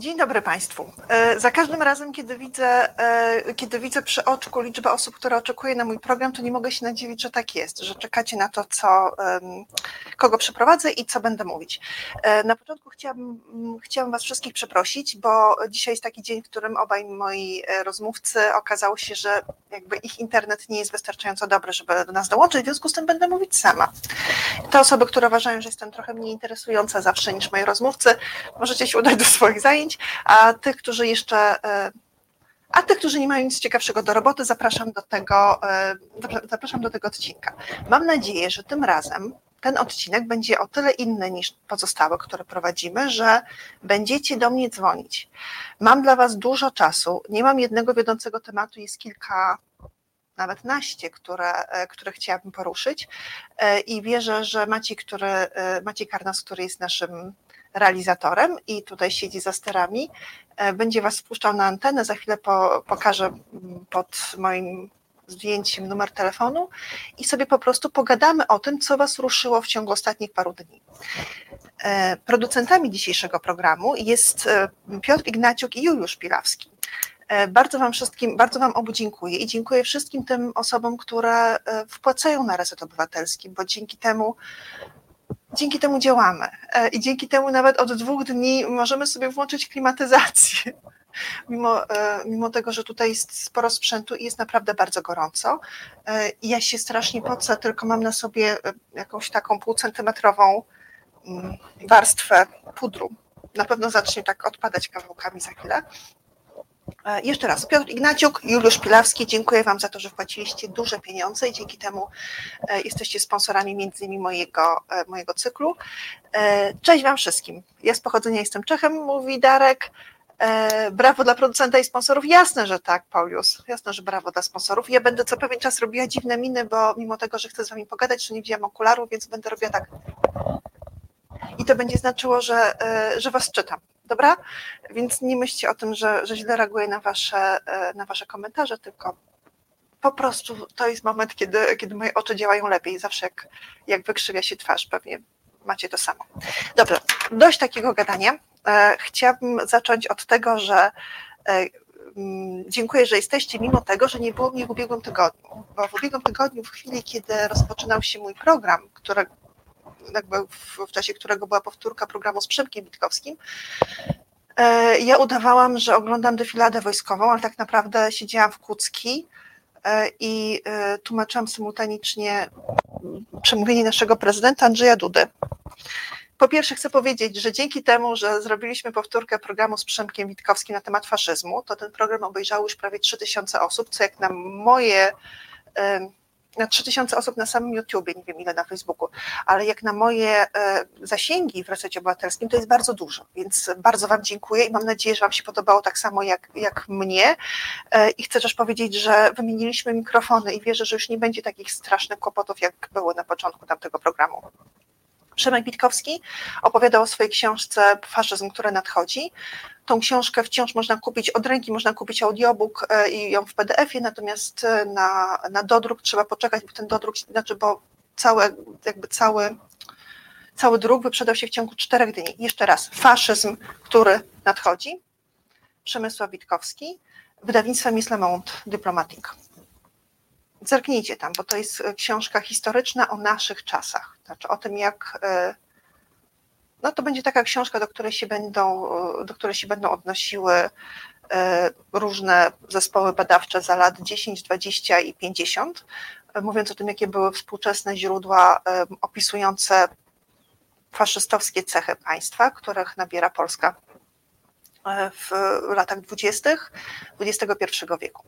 Dzień dobry Państwu. E, za każdym razem, kiedy widzę, e, kiedy widzę przy oczku liczbę osób, które oczekuje na mój program, to nie mogę się nadziwić, że tak jest, że czekacie na to, co, kogo przeprowadzę i co będę mówić. E, na początku chciałabym, chciałabym Was wszystkich przeprosić, bo dzisiaj jest taki dzień, w którym obaj moi rozmówcy okazało się, że jakby ich internet nie jest wystarczająco dobry, żeby do nas dołączyć, w związku z tym będę mówić sama. Te osoby, które uważają, że jestem trochę mniej interesująca zawsze niż moi rozmówcy, możecie się udać do swoich zajęć, a tych, którzy jeszcze e, a tych, którzy nie mają nic ciekawszego do roboty, zapraszam do tego, e, zapraszam do tego odcinka. Mam nadzieję, że tym razem ten odcinek będzie o tyle inny niż pozostałe, które prowadzimy, że będziecie do mnie dzwonić. Mam dla Was dużo czasu, nie mam jednego wiodącego tematu, jest kilka, nawet naście, które, e, które chciałabym poruszyć i wierzę, że Maciej, który, Maciej Karnas, który jest naszym realizatorem i tutaj siedzi za sterami. E, będzie Was wpuszczał na antenę, za chwilę po, pokażę pod moim zdjęciem numer telefonu i sobie po prostu pogadamy o tym, co Was ruszyło w ciągu ostatnich paru dni. E, producentami dzisiejszego programu jest e, Piotr Ignaciuk i Juliusz Pilawski. Bardzo Wam wszystkim, bardzo Wam obu dziękuję i dziękuję wszystkim tym osobom, które wpłacają na Reset Obywatelski, bo dzięki temu dzięki temu działamy e, i dzięki temu nawet od dwóch dni możemy sobie włączyć klimatyzację. Mimo, e, mimo tego, że tutaj jest sporo sprzętu i jest naprawdę bardzo gorąco. E, ja się strasznie pocę, tylko mam na sobie jakąś taką półcentymetrową mm, warstwę pudru. Na pewno zacznie tak odpadać kawałkami za chwilę. E, jeszcze raz, Piotr Ignaciuk, Juliusz Pilawski, dziękuję Wam za to, że wpłaciliście duże pieniądze i dzięki temu e, jesteście sponsorami między innymi mojego, e, mojego cyklu. Cześć Wam wszystkim. Ja z pochodzenia jestem Czechem, mówi Darek. Brawo dla producenta i sponsorów. Jasne, że tak, Paulius. Jasne, że brawo dla sponsorów. Ja będę co pewien czas robiła dziwne miny, bo mimo tego, że chcę z Wami pogadać, to nie wzięłam okularu, więc będę robiła tak. I to będzie znaczyło, że, że Was czytam dobra? Więc nie myślcie o tym, że, że źle reaguję na wasze, e, na wasze komentarze, tylko po prostu to jest moment, kiedy, kiedy moje oczy działają lepiej. Zawsze jak, jak wykrzywia się twarz, pewnie macie to samo. Dobrze, dość takiego gadania. E, chciałabym zacząć od tego, że e, mm, dziękuję, że jesteście, mimo tego, że nie było mnie w ubiegłym tygodniu. Bo w ubiegłym tygodniu, w chwili, kiedy rozpoczynał się mój program, który, jakby w, w czasie którego była powtórka programu z Przemkiem Witkowskim, e, ja udawałam, że oglądam defiladę wojskową, ale tak naprawdę siedziałam w Kucki e, i e, tłumaczyłam symultanicznie przemówienie naszego prezydenta Andrzeja Dudy. Po pierwsze chcę powiedzieć, że dzięki temu, że zrobiliśmy powtórkę programu z Przemkiem Witkowskim na temat faszyzmu, to ten program obejrzało już prawie 3000 osób, co jak na moje na 3000 osób na samym YouTubie, nie wiem ile na Facebooku, ale jak na moje e, zasięgi w resecie obywatelskim, to jest bardzo dużo, więc bardzo Wam dziękuję i mam nadzieję, że Wam się podobało tak samo jak, jak mnie. E, I chcę też powiedzieć, że wymieniliśmy mikrofony i wierzę, że już nie będzie takich strasznych kłopotów, jak było na początku tamtego programu. Przemek Witkowski opowiadał o swojej książce Faszyzm, które nadchodzi. Tą książkę wciąż można kupić od ręki, można kupić audiobook e, i ją w PDF-ie, natomiast e, na, na dodruk trzeba poczekać, bo ten dodruk, znaczy, bo całe, jakby cały, cały druk wyprzedał się w ciągu czterech dni. Jeszcze raz, faszyzm, który nadchodzi. Przemysław Witkowski, wydawnictwem Miss Le Monde Diplomatique zerknijcie tam, bo to jest e, książka historyczna o naszych czasach, znaczy o tym, jak. E, no to będzie taka książka, do której się będą, e, do której się będą odnosiły różne zespoły badawcze za lat 10, 20 i 50, mówiąc o tym, jakie były współczesne źródła opisujące faszystowskie cechy państwa, których nabiera Polska w latach 20. XXI wieku.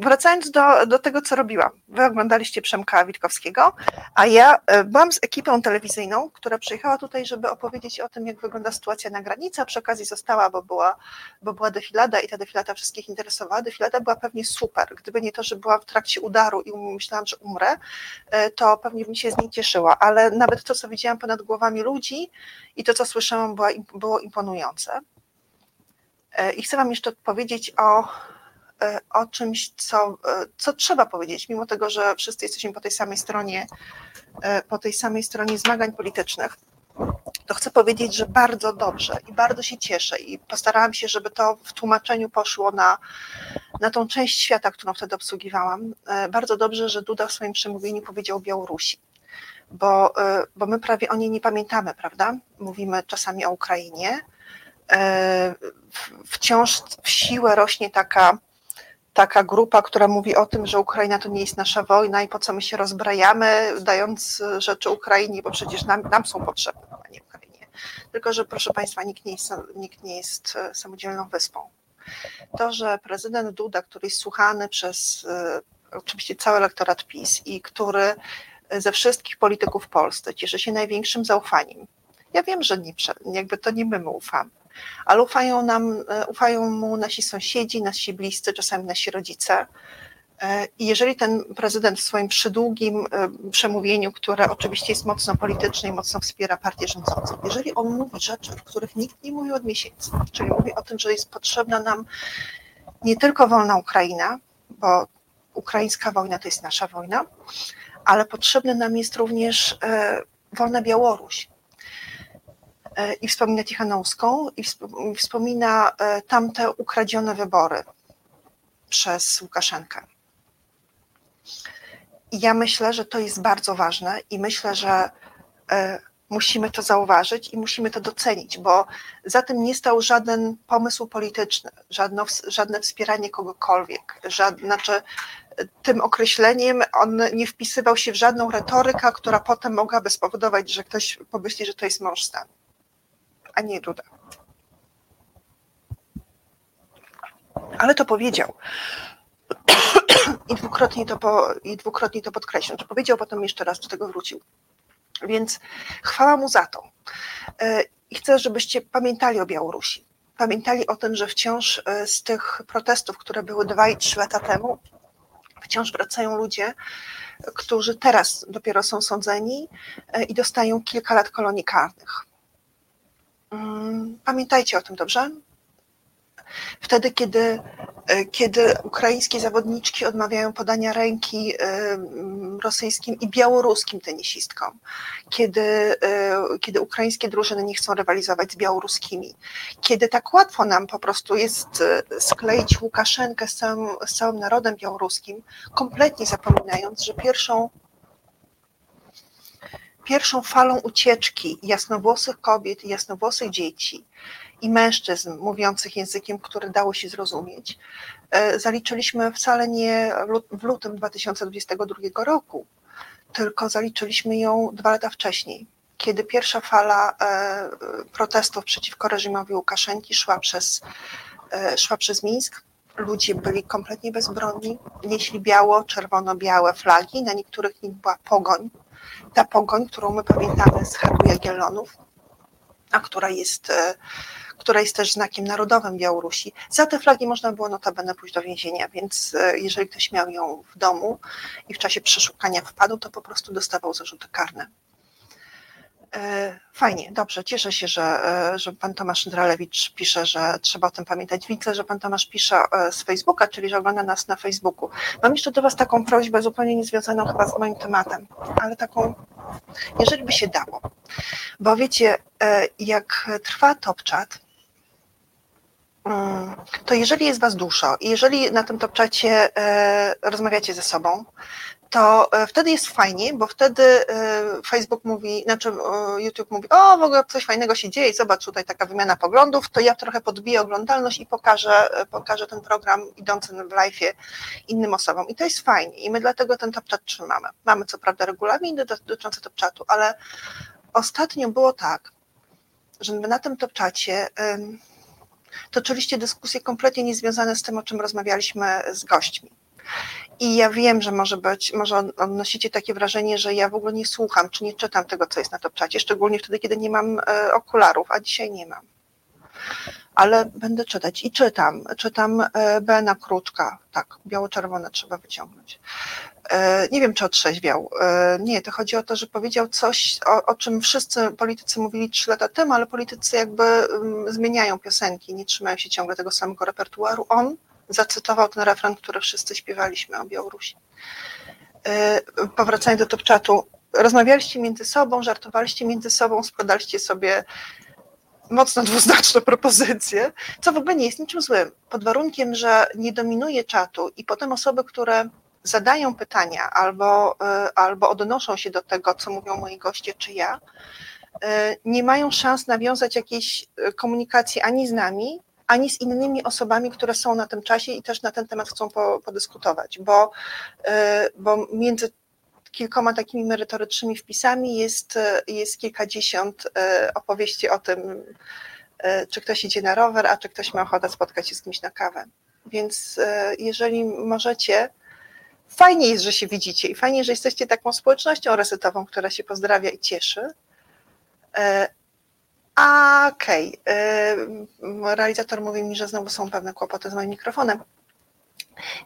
Wracając do, do tego, co robiłam. Wy oglądaliście Przemka Witkowskiego, a ja e, byłam z ekipą telewizyjną, która przyjechała tutaj, żeby opowiedzieć o tym, jak wygląda sytuacja na granicy, a przy okazji została, bo była, bo była defilada i ta defilada wszystkich interesowała. Defilada była pewnie super. Gdyby nie to, że była w trakcie udaru i myślałam, że umrę, e, to pewnie bym się z niej cieszyła, ale nawet to, co widziałam ponad głowami ludzi i to, co słyszałam, było imponujące. E, I chcę Wam jeszcze powiedzieć o, e, o czymś, co, e, co trzeba powiedzieć, mimo tego, że wszyscy jesteśmy po tej samej stronie, po tej samej stronie zmagań politycznych. to chcę powiedzieć, że bardzo dobrze i bardzo się cieszę i postarałam się, żeby to w tłumaczeniu poszło na, na tą część świata, którą wtedy obsługiwałam. Bardzo dobrze, że Duda w swoim przemówieniu powiedział Białorusi, bo, bo my prawie o niej nie pamiętamy, prawda? Mówimy czasami o Ukrainie. E, wciąż w siłę rośnie taka taka grupa, która mówi o tym, że Ukraina to nie jest nasza wojna i po co my się rozbrajamy, dając rzeczy Ukrainie, bo przecież nam, nam są potrzebne, a nie Ukrainie. Tylko, że proszę Państwa, nikt nie, jest, nikt nie jest e, samodzielną wyspą. To, że prezydent Duda, który jest słuchany przez e, oczywiście cały elektorat PiS i który ze wszystkich polityków w Polsce cieszy się największym zaufaniem. Ja wiem, że nie, jakby to nie my mu ufamy ale ufają nam, e, ufają mu nasi sąsiedzi, nasi bliscy, czasami nasi rodzice. E, I jeżeli ten prezydent w swoim przydługim e, przemówieniu, które oczywiście jest mocno polityczne i mocno wspiera partię rządzącą, jeżeli on mówi rzeczy, o których nikt nie mówi od miesięcy, czyli mówi o tym, że jest potrzebna nam nie tylko wolna Ukraina, bo ukraińska wojna to jest nasza wojna, ale potrzebna nam jest również wolna Białoruś, i wspomina Tichanowską i wspomina e, tamte ukradzione wybory przez Łukaszenkę. I ja myślę, że to jest bardzo ważne i myślę, że e, musimy to zauważyć i musimy to docenić, bo za tym nie stał żaden pomysł polityczny, żadne, żadne wspieranie kogokolwiek. Żadne, znaczy, tym określeniem on nie wpisywał się w żadną retorykę, która potem mogłaby spowodować, że ktoś pomyśli, że to jest mąż stanu a nie Duda. Ale to powiedział. I dwukrotnie to, po, i dwukrotnie to podkreślił. To powiedział, potem jeszcze raz do tego wrócił. Więc chwała mu za to. E, I chcę, żebyście pamiętali o Białorusi. Pamiętali o tym, że wciąż e, z tych protestów, które były dwa i trzy lata temu, wciąż wracają ludzie, którzy teraz dopiero są sądzeni e, i dostają kilka lat kolonii karnych. Mm, pamiętajcie o tym, dobrze? Wtedy, kiedy, e, kiedy ukraińskie zawodniczki odmawiają podania ręki e, mm, rosyjskim i białoruskim tenisistkom, kiedy, e, kiedy ukraińskie drużyny nie chcą rywalizować z białoruskimi, kiedy tak łatwo nam po prostu jest skleić Łukaszenkę z całym, z całym narodem białoruskim, kompletnie zapominając, że pierwszą pierwszą falą ucieczki jasnowłosych kobiet jasnowłosych dzieci i mężczyzn mówiących językiem, który dało się zrozumieć, e, zaliczyliśmy wcale nie w lutym 2022 roku, tylko zaliczyliśmy ją dwa lata wcześniej, kiedy pierwsza fala e, protestów przeciwko reżimowi Łukaszenki szła przez, e, szła przez Mińsk. Ludzie byli kompletnie bezbronni, nieśli biało, czerwono-białe flagi, na niektórych nich była pogoń ta pogoń, którą my pamiętamy z Harbu Jagiellonów, a która jest, e, która jest też znakiem narodowym Białorusi. Za te flagi można było notabene pójść do więzienia, więc e, jeżeli ktoś miał ją w domu i w czasie przeszukania wpadł, to po prostu dostawał zarzuty karne. E, fajnie, dobrze, cieszę się, że, e, że pan Tomasz Dralewicz pisze, że trzeba o tym pamiętać. Widzę, że pan Tomasz pisze e, z Facebooka, czyli że ogląda nas na Facebooku. Mam jeszcze do was taką prośbę, zupełnie niezwiązaną chyba z moim tematem, ale taką, jeżeli by się dało. Bo wiecie, jak trwa Top Chat, mm, to jeżeli jest was dużo i jeżeli na tym Top Czacie rozmawiacie ze sobą, to e, wtedy jest fajnie, bo wtedy e, Facebook mówi, znaczy e, YouTube mówi, o w ogóle coś fajnego się dzieje, zobacz tutaj taka wymiana poglądów, to ja trochę podbiję oglądalność i pokażę, pokażę ten program idący w live innym osobom. I to jest fajnie i my dlatego ten top chat trzymamy. Mamy co prawda regulamin dotyczący top chatu, ale ostatnio było tak, że na tym top chacie toczyliście dyskusje kompletnie niezwiązane z tym, o czym rozmawialiśmy z gośćmi. I ja wiem, że może być, może odnosicie takie wrażenie, że ja w ogóle nie słucham, czy nie czytam tego, co jest na topczacie, szczególnie wtedy, kiedy nie mam e, okularów, a dzisiaj nie mam. Ale będę czytać i czytam. Czytam e, Bena Kruczka, tak, biało-czerwone trzeba wyciągnąć. E, nie wiem, czy otrzeźwiał. Nie, to chodzi o to, że powiedział coś, o, o czym wszyscy politycy mówili trzy lata temu, ale politycy jakby mm, zmieniają piosenki, nie trzymają się ciągle tego samego repertuaru. On zacytował ten refren, który wszyscy śpiewaliśmy o Białorusi. E, powracając do top chatu, rozmawialiście między sobą, żartowaliście między sobą, składaliście sobie mocno dwuznaczne propozycje, co w ogóle nie jest niczym złym, pod warunkiem, że nie dominuje czatu i potem osoby, które zadają pytania albo, e, albo odnoszą się do tego, co mówią moi goście czy ja, e, nie mają szans nawiązać jakiejś komunikacji ani z nami, ani z innymi osobami, które są na tym czasie i też na ten temat chcą podyskutować, bo, bo między kilkoma takimi merytorycznymi wpisami jest, jest kilkadziesiąt opowieści o tym, czy ktoś idzie na rower, a czy ktoś ma ochotę spotkać się z kimś na kawę. Więc jeżeli możecie, fajnie jest, że się widzicie i fajnie, że jesteście taką społecznością resetową, która się pozdrawia i cieszy. E, okej, okay. Realizator mówi mi, że znowu są pewne kłopoty z moim mikrofonem.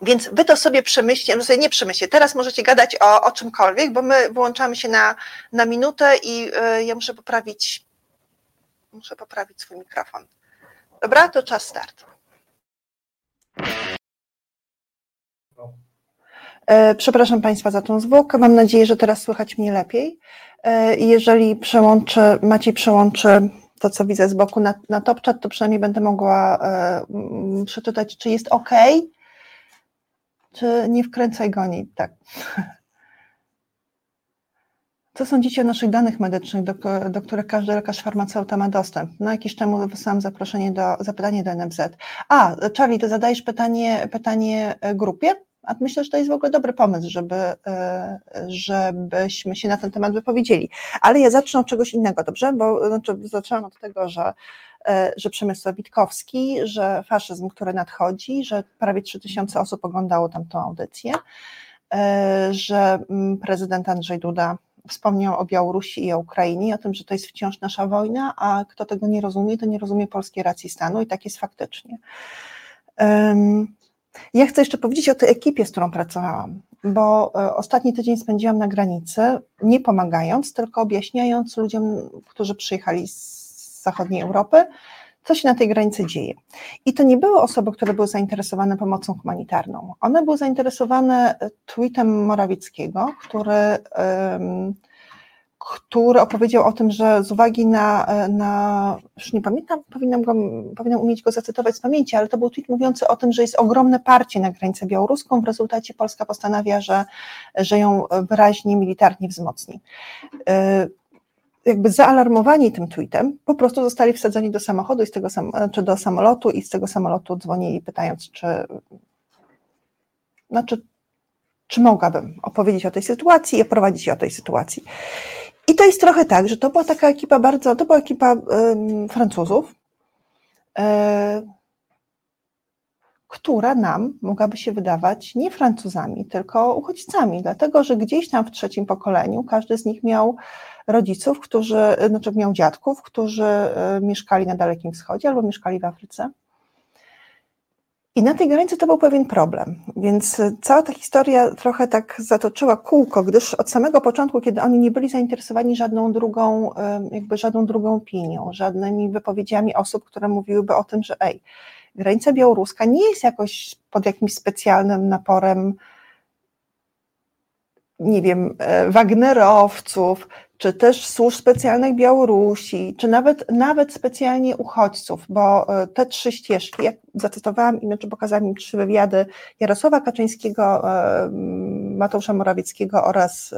Więc wy to sobie przemyślcie, no sobie nie przemyślcie, teraz możecie gadać o, o czymkolwiek, bo my wyłączamy się na, na minutę i y, ja muszę poprawić, muszę poprawić swój mikrofon. Dobra, to czas startu. E, przepraszam Państwa za tą zwłokę. Mam nadzieję, że teraz słychać mnie lepiej. E, jeżeli przełączy, Maciej przełączy to, co widzę z boku na, na to przynajmniej będę mogła e, przeczytać, czy jest OK, czy nie wkręcaj goni. Tak. Co sądzicie o naszych danych medycznych, do, do których każdy lekarz farmaceuta ma dostęp? No jakiś temu wysłałam zaproszenie do, zapytanie do NFZ. A, Charlie, ty zadajesz pytanie, pytanie grupie? A myślę, że to jest w ogóle dobry pomysł, żeby, e, żebyśmy się na ten temat wypowiedzieli. Ale ja zacznę od czegoś innego, dobrze? Bo znaczy, zaczęłam od tego, że, e, że Przemysław Witkowski, że faszyzm, który nadchodzi, że prawie 3000 osób oglądało tamtą audycję, e, że mm, prezydent Andrzej Duda wspomniał o Białorusi i o Ukrainie, o tym, że to jest wciąż nasza wojna, a kto tego nie rozumie, to nie rozumie polskiej racji stanu i tak jest faktycznie. Ja chcę jeszcze powiedzieć o tej ekipie, z którą pracowałam, bo e, ostatni tydzień spędziłam na granicy, nie pomagając, tylko objaśniając ludziom, którzy przyjechali z zachodniej Europy, co się na tej granicy dzieje. I to nie były osoby, które były zainteresowane pomocą humanitarną. One były zainteresowane tweetem Morawieckiego, który. Um, który opowiedział o tym, że z uwagi na, na już nie pamiętam, powinnam, go, powinnam umieć go zacytować z pamięci, ale to był tweet mówiący o tym, że jest ogromne parcie na granicę białoruską, w rezultacie Polska postanawia, że, że ją wyraźnie militarnie wzmocni. E, jakby zaalarmowani tym tweetem, po prostu zostali wsadzeni do samochodu i z tego czy do samolotu i z tego samolotu dzwonili pytając, czy znaczy, czy mogłabym opowiedzieć o tej sytuacji i oprowadzić się o tej sytuacji. I to jest trochę tak, że to była taka ekipa bardzo, to była ekipa Francuzów, e, która nam mogłaby się wydawać nie Francuzami, tylko uchodźcami, dlatego że gdzieś tam w trzecim pokoleniu każdy z nich miał rodziców, którzy, znaczy miał dziadków, którzy e, mieszkali na Dalekim Wschodzie albo mieszkali w Afryce. I na tej granicy to był pewien problem, więc cała ta historia trochę tak zatoczyła kółko, gdyż od samego początku, kiedy oni nie byli zainteresowani żadną drugą, jakby żadną drugą opinią, żadnymi wypowiedziami osób, które mówiłyby o tym, że ej, granica białoruska nie jest jakoś pod jakimś specjalnym naporem nie wiem, e, Wagnerowców, czy też służb specjalnych Białorusi, czy nawet, nawet specjalnie uchodźców, bo e, te trzy ścieżki, jak zacytowałam i znaczy pokazałam im trzy wywiady Jarosława Kaczyńskiego, e, Mateusza Morawieckiego oraz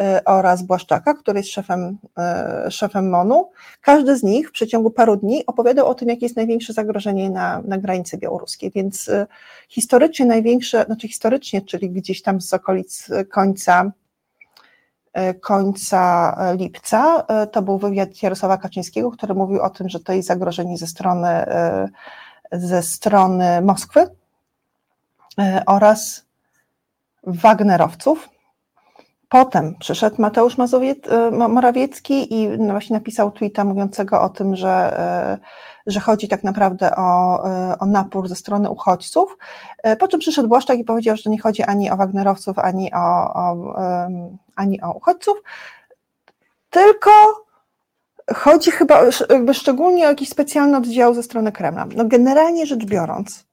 E, oraz Błaszczaka, który jest szefem, szefem MONU. Każdy z nich w przeciągu paru dni opowiadał o tym, jakie jest największe zagrożenie na, na granicy białoruskiej, więc historycznie największe, znaczy historycznie, czyli gdzieś tam z okolic końca końca lipca, to był wywiad Jarosława Kaczyńskiego, który mówił o tym, że to jest zagrożenie ze strony, ze strony Moskwy oraz Wagnerowców, Potem przyszedł Mateusz e, Morawiecki i no właśnie napisał tweeta mówiącego o tym, że, e, że chodzi tak naprawdę o, e, o napór ze strony uchodźców. Po czym przyszedł Błaszczak i powiedział, że nie chodzi ani o Wagnerowców, ani o, o, ani o uchodźców, tylko chodzi chyba jakby szczególnie o jakiś specjalny oddział ze strony Kremla. No generalnie rzecz biorąc,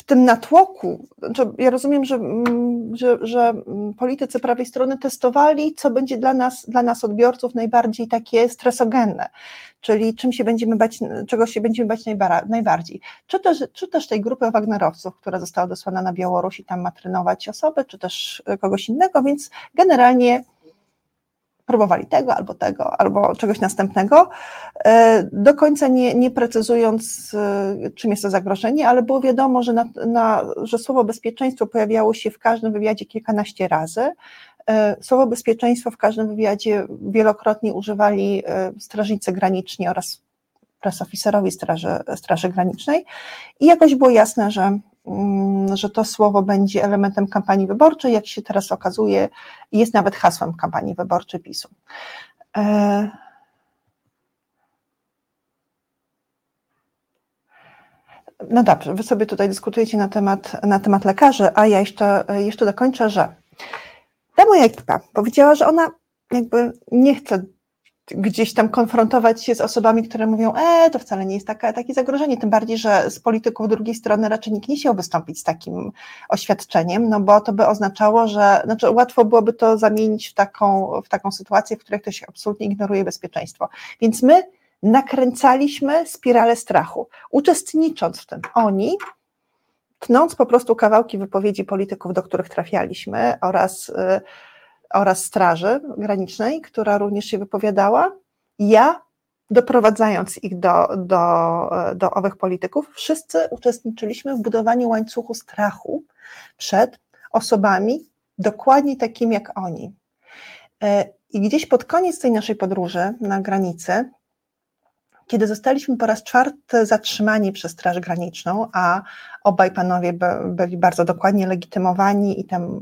w tym natłoku, znaczy ja rozumiem, że, mm, że, że politycy prawej strony testowali, co będzie dla nas, dla nas odbiorców najbardziej takie stresogenne, czyli czym się będziemy bać, czego się będziemy bać najbardziej. Czy też, czy też tej grupy Wagnerowców, która została dosłana na Białoruś i tam ma trenować osoby, czy też kogoś innego, więc generalnie próbowali tego albo tego, albo czegoś następnego, e, do końca nie, nie precyzując, e, czym jest to zagrożenie, ale było wiadomo, że, na, na, że słowo bezpieczeństwo pojawiało się w każdym wywiadzie kilkanaście razy. E, słowo bezpieczeństwo w każdym wywiadzie wielokrotnie używali strażnicy graniczni oraz presoficerowie Straży, Straży Granicznej i jakoś było jasne, że że to słowo będzie elementem kampanii wyborczej, jak się teraz okazuje, jest nawet hasłem kampanii wyborczej PiSu. E, no dobrze, wy sobie tutaj dyskutujecie na temat, na temat lekarzy, a ja jeszcze, jeszcze dokończę, że ta moja ekipa powiedziała, że ona jakby nie chce gdzieś tam konfrontować się z osobami, które mówią, e, to wcale nie jest taka, takie zagrożenie, tym bardziej, że z polityków drugiej strony raczej nikt nie chciał wystąpić z takim oświadczeniem, no bo to by oznaczało, że znaczy łatwo byłoby to zamienić w taką, w taką sytuację, w której ktoś absolutnie ignoruje bezpieczeństwo. Więc my nakręcaliśmy spiralę strachu, uczestnicząc w tym. Oni, tnąc po prostu kawałki wypowiedzi polityków, do których trafialiśmy oraz y, oraz Straży Granicznej, która również się wypowiadała. Ja, doprowadzając ich do, do, do owych polityków, wszyscy uczestniczyliśmy w budowaniu łańcuchu strachu przed osobami dokładnie takimi jak oni. E, I gdzieś pod koniec tej naszej podróży na granicy kiedy zostaliśmy po raz czwarty zatrzymani przez Straż Graniczną, a obaj panowie byli bardzo dokładnie legitymowani i tam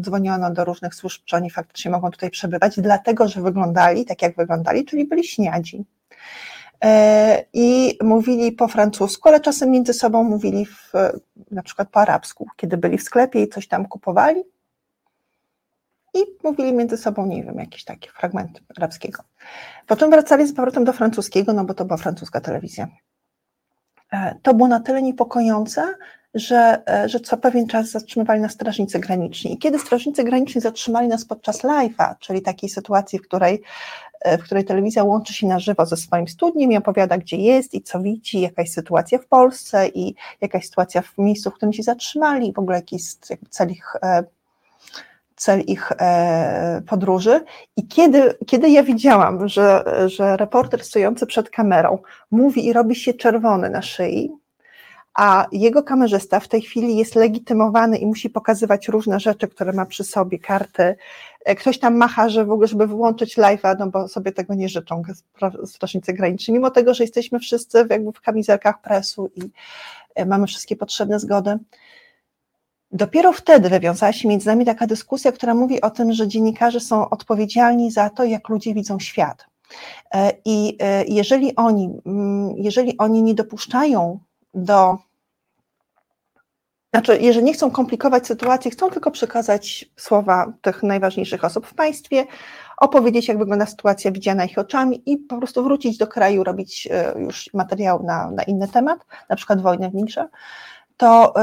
dzwoniono do różnych służb, czy oni faktycznie mogą tutaj przebywać, dlatego że wyglądali tak, jak wyglądali, czyli byli śniadzi. E, I mówili po francusku, ale czasem między sobą mówili w, na przykład po arabsku, kiedy byli w sklepie i coś tam kupowali, i mówili między sobą, nie wiem, jakiś taki fragment arabskiego. Potem wracali z powrotem do francuskiego, no bo to była francuska telewizja. E, to było na tyle niepokojące, że, e, że co pewien czas zatrzymywali nas strażnicy graniczni. I kiedy strażnicy graniczni zatrzymali nas podczas live'a, czyli takiej sytuacji, w której, e, w której telewizja łączy się na żywo ze swoim studniem i opowiada, gdzie jest i co widzi, jaka jest sytuacja w Polsce i jakaś sytuacja w miejscu, w którym się zatrzymali, w ogóle jaki jest cel ich cel ich e, podróży. I kiedy, kiedy ja widziałam, że, że reporter stojący przed kamerą mówi i robi się czerwony na szyi, a jego kamerzysta w tej chwili jest legitymowany i musi pokazywać różne rzeczy, które ma przy sobie, karty. E, ktoś tam macha, że w ogóle, żeby wyłączyć live'a, no bo sobie tego nie życzą strażnicy graniczni, mimo tego, że jesteśmy wszyscy jakby w kamizelkach presu i e, mamy wszystkie potrzebne zgody. Dopiero wtedy wywiązała się między nami taka dyskusja, która mówi o tym, że dziennikarze są odpowiedzialni za to, jak ludzie widzą świat. E, I e, jeżeli oni, mm, jeżeli oni nie dopuszczają do znaczy, jeżeli nie chcą komplikować sytuacji, chcą tylko przekazać słowa tych najważniejszych osób w państwie, opowiedzieć, jak wygląda sytuacja widziana ich oczami i po prostu wrócić do kraju, robić e, już materiał na, na inny temat, na przykład wojnę w Nigrze, to,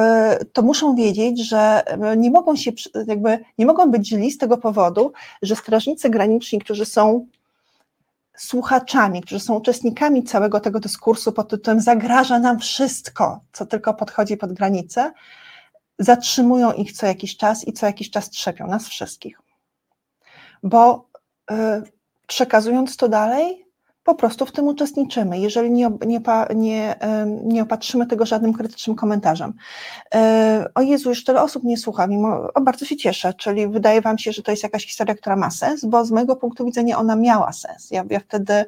y, to muszą wiedzieć, że y, nie mogą się, jakby nie mogą być źli z tego powodu, że strażnicy graniczni, którzy są słuchaczami, którzy są uczestnikami całego tego dyskursu pod tytułem zagraża nam wszystko, co tylko podchodzi pod granicę, zatrzymują ich co jakiś czas i co jakiś czas trzepią nas wszystkich. Bo y, przekazując to dalej, po prostu w tym uczestniczymy, jeżeli nie, nie, nie, nie opatrzymy tego żadnym krytycznym komentarzem. E, o Jezu, już tyle osób nie słucha, mimo, o, bardzo się cieszę, czyli wydaje Wam się, że to jest jakaś historia, która ma sens, bo z mojego punktu widzenia ona miała sens. Ja, ja wtedy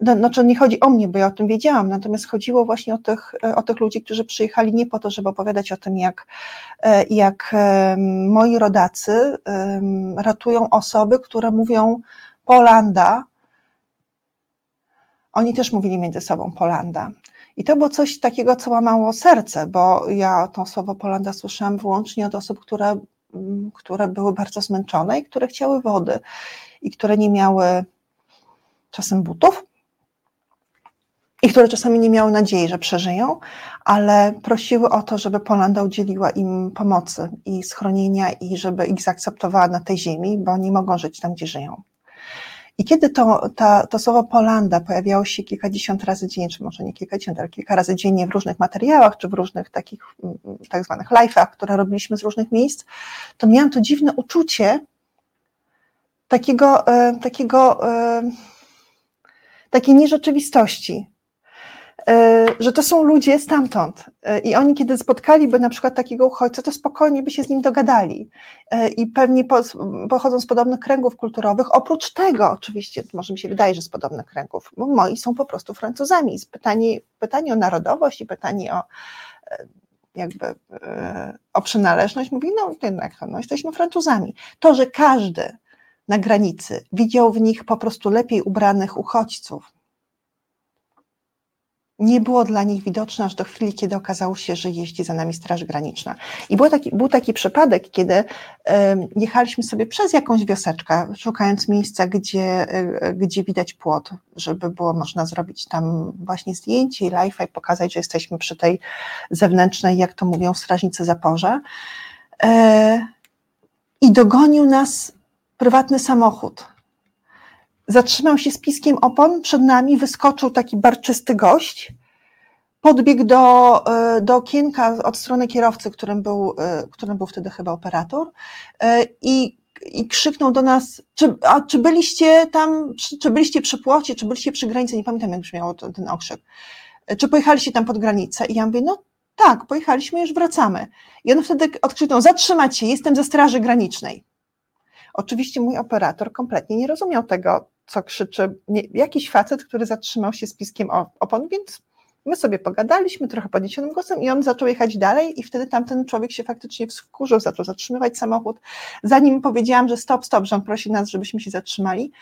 no, znaczy nie chodzi o mnie, bo ja o tym wiedziałam, natomiast chodziło właśnie o tych, o tych ludzi, którzy przyjechali nie po to, żeby opowiadać o tym, jak, e, jak moi rodacy ratują osoby, które mówią Polanda, oni też mówili między sobą Polanda. I to było coś takiego, co łamało serce, bo ja to słowo Polanda słyszałam wyłącznie od osób, które, mm, które były bardzo zmęczone i które chciały wody i które nie miały czasem butów. i które czasami nie miały nadziei, że przeżyją, ale prosiły o to, żeby Polanda udzieliła im pomocy i schronienia i żeby ich zaakceptowała na tej ziemi, bo nie mogą żyć tam, gdzie żyją. I kiedy to, to słowo Polanda pojawiało się kilkadziesiąt razy dziennie, czy może nie kilkadziesiąt, ale kilka razy dziennie w różnych materiałach, czy w różnych takich mm, tak zwanych live'ach, które robiliśmy z różnych miejsc, to miałam to dziwne uczucie takiego, e, takiego e, takiej nierzeczywistości, że to są ludzie stamtąd e, i oni kiedy spotkaliby na przykład takiego uchodźcę, to spokojnie by się z nim dogadali e, i pewnie pochodzą z podobnych kręgów kulturowych. Oprócz tego, oczywiście, może mi się wydaje, że z podobnych kręgów, bo moi są po prostu Francuzami. Pytanie, pytanie o narodowość i pytanie o jakby o przynależność, mówi, no jednak no, jesteśmy Francuzami. To, że każdy na granicy widział w nich po prostu lepiej ubranych uchodźców, nie było dla nich widoczne aż do chwili, kiedy okazało się, że jeździ za nami Straż Graniczna. I był taki, był taki przypadek, kiedy jechaliśmy sobie przez jakąś wioseczkę, szukając miejsca, gdzie, e, gdzie widać płot, żeby było można zrobić tam właśnie zdjęcie i live i pokazać, że jesteśmy przy tej zewnętrznej, jak to mówią strażnicy zaporze. E, I dogonił nas prywatny samochód zatrzymał się z piskiem opon, przed nami wyskoczył taki barczysty gość, podbiegł do, e, do okienka od strony kierowcy, którym był, e, którym był wtedy chyba operator e, i, i krzyknął do nas, czy, a czy byliście tam, czy, czy byliście przy płocie, czy byliście przy granicy, nie pamiętam jak brzmiał ten, ten okrzyk, czy pojechaliście tam pod granicę? I ja mówię, no tak, pojechaliśmy, już wracamy. I on wtedy odkrzyknął, zatrzymać się, jestem ze Straży Granicznej. Oczywiście mój operator kompletnie nie rozumiał tego, co krzyczy nie, jakiś facet, który zatrzymał się z piskiem opon, więc my sobie pogadaliśmy trochę podniesionym głosem i on zaczął jechać dalej i wtedy tamten człowiek się faktycznie wkurzył, zaczął zatrzymywać samochód. Zanim powiedziałam, że stop, stop, że on prosi nas, żebyśmy się zatrzymali,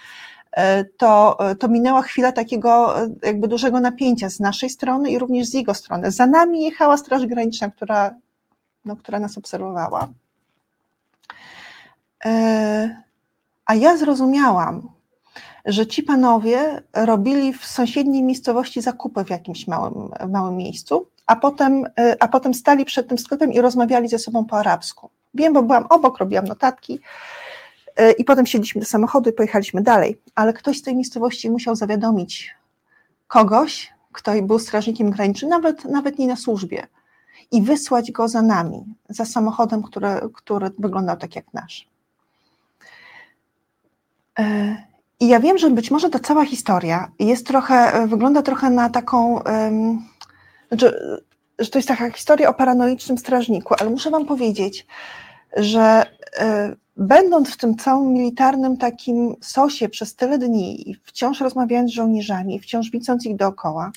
e, to, e, to minęła chwila takiego e, jakby dużego napięcia z naszej strony i również z jego strony. Za nami jechała Straż Graniczna, która, no, która nas obserwowała. A ja zrozumiałam, że ci panowie robili w sąsiedniej miejscowości zakupy w jakimś małym, małym miejscu, a potem, e, a potem stali przed tym sklepem i rozmawiali ze sobą po arabsku. Wiem, bo byłam obok, robiłam notatki e, i potem siedliśmy do samochodu i pojechaliśmy dalej, ale ktoś z tej miejscowości musiał zawiadomić kogoś, kto był strażnikiem granicznym, nawet, nawet nie na służbie, i wysłać go za nami, za samochodem, który, który wyglądał tak jak nasz. E, i ja wiem, że być może ta cała historia jest trochę, e, wygląda trochę na taką, um, znaczy, że to jest taka historia o paranoicznym strażniku, ale muszę Wam powiedzieć, że y, będąc w tym całym militarnym takim sosie przez tyle dni i wciąż rozmawiając z żołnierzami, wciąż widząc ich dookoła,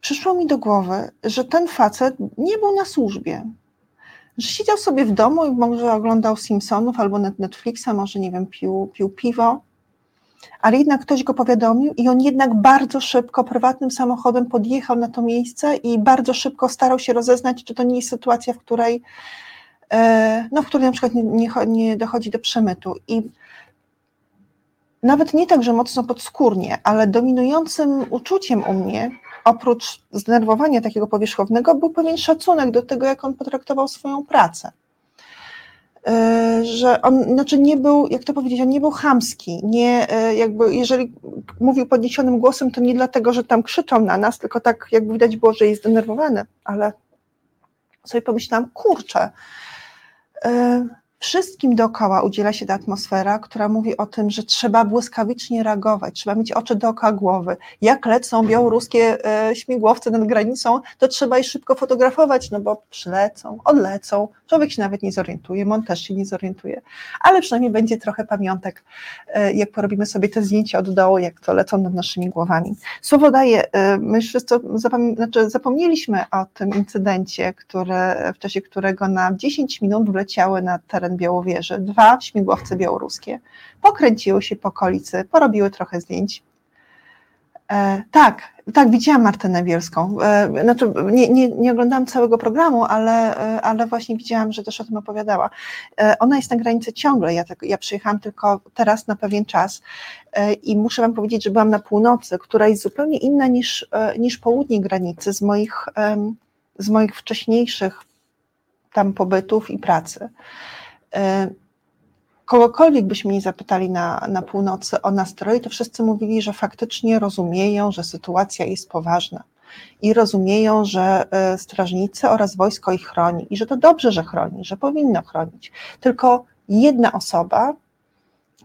przyszło mi do głowy, że ten facet nie był na służbie, że siedział sobie w domu i może oglądał Simpsonów albo Netflixa, może nie wiem, pił, pił piwo, ale jednak ktoś go powiadomił i on jednak bardzo szybko prywatnym samochodem podjechał na to miejsce i bardzo szybko starał się rozeznać, czy to nie jest sytuacja, w której, e, no, w której na przykład nie, nie, nie dochodzi do przemytu. I nawet nie tak, że mocno podskórnie, ale dominującym uczuciem u mnie oprócz zdenerwowania takiego powierzchownego, był pewien szacunek do tego, jak on potraktował swoją pracę. E, że on, znaczy nie był, jak to powiedzieć, on nie był chamski, nie, e, jakby, jeżeli mówił podniesionym głosem, to nie dlatego, że tam krzyczał na nas, tylko tak jakby widać było, że jest zdenerwowany, ale sobie pomyślałam, kurczę, e, wszystkim dookoła udziela się ta atmosfera, która mówi o tym, że trzeba błyskawicznie reagować, trzeba mieć oczy dookoła głowy. Jak lecą białoruskie e, śmigłowce nad granicą, to trzeba je szybko fotografować, no bo przylecą, odlecą, człowiek się nawet nie zorientuje, on też się nie zorientuje, ale przynajmniej będzie trochę pamiątek, e, jak porobimy sobie te zdjęcia od dołu, jak to lecą nad naszymi głowami. Słowo daję, e, my wszyscy zapom znaczy zapomnieliśmy o tym incydencie, który, w czasie którego na 10 minut wleciały na teren teren Białowieży, dwa śmigłowce białoruskie. Pokręciły się po okolicy, porobiły trochę zdjęć. E, tak, tak, widziałam Martynę Bielską. E, znaczy, nie, nie, nie oglądałam całego programu, ale, e, ale właśnie widziałam, że też o tym opowiadała. E, ona jest na granicy ciągle. Ja, tak, ja przyjechałam tylko teraz na pewien czas e, i muszę Wam powiedzieć, że byłam na północy, która jest zupełnie inna niż, e, niż południe granicy z moich, z moich wcześniejszych tam pobytów i pracy kogokolwiek byśmy nie zapytali na, na północy o nastroje, to wszyscy mówili, że faktycznie rozumieją, że sytuacja jest poważna i rozumieją, że e, strażnicy oraz wojsko ich chroni i że to dobrze, że chroni, że powinno chronić. Tylko jedna osoba,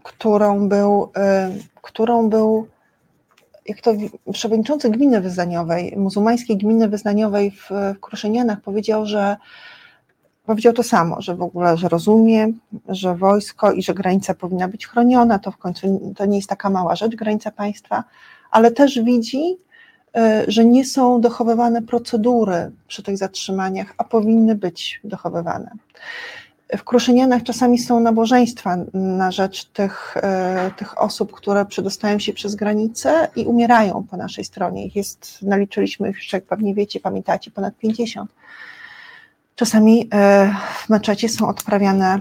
którą był, e, którą był jak to przewodniczący gminy wyznaniowej, muzułmańskiej gminy wyznaniowej w, w Kruszynianach powiedział, że powiedział to samo, że w ogóle, że rozumie, że wojsko i że granica powinna być chroniona, to w końcu to nie jest taka mała rzecz, granica państwa, ale też widzi, e, że nie są dochowywane procedury przy tych zatrzymaniach, a powinny być dochowywane. W Kruszynianach czasami są nabożeństwa na rzecz tych, e, tych osób, które przedostają się przez granicę i umierają po naszej stronie. Jest, naliczyliśmy już, jak pewnie wiecie, pamiętacie, ponad 50. Czasami e, w meczecie są odprawiane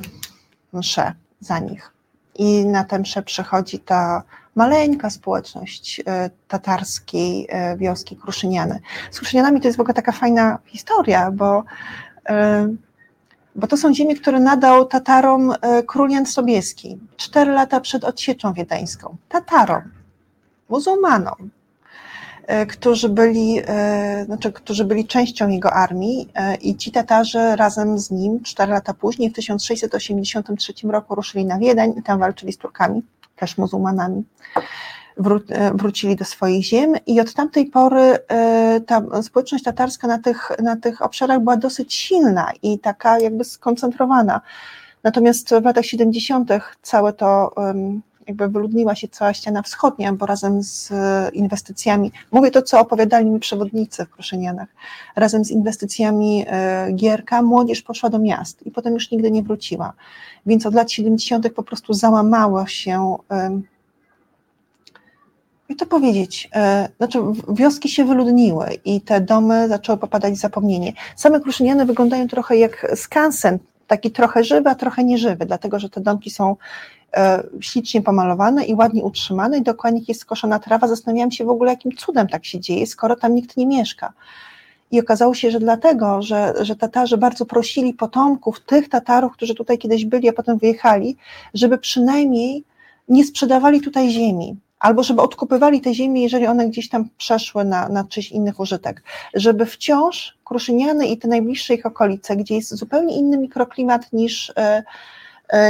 msze za nich. I na tę mszę przychodzi ta maleńka społeczność e, tatarskiej e, wioski Kruszyniany. Z Kruszynianami to jest w ogóle taka fajna historia, bo, bo to są ziemie, które nadał Tatarom król Jan Sobieski cztery lata przed odsieczą wiedeńską. Tatarom, muzułmanom, E, którzy byli, e, znaczy, którzy byli częścią jego armii e, i ci Tatarzy razem z nim cztery lata później, w 1683 roku ruszyli na Wiedeń i tam walczyli z Turkami, też muzułmanami. Wró wrócili do swoich ziem i od tamtej pory ta społeczność tatarska na tych, na tych obszarach była dosyć silna i taka jakby skoncentrowana. Natomiast w latach 70. całe to jakby wyludniła się cała ściana wschodnia, bo razem z e, inwestycjami, mówię to, co opowiadali mi przewodnicy w Kruszynianach, razem z inwestycjami e, Gierka młodzież poszła do miast i potem już nigdy nie wróciła. Więc od lat 70. po prostu załamało się jak to powiedzieć, e, znaczy wioski się wyludniły i te domy zaczęły popadać w zapomnienie. Same Kruszyniany wyglądają trochę jak skansen, taki trochę żywy, a trochę nieżywy, dlatego że te domki są ślicznie pomalowane i ładnie utrzymane i dokładnie jest skoszona trawa. Zastanawiałam się w ogóle, jakim cudem tak się dzieje, skoro tam nikt nie mieszka. I okazało się, że dlatego, że, że Tatarzy bardzo prosili potomków tych Tatarów, którzy tutaj kiedyś byli, a potem wyjechali, żeby przynajmniej nie sprzedawali tutaj ziemi, albo żeby odkupywali te ziemie, jeżeli one gdzieś tam przeszły na, na czyjś innych użytek, żeby wciąż Kruszyniany i te najbliższe ich okolice, gdzie jest zupełnie inny mikroklimat niż, e, E,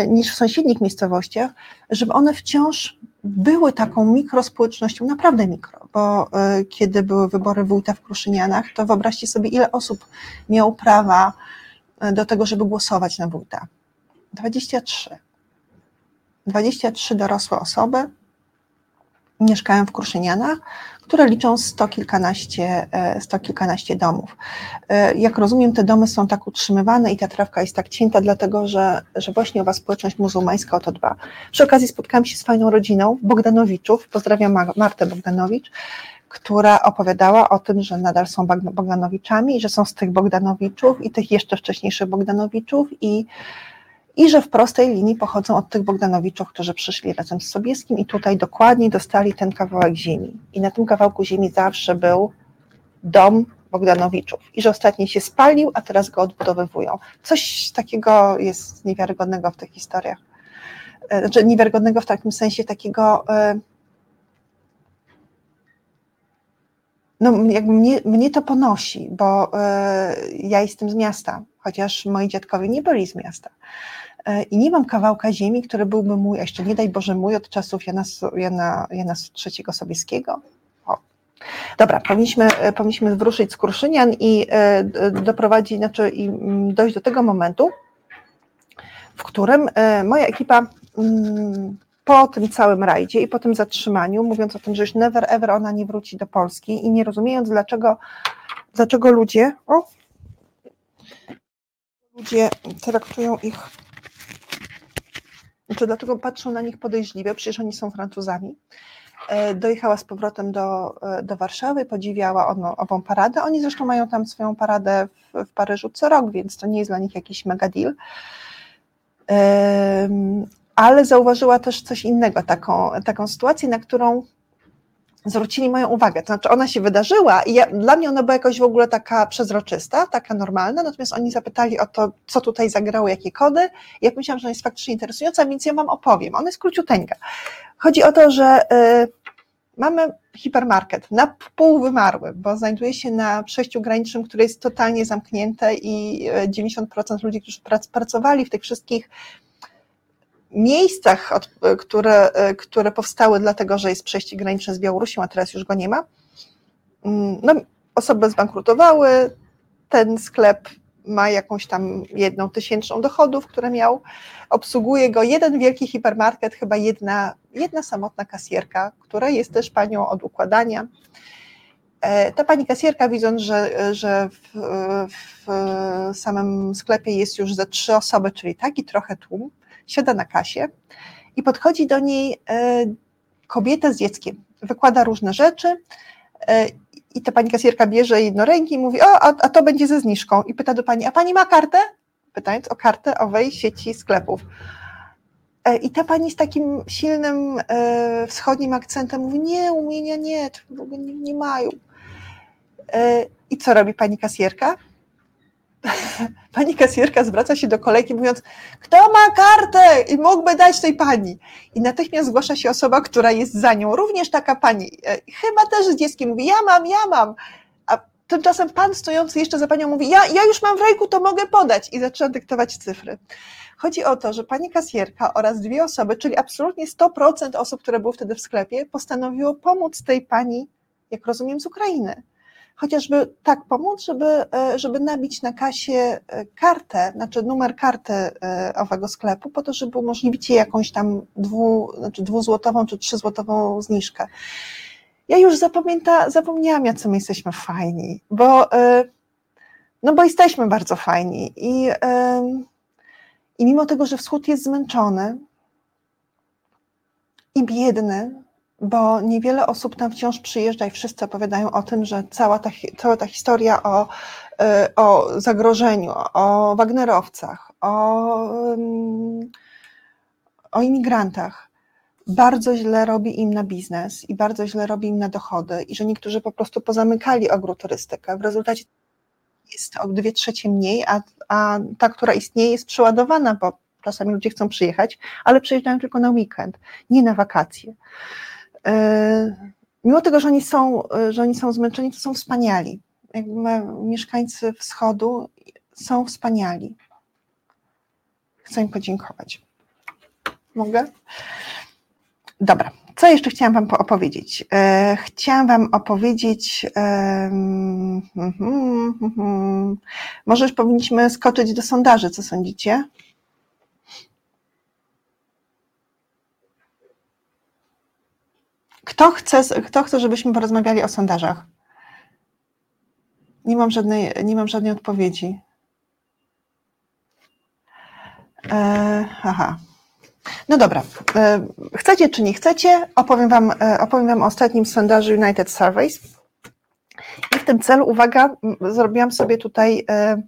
niż w sąsiednich miejscowościach, żeby one wciąż były taką mikrospołecznością, naprawdę mikro, bo e, kiedy były wybory wójta w Kruszynianach, to wyobraźcie sobie, ile osób miało prawa e, do tego, żeby głosować na wójta. 23. 23 dorosłe osoby mieszkają w Kruszynianach, które liczą sto kilkanaście, e, sto kilkanaście domów. E, jak rozumiem, te domy są tak utrzymywane i ta trawka jest tak cięta, dlatego że, że właśnie owa społeczność muzułmańska o to dba. Przy okazji spotkałam się z fajną rodziną Bogdanowiczów, pozdrawiam Martę Bogdanowicz, która opowiadała o tym, że nadal są Bogdanowiczami że są z tych Bogdanowiczów i tych jeszcze wcześniejszych Bogdanowiczów i i że w prostej linii pochodzą od tych Bogdanowiczów, którzy przyszli razem z Sobieskim i tutaj dokładnie dostali ten kawałek ziemi. I na tym kawałku ziemi zawsze był dom Bogdanowiczów i że ostatni się spalił, a teraz go odbudowywują. Coś takiego jest niewiarygodnego w tych historiach. E, znaczy niewiarygodnego w takim sensie takiego e, no jakby mnie, mnie to ponosi, bo e, ja jestem z miasta, chociaż moi dziadkowie nie byli z miasta. E, i nie mam kawałka ziemi, który byłby mój, a jeszcze nie daj Boże mój od czasów Jana, Jana, Jana III Sobieskiego. O. Dobra, powinniśmy, e, powinniśmy wruszyć z Kruszynian i e, doprowadzić, znaczy i mm, dojść do tego momentu, w którym moja ekipa mm, po tym całym rajdzie i po tym zatrzymaniu, mówiąc o tym, że już never ever ona nie wróci do Polski i nie rozumiejąc dlaczego, dlaczego ludzie, o, ludzie traktują ich znaczy, dlatego patrzą na nich podejrzliwie, przecież oni są Francuzami. dojechała z powrotem do, do Warszawy, podziwiała ono, ową paradę. Oni zresztą mają tam swoją paradę w, w Paryżu co rok, więc to nie jest dla nich jakiś mega deal ale zauważyła też coś innego, taką, taką sytuację, na którą zwrócili moją uwagę. To znaczy, ona się wydarzyła i ja, dla mnie ona była jakoś w ogóle taka przezroczysta, taka normalna, natomiast oni zapytali o to, co tutaj zagrało, jakie kody. Ja myślałam, że ona jest faktycznie interesująca, więc ja Wam opowiem. Ona jest króciuteńka. Chodzi o to, że y, mamy hipermarket na pół wymarły, bo znajduje się na przejściu granicznym, które jest totalnie zamknięte i 90% y, ludzi, którzy pracowali w tych wszystkich miejscach, które, które powstały dlatego, że jest przejście graniczne z Białorusią, a teraz już go nie ma, mm, no, osoby zbankrutowały, ten sklep ma jakąś tam jedną tysięczną dochodów, które miał, obsługuje go jeden wielki hipermarket, chyba jedna, jedna samotna kasjerka, która jest też panią od układania. E, ta pani kasjerka, widząc, że, że w, w samym sklepie jest już ze trzy osoby, czyli taki trochę tłum, siada na kasie i podchodzi do niej e, kobieta z dzieckiem. Wykłada różne rzeczy e, i ta pani kasjerka bierze jednoręki i mówi, o, a, a to będzie ze zniżką. I pyta do pani, a pani ma kartę? Pytając o kartę owej sieci sklepów. E, I ta pani z takim silnym wschodnim akcentem mówi, nie, umienia nie, nie, nie mają. I co robi pani kasjerka? Pani kasjerka zwraca się do kolejki mówiąc, kto ma kartę i mógłby dać tej pani. I natychmiast zgłasza się osoba, która jest za nią, również taka pani, e, chyba też z dzieckiem, mówi, ja mam, ja mam. A tymczasem pan stojący jeszcze za panią mówi, ja, ja już mam w ręku, to mogę podać. I zaczyna dyktować cyfry. Chodzi o to, że pani kasjerka oraz dwie osoby, czyli absolutnie 100% osób, które były wtedy w sklepie, postanowiło pomóc tej pani, jak rozumiem, z Ukrainy chociażby tak pomóc, żeby, e, żeby nabić na kasie e, kartę, znaczy numer karty e, owego sklepu, po to, żeby umożliwić jej jakąś tam dwu, znaczy dwuzłotową czy trzyzłotową zniżkę. Ja już zapamięta, zapomniałam, jacy my jesteśmy fajni, bo, no bo jesteśmy bardzo fajni i, i mimo tego, że wschód jest zmęczony i biedny, bo niewiele osób tam wciąż przyjeżdża i wszyscy opowiadają o tym, że cała ta, cała ta historia o, y, o zagrożeniu, o Wagnerowcach, o, o imigrantach bardzo źle robi im na biznes i bardzo źle robi im na dochody i że niektórzy po prostu pozamykali agroturystykę. W rezultacie jest o dwie trzecie mniej, a, a ta, która istnieje jest przeładowana, bo czasami ludzie chcą przyjechać, ale przyjeżdżają tylko na weekend, nie na wakacje. E, mimo tego, że oni są, że oni są zmęczeni, to są wspaniali. Jakby mieszkańcy wschodu są wspaniali. Chcę im podziękować. Mogę? Dobra. Co jeszcze chciałam Wam opowiedzieć? E, chciałam Wam opowiedzieć, um, um, um, może już powinniśmy skoczyć do sondaży, co sądzicie? Kto chce, kto chce, żebyśmy porozmawiali o sondażach? Nie mam żadnej, nie mam żadnej odpowiedzi. E, aha. No dobra. E, chcecie czy nie chcecie? Opowiem wam, e, opowiem wam o ostatnim sondażu United Surveys. I w tym celu, uwaga, zrobiłam sobie tutaj, e,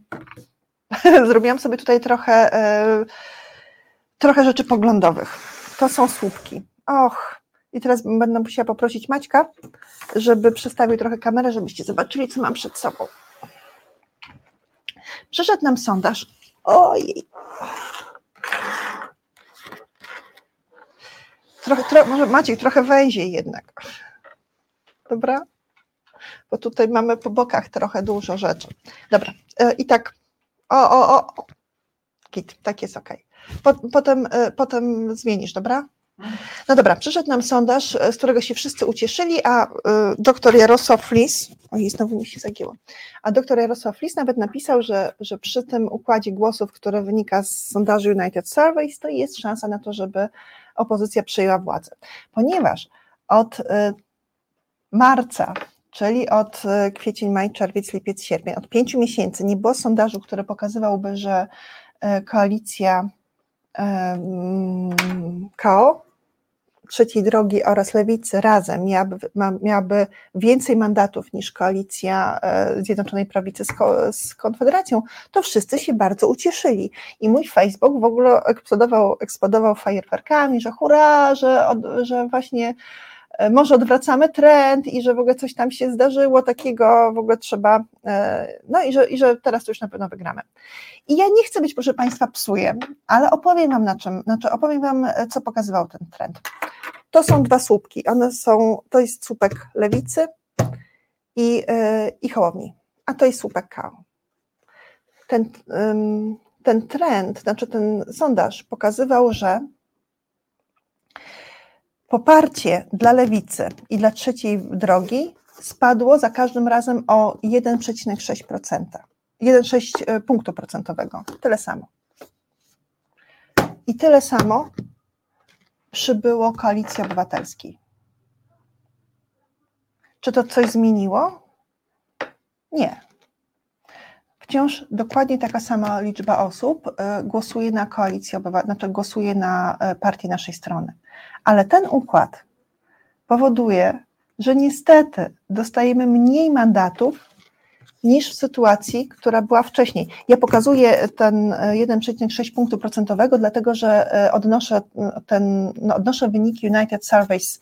zrobiłam sobie tutaj trochę, e, trochę rzeczy poglądowych. To są słupki. Och, i teraz będę musiała poprosić Maćka, żeby przestawił trochę kamerę, żebyście zobaczyli, co mam przed sobą. Przyszedł nam sondaż. Ojej. Trochę, trochę, może Maciek trochę wejdzie jednak. Dobra? Bo tutaj mamy po bokach trochę dużo rzeczy. Dobra. E, I tak. O, o, o. Kit, tak jest ok. Potem, e, potem zmienisz, dobra? No dobra, przyszedł nam sondaż, e, z którego się wszyscy ucieszyli, a y, doktor Jarosław Flis, oj, znowu mi się zagięło, a doktor Jarosław Flis nawet napisał, że, że przy tym układzie głosów, który wynika z sondażu United Surveys, to jest szansa na to, żeby opozycja przejęła władzę. Ponieważ od y, marca, czyli od y, kwiecień, maj, czerwiec, lipiec, sierpień, od pięciu miesięcy nie było sondażu, który pokazywałby, że koalicja KO Trzeciej Drogi oraz Lewicy razem miałaby, miałaby więcej mandatów niż koalicja e, Zjednoczonej Prawicy z, z, Konfederacją, to wszyscy się bardzo ucieszyli. I mój Facebook w ogóle eksplodował, eksplodował fajerwerkami, że hurra, że, że właśnie e, może odwracamy trend i że w ogóle coś tam się zdarzyło takiego, w ogóle trzeba, e, no i że, i że teraz już na pewno wygramy. I ja nie chcę być, proszę Państwa, psujem, ale opowiem Wam na czym, znaczy opowiem Wam, co pokazywał ten trend. To są dwa słupki. One są, to jest słupek lewicy i, yy, i hołowni, a to jest słupek KO. Ten, yy, ten trend, znaczy ten sondaż pokazywał, że poparcie dla lewicy i dla trzeciej drogi spadło za każdym razem o 1,6%. 1,6 e, punktu procentowego. Tyle samo. I tyle samo przybyło koalicji obywatelskiej. Czy to coś zmieniło? Nie. Wciąż dokładnie taka sama liczba osób e, głosuje na koalicję obywatelską, znaczy głosuje na e, partię naszej strony. Ale ten układ powoduje, że niestety dostajemy mniej mandatów niż w sytuacji, która była wcześniej. Ja pokazuję ten 1,6 e, punktu procentowego, dlatego że e, odnoszę, ten, no odnoszę wyniki United Surveys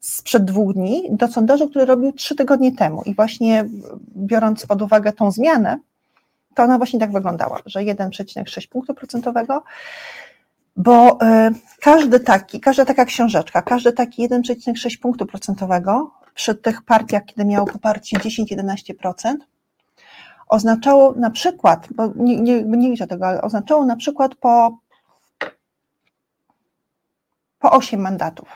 sprzed dwóch dni do sondażu, który robił trzy tygodnie temu i właśnie biorąc pod uwagę tą zmianę, to ona właśnie tak wyglądała, że 1,6 punktu procentowego, bo każdy taki, każda taka książeczka, każdy taki 1,6 punktu procentowego przy tych partiach, kiedy miało poparcie 10-11%, oznaczało na przykład, bo nie, nie, nie tego, ale oznaczało na przykład po, po 8 mandatów.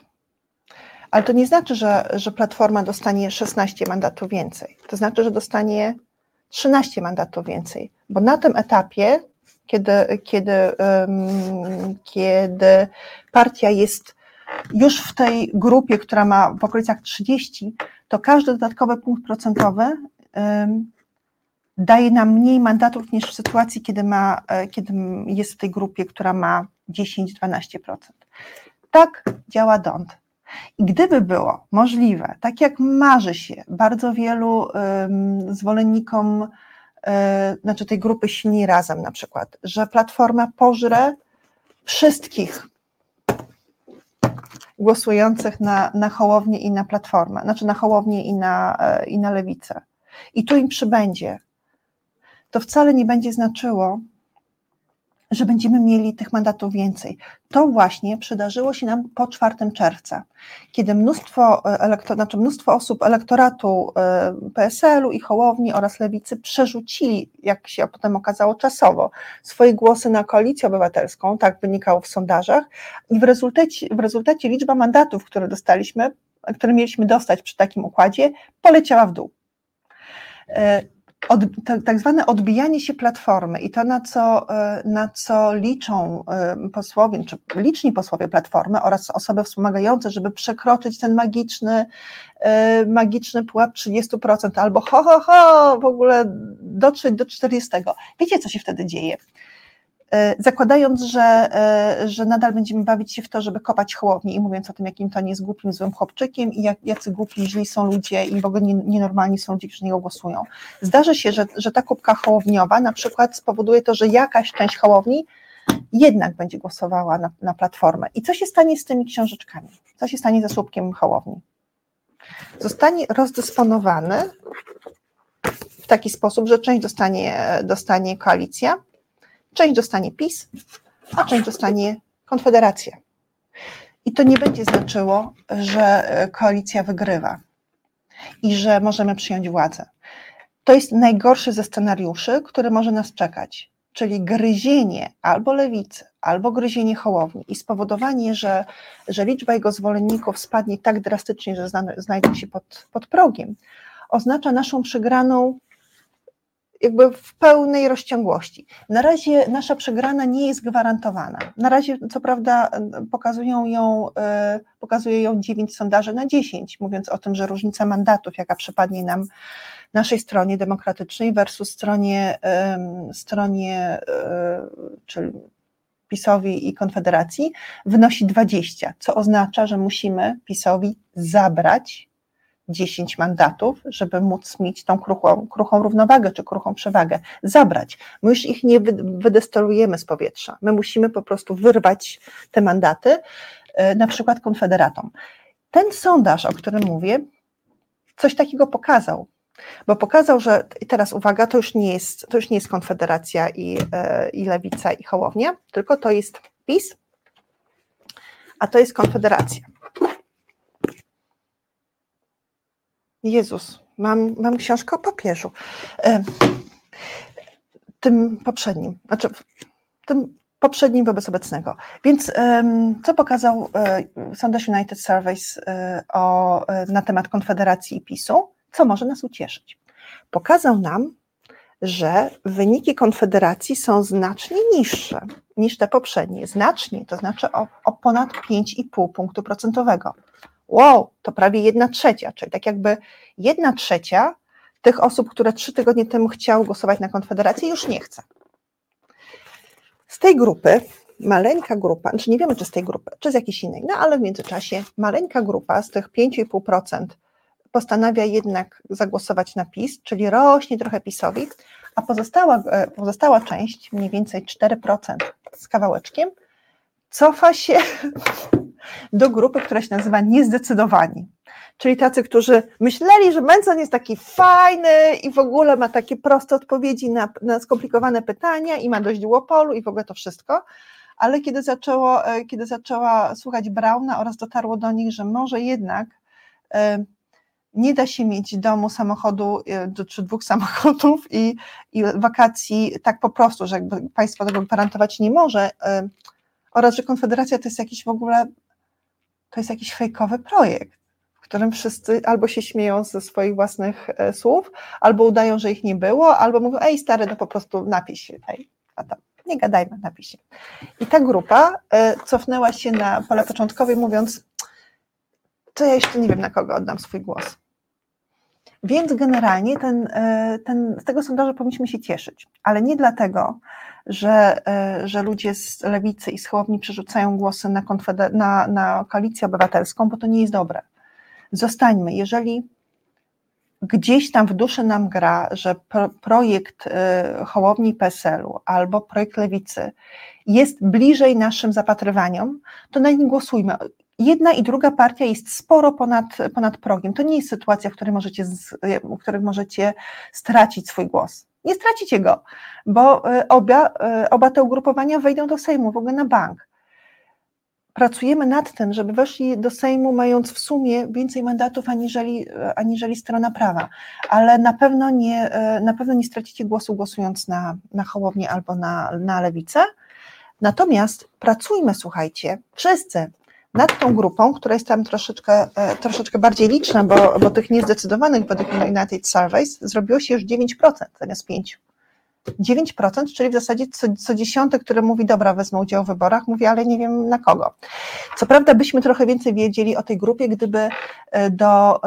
Ale to nie znaczy, że, że Platforma dostanie 16 mandatów więcej. To znaczy, że dostanie 13 mandatów więcej, bo na tym etapie, kiedy, kiedy, um, kiedy partia jest już w tej grupie, która ma w okolicach 30, to każdy dodatkowy punkt procentowy um, daje nam mniej mandatów niż w sytuacji, kiedy, ma, e, kiedy jest w tej grupie, która ma 10-12%. Tak działa DONT. I gdyby było możliwe, tak jak marzy się bardzo wielu um, zwolennikom, um, znaczy tej grupy Silni Razem na przykład, że Platforma pożre wszystkich głosujących na, na Hołownię i na Platformę, znaczy na Hołownię i na, e, i na Lewicę. I tu im przybędzie, to wcale nie będzie znaczyło, że będziemy mieli tych mandatów więcej. To właśnie przydarzyło się nam po 4 czerwca, kiedy mnóstwo, e, elektor, znaczy mnóstwo osób elektoratu e, PSL-u i Hołowni oraz Lewicy przerzucili, jak się potem okazało czasowo, swoje głosy na koalicję obywatelską, tak wynikało w sondażach, i w rezultacie, w rezultacie liczba mandatów, które dostaliśmy, które mieliśmy dostać przy takim układzie, poleciała w dół. Od, tak, tak zwane odbijanie się platformy i to, na co, e, na co liczą e, posłowie, czy liczni posłowie platformy oraz osoby wspomagające, żeby przekroczyć ten magiczny, e, magiczny pułap 30% albo ho, ho, ho, w ogóle dotrzeć do 40%. Wiecie, co się wtedy dzieje? E, zakładając, że, e, że nadal będziemy bawić się w to, żeby kopać chłowni i mówiąc o tym, jakim to nie jest głupim, złym chłopczykiem i jak, jacy głupi, źli są ludzie i w ogóle nienormalni są ludzie, którzy niego głosują. Zdarzy się, że, że ta kubka hołowniowa na przykład spowoduje to, że jakaś część hołowni jednak będzie głosowała na, na platformę. I co się stanie z tymi książeczkami? Co się stanie ze słupkiem hołowni? Zostanie rozdysponowany w taki sposób, że część dostanie, dostanie koalicja, Część dostanie PiS, a część dostanie Konfederacja. I to nie będzie znaczyło, że koalicja wygrywa i że możemy przyjąć władzę. To jest najgorszy ze scenariuszy, który może nas czekać, czyli gryzienie albo lewicy, albo gryzienie hołowni i spowodowanie, że, że liczba jego zwolenników spadnie tak drastycznie, że znajdą się pod, pod progiem, oznacza naszą przegraną jakby w pełnej rozciągłości. Na razie nasza przegrana nie jest gwarantowana. Na razie, co prawda, pokazują ją, e, pokazuje ją 9 sondaży na 10, mówiąc o tym, że różnica mandatów, jaka przypadnie nam naszej stronie demokratycznej versus stronie, stronie e, czyli PiSowi i Konfederacji wynosi 20, co oznacza, że musimy PiSowi zabrać 10 mandatów, żeby móc mieć tą kruchą, kruchą równowagę czy kruchą przewagę. Zabrać. My już ich nie wydestorujemy z powietrza. My musimy po prostu wyrwać te mandaty, e, na przykład Konfederatom. Ten sondaż, o którym mówię, coś takiego pokazał. Bo pokazał, że teraz uwaga, to już nie jest, to już nie jest Konfederacja i, e, i Lewica i Hołownia, tylko to jest PiS, a to jest Konfederacja. Jezus, mam, mam książkę o papieżu. E, tym poprzednim, znaczy tym poprzednim wobec obecnego. Więc co pokazał e, Sondaż United Surveys o, na temat Konfederacji i PiSu? co może nas ucieszyć. Pokazał nam, że wyniki Konfederacji są znacznie niższe niż te poprzednie. Znacznie, to znaczy o, o ponad 5,5 punktu procentowego. Wow, to prawie jedna trzecia, czyli tak jakby jedna trzecia tych osób, które trzy tygodnie temu chciały głosować na Konfederację, już nie chce. Z tej grupy, maleńka grupa, znaczy nie wiemy, czy z tej grupy, czy z jakiejś innej, no ale w międzyczasie maleńka grupa z tych 5,5% postanawia jednak zagłosować na PiS, czyli rośnie trochę PiSowi, a pozostała, e, pozostała część, mniej więcej 4% z kawałeczkiem, cofa się do grupy, która się nazywa niezdecydowani. Czyli tacy, którzy myśleli, że Manson jest taki fajny i w ogóle ma takie proste odpowiedzi na, na skomplikowane pytania i ma dość duopolu i w ogóle to wszystko, ale kiedy, zaczęło, e, kiedy zaczęła słuchać Brauna oraz dotarło do nich, że może jednak e, nie da się mieć domu, samochodu e, czy dwóch samochodów i, i wakacji tak po prostu, że jakby państwo tego gwarantować nie może oraz, że Konfederacja to jest jakiś w ogóle, to jest jakiś fejkowy projekt, w którym wszyscy albo się śmieją ze swoich własnych e, słów, albo udają, że ich nie było, albo mówią, ej stary, no po prostu napisz się, ej, a tam, nie gadajmy, napisz się. I ta grupa cofnęła się na pole początkowe mówiąc, to ja jeszcze nie wiem, na kogo oddam swój głos. Więc generalnie ten, e, ten, z tego sondażu powinniśmy się cieszyć, ale nie dlatego, że, e, że ludzie z lewicy i z Hołowni przerzucają głosy na, na, na koalicję obywatelską, bo to nie jest dobre. Zostańmy, jeżeli gdzieś tam w duszy nam gra, że pro, projekt e, Hołowni PSL-u albo projekt Lewicy jest bliżej naszym zapatrywaniom, to na nim głosujmy jedna i druga partia jest sporo ponad, ponad progiem. To nie jest sytuacja, w której możecie, w której możecie stracić swój głos. Nie stracicie go, bo e, oba, oba te ugrupowania wejdą do Sejmu, w ogóle na bank. Pracujemy nad tym, żeby weszli do Sejmu, mając w sumie więcej mandatów aniżeli, aniżeli strona prawa, ale na pewno nie, e, na pewno nie stracicie głosu głosując na, na Hołownię albo na, na Lewicę. Natomiast pracujmy, słuchajcie, wszyscy, nad tą grupą, która jest tam troszeczkę, e, troszeczkę bardziej liczna, bo, bo tych niezdecydowanych według United Surveys zrobiło się już 9% zamiast 5%. 9%, czyli w zasadzie co, co dziesiąte, które mówi, dobra, wezmę udział w wyborach, mówi, ale nie wiem na kogo. Co prawda byśmy trochę więcej wiedzieli o tej grupie, gdyby e, do,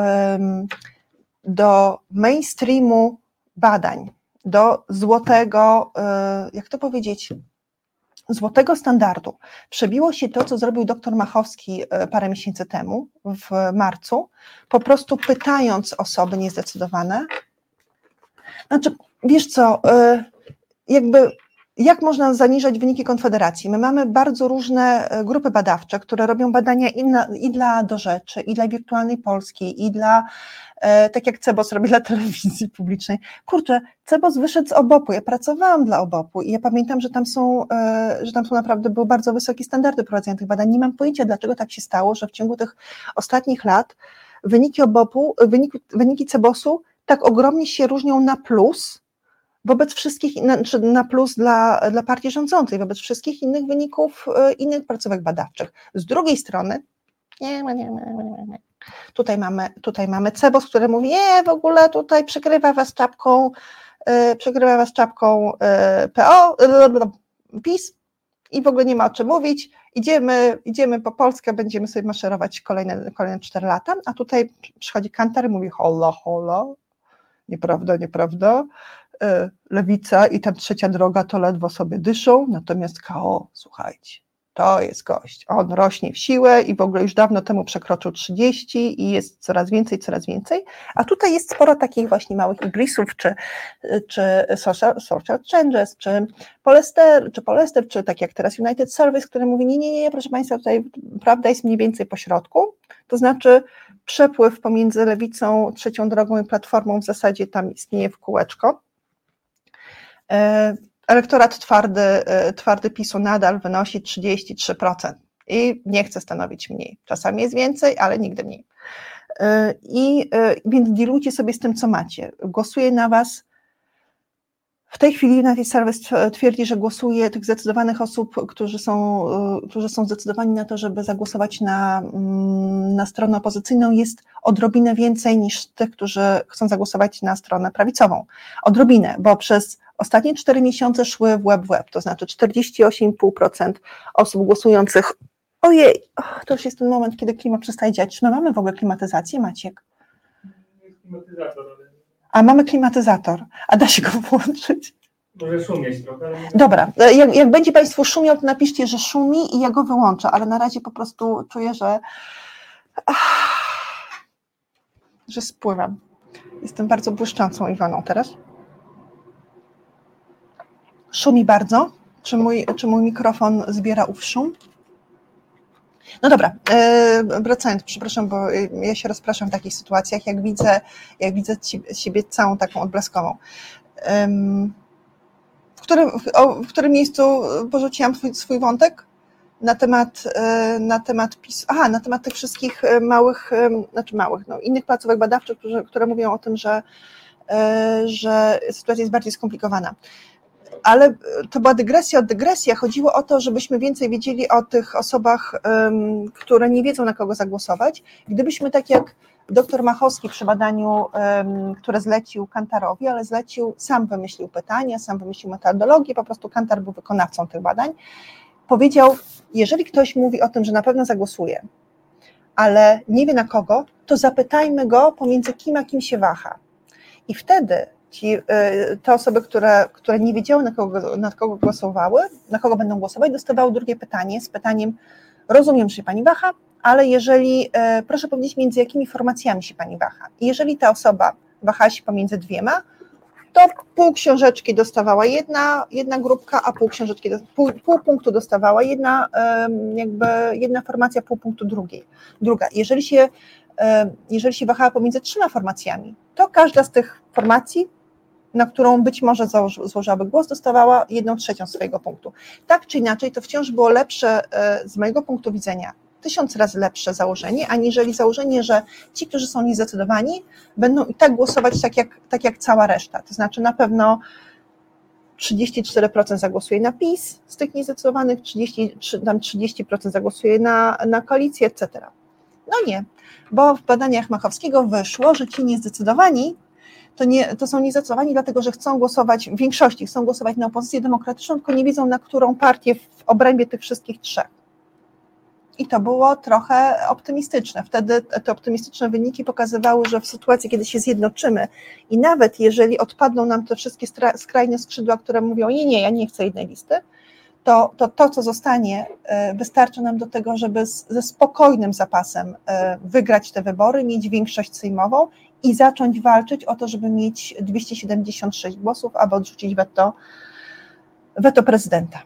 do mainstreamu badań, do złotego, e, jak to powiedzieć, złotego standardu przebiło się to, co zrobił dr Machowski e, parę miesięcy temu, w marcu, po prostu pytając osoby niezdecydowane. Znaczy, wiesz co, e, jakby jak można zaniżać wyniki Konfederacji? My mamy bardzo różne e, grupy badawcze, które robią badania i, na, i dla Do Rzeczy, i dla Wirtualnej Polski, i dla E, tak jak Cebos robi dla telewizji publicznej. Kurczę, Cebos wyszedł z obopu, ja pracowałam dla obopu i ja pamiętam, że tam są, że tam są naprawdę były bardzo wysokie standardy prowadzenia tych badań. Nie mam pojęcia, dlaczego tak się stało, że w ciągu tych ostatnich lat wyniki obopu, wyniki, wyniki Cebosu tak ogromnie się różnią na plus, wobec wszystkich, na, na plus dla, dla partii rządzącej, wobec wszystkich innych wyników, e, innych placówek badawczych. Z drugiej strony, nie, nie, nie, nie. Tutaj mamy, tutaj mamy Cebos, który mówi, nie, w ogóle tutaj przykrywa was czapką, yy, przykrywa was czapką yy, PO, yy, PiS i w ogóle nie ma o czym mówić. Idziemy, idziemy po Polskę, będziemy sobie maszerować kolejne, kolejne 4 lata, a tutaj przychodzi kantar i mówi hola, hola, nieprawda, nieprawda. Lewica i ta trzecia droga to ledwo sobie dyszą, natomiast KO, słuchajcie, to jest gość. On rośnie w siłę i w ogóle już dawno temu przekroczył 30 i jest coraz więcej, coraz więcej. A tutaj jest sporo takich właśnie małych igrisów, czy, czy social, social changes, czy polester, czy polester, czy tak jak teraz United Service, który mówi, nie, nie, nie, proszę Państwa, tutaj prawda jest mniej więcej po środku. To znaczy przepływ pomiędzy lewicą, trzecią drogą i platformą w zasadzie tam istnieje w kółeczko. E, elektorat twardy, e, twardy PiSu nadal wynosi 33% i nie chce stanowić mniej. Czasami jest więcej, ale nigdy mniej. E, I więc dilujcie sobie z tym, co macie. Głosuje na was w tej chwili United Service twierdzi, że głosuje tych zdecydowanych osób, którzy są, którzy są zdecydowani na to, żeby zagłosować na, mm, na stronę opozycyjną, jest odrobinę więcej niż tych, którzy chcą zagłosować na stronę prawicową. Odrobinę, bo przez ostatnie cztery miesiące szły w web web, to znaczy 48,5% osób głosujących. Ojej, to już jest ten moment, kiedy klimat przestaje działać. Czy my mamy w ogóle klimatyzację, Maciek? Klimatyzator, ale a mamy klimatyzator, a da się go włączyć. Może szumieć trochę. Ale... Dobra, jak, jak będzie Państwu szumiał, to napiszcie, że szumi i ja go wyłączę, ale na razie po prostu czuję, że że spływam. Jestem bardzo błyszczącą Iwaną teraz. Szumi bardzo. Czy mój, czy mój mikrofon zbiera ów szum? No dobra, e, wracając, przepraszam, bo ja się rozpraszam w takich sytuacjach, jak widzę, jak widzę siebie całą taką odblaskową. W którym, w którym miejscu porzuciłam swój, swój wątek? Na temat, e, na temat PiS, aha, na temat tych wszystkich e, małych, znaczy małych, no, innych placówek badawczych, które, które mówią o tym, że, że sytuacja jest bardziej skomplikowana ale to była dygresja od dygresji. Chodziło o to, żebyśmy więcej wiedzieli o tych osobach, które nie wiedzą, na kogo zagłosować. Gdybyśmy tak jak doktor Machowski przy badaniu, które zlecił Kantarowi, ale zlecił, sam wymyślił pytania, sam wymyślił metodologię, po prostu Kantar był wykonawcą tych badań, powiedział, jeżeli ktoś mówi o tym, że na pewno zagłosuje, ale nie wie na kogo, to zapytajmy go pomiędzy kim a kim się waha. I wtedy ci, y, te osoby, które, które nie wiedziały, na kogo, na kogo głosowały, na kogo będą głosować, dostawały drugie pytanie z pytaniem: Rozumiem, że pani waha, ale jeżeli, y, proszę powiedzieć, między jakimi formacjami się pani waha. Jeżeli ta osoba wahała się pomiędzy dwiema, to pół książeczki dostawała jedna, jedna grupka, a pół książeczki, pół, pół punktu dostawała jedna, jakby jedna formacja, pół punktu drugiej, druga. Jeżeli się, jeżeli się wahała pomiędzy trzema formacjami, to każda z tych formacji na którą być może złożyłaby głos, dostawała jedną trzecią swojego punktu. Tak czy inaczej, to wciąż było lepsze e, z mojego punktu widzenia, tysiąc razy lepsze założenie, aniżeli założenie, że ci, którzy są niezdecydowani, będą i tak głosować tak jak, tak jak cała reszta. To znaczy na pewno 34% zagłosuje na PiS z tych niezdecydowanych, 30, tam 30% zagłosuje na, na koalicję, etc. No nie, bo w badaniach Machowskiego wyszło, że ci niezdecydowani to, nie, to są niezdecydowani dlatego, że chcą głosować, w większości chcą głosować na opozycję demokratyczną, tylko nie wiedzą na którą partię w obrębie tych wszystkich trzech. I to było trochę optymistyczne. Wtedy te optymistyczne wyniki pokazywały, że w sytuacji, kiedy się zjednoczymy i nawet jeżeli odpadną nam te wszystkie skrajne skrzydła, które mówią, nie, nie, ja nie chcę jednej listy, to to, to co zostanie, e, wystarczy nam do tego, żeby z, ze spokojnym zapasem e, wygrać te wybory, mieć większość sejmową i zacząć walczyć o to, żeby mieć 276 głosów, aby odrzucić weto, weto prezydenta.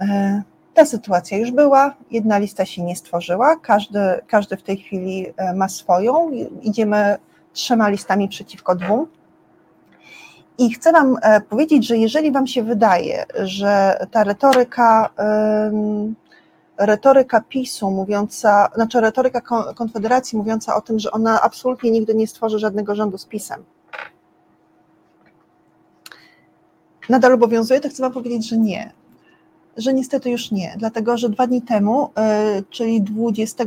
E, ta sytuacja już była, jedna lista się nie stworzyła, każdy, każdy w tej chwili e, ma swoją, idziemy trzema listami przeciwko dwóm. I chcę Wam e, powiedzieć, że jeżeli Wam się wydaje, że ta retoryka retoryka PiSu mówiąca, znaczy retoryka Konfederacji mówiąca o tym, że ona absolutnie nigdy nie stworzy żadnego rządu z PiSem. Nadal obowiązuje, to chcę Wam powiedzieć, że nie. Że niestety już nie, dlatego że dwa dni temu, y, czyli 20,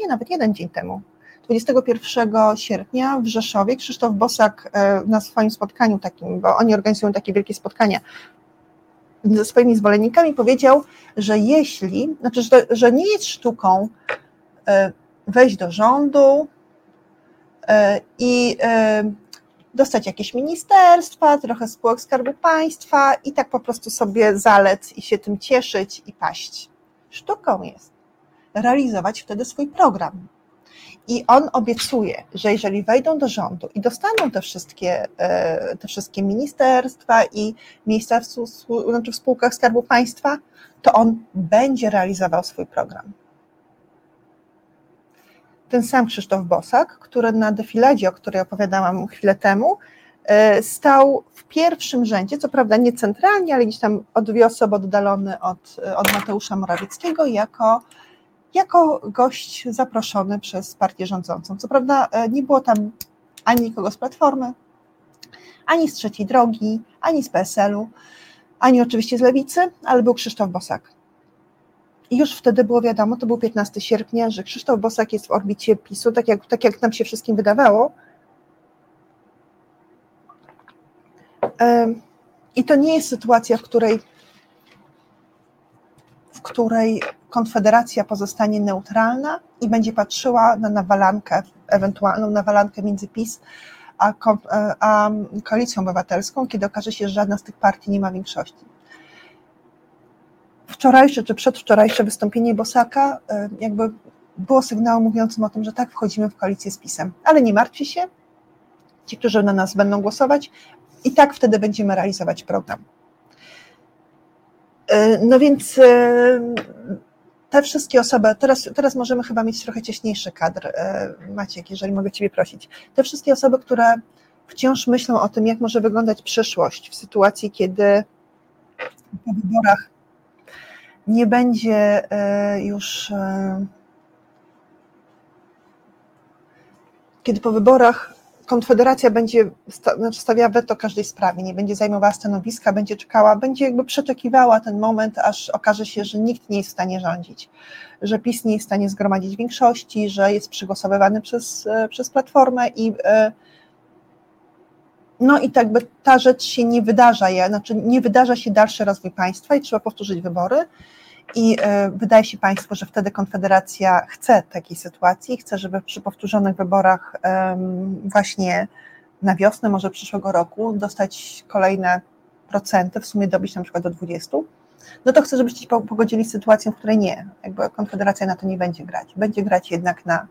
nie nawet jeden dzień temu, 21 sierpnia w Rzeszowie Krzysztof Bosak y, na swoim spotkaniu takim, bo oni organizują takie wielkie spotkania ze swoimi zwolennikami powiedział, że jeśli, znaczy, że, że nie jest sztuką e, wejść do rządu e, i, e, dostać jakieś ministerstwa, trochę spółek Skarbu Państwa i tak po prostu sobie zalec i się tym cieszyć i paść. Sztuką jest realizować wtedy swój program. I on obiecuje, że jeżeli wejdą do rządu i dostaną te wszystkie, e, te wszystkie ministerstwa i miejsca w, znaczy w spółkach Skarbu Państwa, to on będzie realizował swój program. Ten sam Krzysztof Bosak, który na defiladzie, o której opowiadałam chwilę temu, e, stał w pierwszym rzędzie, co prawda nie centralnie, ale gdzieś tam o dwie osoby oddalony od, od Mateusza Morawieckiego, jako jako gość zaproszony przez partię rządzącą. Co prawda e, nie było tam ani nikogo z Platformy, ani z Trzeciej Drogi, ani z PSL-u, ani oczywiście z Lewicy, ale był Krzysztof Bosak. I już wtedy było wiadomo, to był 15 sierpnia, że Krzysztof Bosak jest w orbicie PiSu, tak jak, tak jak nam się wszystkim wydawało. I to nie jest sytuacja, w której, w której Konfederacja pozostanie neutralna i będzie patrzyła na nawalankę, ewentualną nawalankę między PiS a, e, a Koalicją Obywatelską, kiedy okaże się, że żadna z tych partii nie ma większości. Wczorajsze czy przedwczorajsze wystąpienie Bosaka e, jakby było sygnałem mówiącym o tym, że tak, wchodzimy w koalicję z PiSem. Ale nie martwcie się, ci, którzy na nas będą głosować, i tak wtedy będziemy realizować program. E, no więc te wszystkie osoby, teraz, teraz możemy chyba mieć trochę cieśniejszy kadr, e, Maciek, jeżeli mogę Ciebie prosić. Te wszystkie osoby, które wciąż myślą o tym, jak może wyglądać przyszłość w sytuacji, kiedy po wyborach nie będzie e, już. E, kiedy po wyborach Konfederacja będzie znaczy stawiała weto każdej sprawie, nie będzie zajmowała stanowiska, będzie czekała, będzie jakby przeczekiwała ten moment, aż okaże się, że nikt nie jest w stanie rządzić, że PiS nie jest w stanie zgromadzić większości, że jest przygłosowywany przez, e, przez Platformę i e, no i tak by ta rzecz się nie wydarza, znaczy nie wydarza się dalszy rozwój państwa i trzeba powtórzyć wybory, i e, wydaje się Państwu, że wtedy Konfederacja chce takiej sytuacji, chce, żeby przy powtórzonych wyborach właśnie na wiosnę, może przyszłego roku, dostać kolejne procenty, w sumie dobić na przykład do 20, no to chcę, żebyście się pogodzili z sytuacją, w której nie, jakby Konfederacja na to nie będzie grać. Będzie grać jednak na,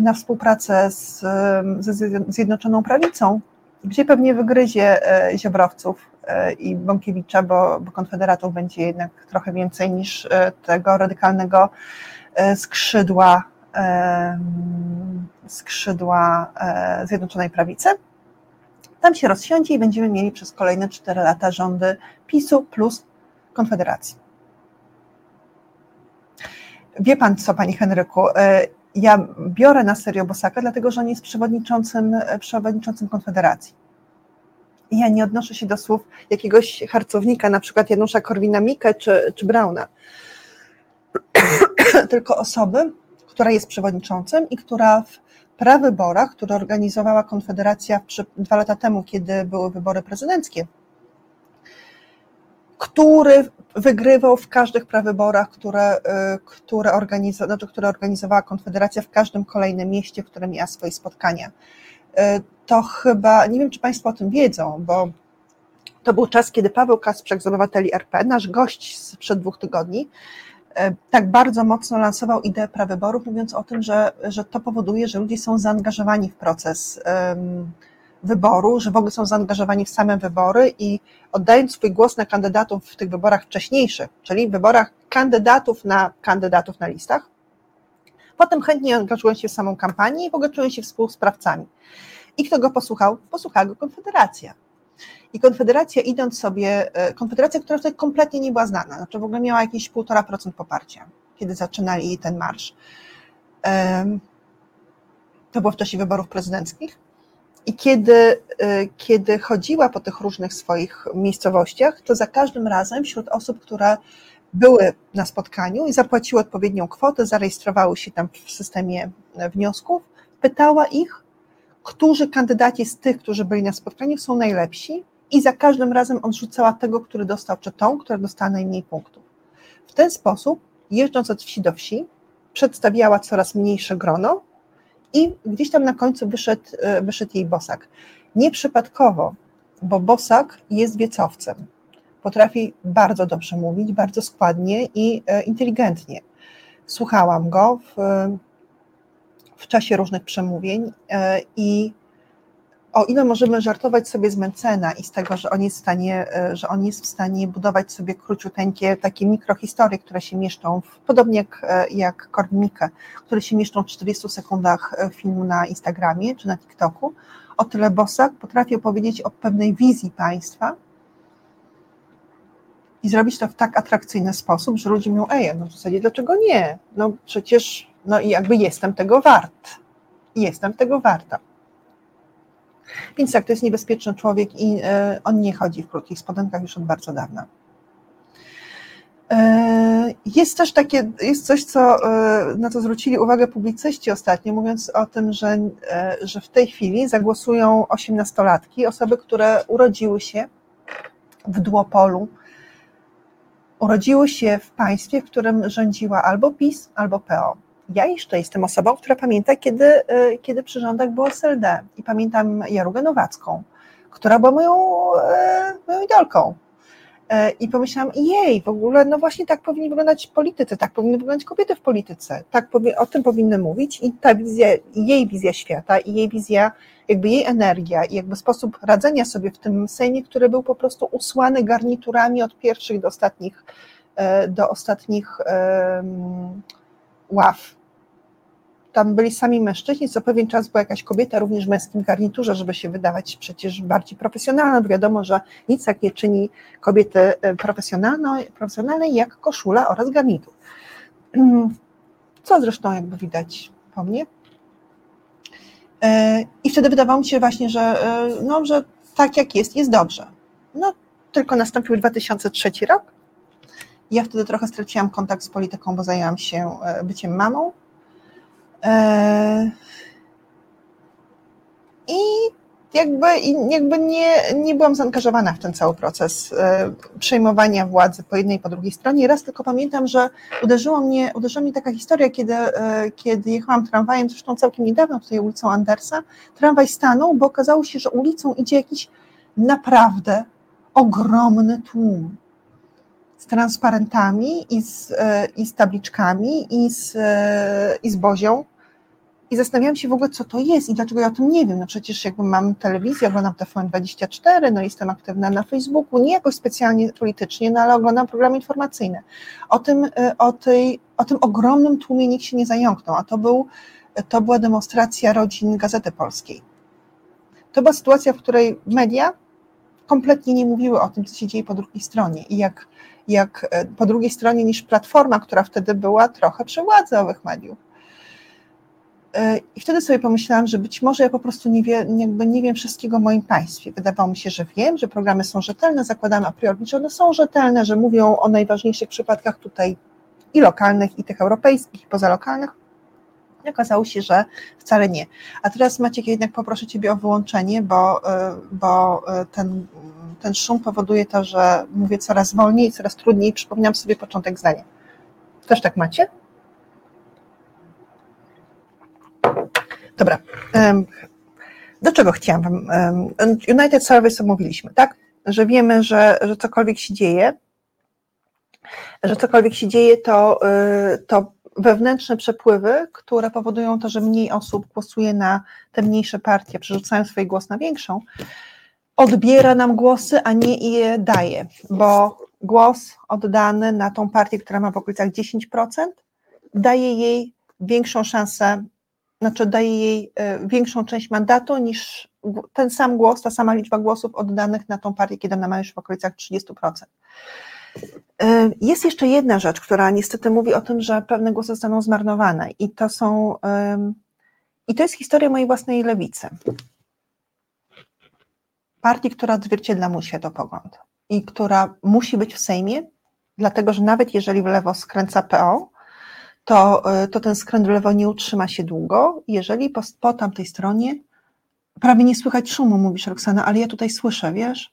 na współpracę z, ze Zjednoczoną Prawicą, gdzie pewnie wygryzie e, Ziobrowców e, i Bąkiewicza, bo, bo konfederatów będzie jednak trochę więcej niż e, tego radykalnego skrzydła, skrzydła Zjednoczonej Prawicy. Tam się rozsiądzie i będziemy mieli przez kolejne 4 lata rządy PiSu plus Konfederacji. Wie pan co, panie Henryku, ja biorę na serio Bosaka, dlatego że on jest przewodniczącym, przewodniczącym Konfederacji. I ja nie odnoszę się do słów jakiegoś harcownika, na przykład Janusza Korwina-Mikke czy, czy Brauna, tylko osoby, która jest przewodniczącym i która w prawyborach, które organizowała Konfederacja dwa lata temu, kiedy były wybory prezydenckie, który wygrywał w każdych prawyborach, które, y, które, organizo, znaczy, które organizowała Konfederacja w każdym kolejnym mieście, w którym miała swoje spotkania. Y, to chyba, nie wiem czy Państwo o tym wiedzą, bo to był czas, kiedy Paweł Kasprzak z Obywateli RP, nasz gość sprzed dwóch tygodni, y, tak bardzo mocno lansował ideę prawyborów, mówiąc o tym, że, że to powoduje, że ludzie są zaangażowani w proces um, wyboru, że w ogóle są zaangażowani w same wybory i oddając swój głos na kandydatów w tych wyborach wcześniejszych, czyli wyborach kandydatów na kandydatów na listach, potem chętnie angażują się w samą kampanię i w ogóle czują się współsprawcami. I kto go posłuchał? Posłuchała go Konfederacja. I Konfederacja idąc sobie, e, Konfederacja, która wtedy kompletnie nie była znana, znaczy w ogóle miała jakieś 1,5% poparcia, kiedy zaczynali ten marsz. To było w czasie wyborów prezydenckich. I kiedy, y, kiedy chodziła po tych różnych swoich miejscowościach, to za każdym razem wśród osób, które były na spotkaniu i zapłaciły odpowiednią kwotę, zarejestrowały się tam w systemie wniosków, pytała ich, którzy kandydaci z tych, którzy byli na spotkaniu, są najlepsi, i za każdym razem odrzucała tego, który dostał, czy tą, która dostała najmniej punktów. W ten sposób, jeżdżąc od wsi do wsi, przedstawiała coraz mniejsze grono I gdzieś tam na końcu wyszedł, wyszedł jej Bosak. Nieprzypadkowo, bo Bosak jest wiecowcem. Potrafi bardzo dobrze mówić, bardzo składnie i inteligentnie. Słuchałam go w, w czasie różnych przemówień i o ile możemy żartować sobie z Mencena i z tego, że on jest w stanie, e, że on jest w stanie budować sobie króciuteńkie takie mikrohistorie, które się mieszczą, w, podobnie jak, e, jak Kornmike, które się mieszczą w 40 sekundach e, filmu na Instagramie czy na TikToku, o tyle Bosak potrafi opowiedzieć o pewnej wizji państwa i zrobić to w tak atrakcyjny sposób, że ludzie mówią, ej, no w zasadzie dlaczego nie? No przecież, no i jakby jestem tego wart. Jestem tego warta. Więc tak, to jest niebezpieczny człowiek i e, on nie chodzi w krótkich spodenkach już od bardzo dawna. E, jest też takie, jest coś, co, e, na co zwrócili uwagę publicyści ostatnio, mówiąc o tym, że, że w tej chwili zagłosują osiemnastolatki, osoby, które urodziły się w duopolu, urodziły się w państwie, w którym rządziła albo PiS, albo PO ja jeszcze jestem osobą, która pamięta, kiedy, e, kiedy przy rządach było SLD i pamiętam Jarugę Nowacką, która była moją, e, moją idolką. E, I pomyślałam, jej, w ogóle, no właśnie tak powinni wyglądać politycy, tak powinny wyglądać kobiety w polityce, tak o tym powinny mówić i ta wizja, jej wizja świata i jej wizja, jakby jej energia i jakby sposób radzenia sobie w tym Sejmie, który był po prostu usłany garniturami od pierwszych do ostatnich, do ostatnich um, ław. Tam byli sami mężczyźni, co pewien czas była jakaś kobieta również w męskim garniturze, żeby się wydawać przecież bardziej profesjonalną. Wiadomo, że nic tak nie czyni kobiety e, profesjonalnej jak koszula oraz garnitur. Co zresztą jakby widać po mnie. E, I wtedy wydawało mi się właśnie, że, e, no, że tak jak jest, jest dobrze. No, tylko nastąpił 2003 rok ja wtedy trochę straciłam kontakt z polityką, bo zajęłam się byciem mamą. E, I jakby, jakby nie, nie byłam zaangażowana w ten cały proces e, przejmowania władzy po jednej i po drugiej stronie. Raz tylko pamiętam, że uderzyło mnie, uderzyła mnie taka historia, kiedy, kiedy jechałam tramwajem, zresztą całkiem niedawno tutaj ulicą Andersa, tramwaj stanął, bo okazało się, że ulicą idzie jakiś naprawdę ogromny tłum z transparentami i z, e, i z tabliczkami i z, e, i z bozią. I zastanawiałam się w ogóle, co to jest i dlaczego ja o tym nie wiem. No przecież jakby mam telewizję, oglądam TVN24, no jestem aktywna na Facebooku, nie jakoś specjalnie politycznie, no ale oglądam programy informacyjne. O tym, e, o tej, o tym ogromnym tłumie nikt się nie zająknął, a to, był, to była demonstracja rodzin Gazety Polskiej. To była sytuacja, w której media kompletnie nie mówiły o tym, co się dzieje po drugiej stronie i jak jak e, po drugiej stronie niż Platforma, która wtedy była trochę przy władzy owych mediów. E, I wtedy sobie pomyślałam, że być może ja po prostu nie, wie, nie wiem wszystkiego o moim państwie. Wydawało mi się, że wiem, że programy są rzetelne, zakładam a priori, że one są rzetelne, że mówią o najważniejszych przypadkach tutaj i lokalnych, i tych europejskich, i pozalokalnych. I okazało się, że wcale nie. A teraz Maciek, jednak poproszę Ciebie o wyłączenie, bo, e, bo ten ten szum powoduje to, że mówię coraz wolniej coraz trudniej. Przypominam sobie początek zdania. Też tak macie? Dobra. Do czego chciałam Wam? United Service omówiliśmy, tak? Że wiemy, że, że cokolwiek się dzieje, że cokolwiek się dzieje, to, y, to wewnętrzne przepływy, które powodują to, że mniej osób głosuje na te mniejsze partie, przerzucają swój głos na większą, odbiera nam głosy, a nie je daje, bo głos oddany na tą partię, która ma w okolicach 10%, daje jej większą szansę, znaczy daje jej e, większą część mandatu niż ten sam głos, ta sama liczba głosów oddanych na tą partię, kiedy ona ma już w okolicach 30%. E, jest jeszcze jedna rzecz, która niestety mówi o tym, że pewne głosy zostaną zmarnowane i to są i to jest historia mojej własnej lewicy partii, która odzwierciedla mój światopogląd i która musi być w Sejmie, dlatego że nawet jeżeli w lewo skręca PO, to, y, to ten skręt w lewo nie utrzyma się długo, jeżeli po, po tamtej stronie prawie nie słychać szumu, mówisz Roxana, ale ja tutaj słyszę, wiesz?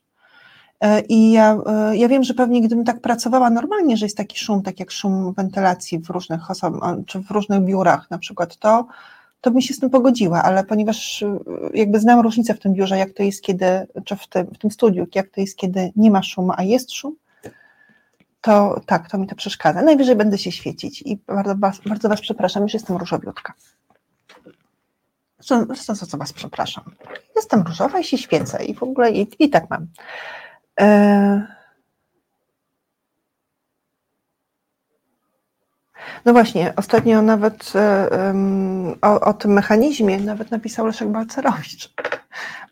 Y, I ja, y, ja wiem, że pewnie gdybym tak pracowała normalnie, że jest taki szum, tak jak szum wentylacji w różnych osobach, czy w różnych biurach na przykład, to, to bym się z tym pogodziła, ale ponieważ jakby znam różnicę w tym biurze, jak to jest kiedy, czy w tym, w tym studiu, jak to jest kiedy nie ma szumu, a jest szum, to tak, to mi to przeszkadza. Najwyżej będę się świecić i bardzo, bardzo Was przepraszam, już jestem różowiutka. Zresztą, za co Was przepraszam. Jestem różowa i się świecę i w ogóle i, i tak mam. E... No właśnie, ostatnio nawet um, o, o, tym mechanizmie nawet napisał Leszek Balcerowicz,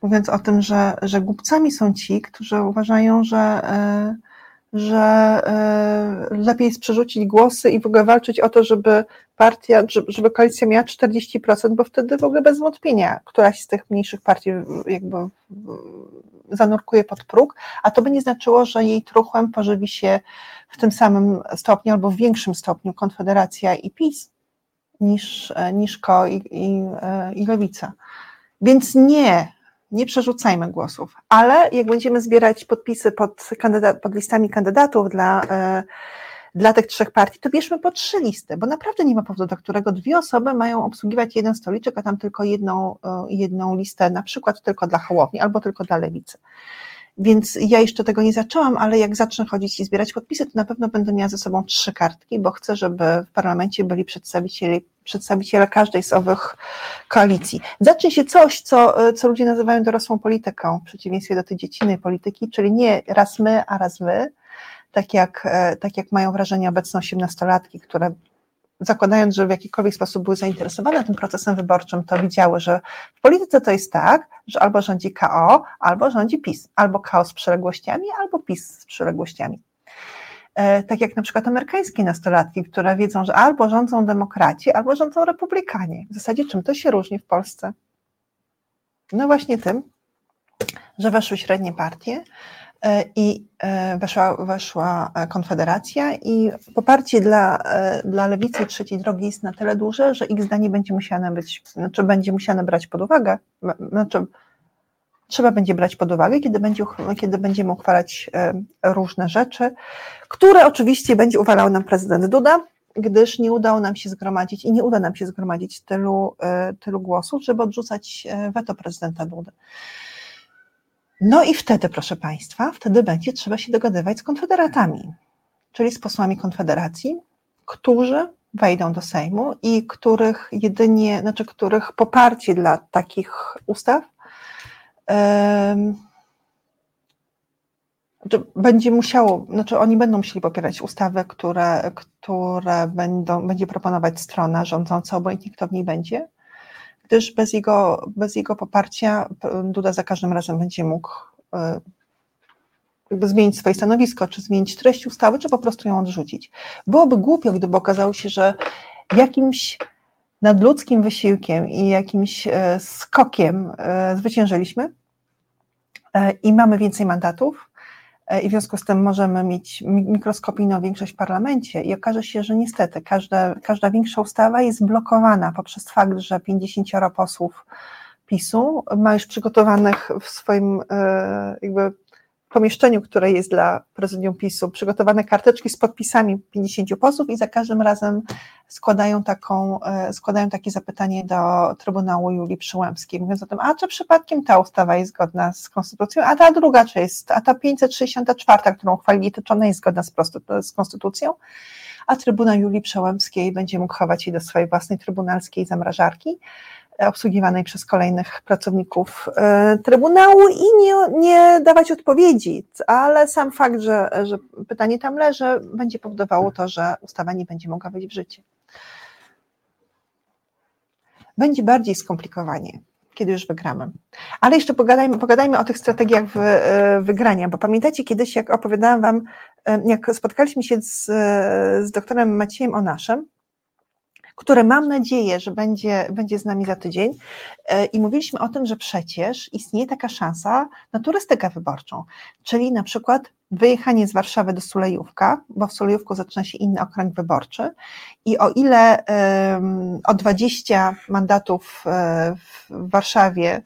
mówiąc o tym, że, że głupcami są ci, którzy uważają, że, że lepiej jest przerzucić głosy i w ogóle walczyć o to, żeby partia, żeby koalicja miała 40%, bo wtedy w ogóle bez wątpienia któraś z tych mniejszych partii jakby zanurkuje pod próg, a to by nie znaczyło, że jej truchłem pożywi się w tym samym stopniu albo w większym stopniu Konfederacja i PiS niż, niż KO i, i, i Lewica. Więc nie, nie przerzucajmy głosów, ale jak będziemy zbierać podpisy pod, kandydat, pod listami kandydatów dla, e, dla tych trzech partii, to bierzmy po trzy listy, bo naprawdę nie ma powodu, do którego dwie osoby mają obsługiwać jeden stoliczek, a tam tylko jedną, e, jedną listę, na przykład tylko dla Hołowni albo tylko dla Lewicy. Więc ja jeszcze tego nie zaczęłam, ale jak zacznę chodzić i zbierać podpisy, to na pewno będę miała ze sobą trzy kartki, bo chcę, żeby w parlamencie byli przedstawiciele, przedstawiciele każdej z owych koalicji. Zacznie się coś, co, co ludzie nazywają dorosłą polityką, w przeciwieństwie do tej dziecinnej polityki, czyli nie raz my, a raz wy, tak jak, tak jak mają wrażenie obecne osiemnastolatki, które zakładając, że w jakikolwiek sposób były zainteresowane tym procesem wyborczym, to widziały, że w polityce to jest tak, że albo rządzi KO, albo rządzi PiS, albo KO z przyległościami, albo PiS z przyległościami. E, tak jak na przykład amerykańskie nastolatki, które wiedzą, że albo rządzą demokraci, albo rządzą republikanie. W zasadzie czym to się różni w Polsce? No właśnie tym, że weszły średnie partie, i e, weszła, weszła Konfederacja i poparcie dla, e, dla lewicy trzeciej drogi jest na tyle duże, że ich zdanie będzie musiane być, znaczy będzie musiane brać pod uwagę, znaczy trzeba będzie brać pod uwagę, kiedy, będzie, kiedy będziemy uchwalać różne rzeczy, które oczywiście będzie uwalał nam prezydent Duda, gdyż nie udało nam się zgromadzić i nie uda nam się zgromadzić tylu, tylu głosów, żeby odrzucać weto prezydenta Dudy. No i wtedy, proszę Państwa, wtedy będzie trzeba się dogadywać z konfederatami, czyli z posłami Konfederacji, którzy wejdą do Sejmu i których jedynie, znaczy których poparcie dla takich ustaw um, będzie musiało, znaczy oni będą musieli popierać ustawy, które, które będą, będzie proponować strona rządząca, obojętnie kto w niej będzie, gdyż bez jego, bez jego poparcia Duda za każdym razem będzie mógł e, jakby zmienić swoje stanowisko, czy zmienić treść ustawy, czy po prostu ją odrzucić. Byłoby głupio, gdyby okazało się, że jakimś nadludzkim wysiłkiem i jakimś e, skokiem e, zwyciężyliśmy i mamy więcej mandatów, i w związku z tym możemy mieć mikroskopijną większość w parlamencie i okaże się, że niestety każda, każda większa ustawa jest blokowana poprzez fakt, że 50 posłów PiSu ma już przygotowanych w swoim e, jakby pomieszczeniu, które jest dla prezydium PiSu, przygotowane karteczki z podpisami 50 posłów i za każdym razem składają, taką, e, składają takie zapytanie do Trybunału Julii Przyłębskiej, mówiąc o tym, a czy przypadkiem ta ustawa jest zgodna z konstytucją, a ta druga, czy jest, a ta 564, którą uchwalili, to czy ona jest zgodna z, z konstytucją, a Trybunał Julii Przyłębskiej będzie mógł chować jej do swojej własnej trybunalskiej zamrażarki, obsługiwanej przez kolejnych pracowników e, Trybunału i nie, nie dawać odpowiedzi, ale sam fakt, że, że pytanie tam leży, będzie powodowało to, że ustawa nie będzie mogła wejść w życie. Będzie bardziej skomplikowanie, kiedy już wygramy. Ale jeszcze pogadajmy, pogadajmy o tych strategiach e, wygrania, bo pamiętacie kiedyś, jak opowiadałam Wam, e, jak spotkaliśmy się z, z doktorem Maciejem Onaszem, które mam nadzieję, że będzie, będzie z nami za tydzień. E, I mówiliśmy o tym, że przecież istnieje taka szansa na turystykę wyborczą, czyli na przykład wyjechanie z Warszawy do Sulejówka, bo w Sulejówku zaczyna się inny okręg wyborczy i o ile o 20 mandatów e, w Warszawie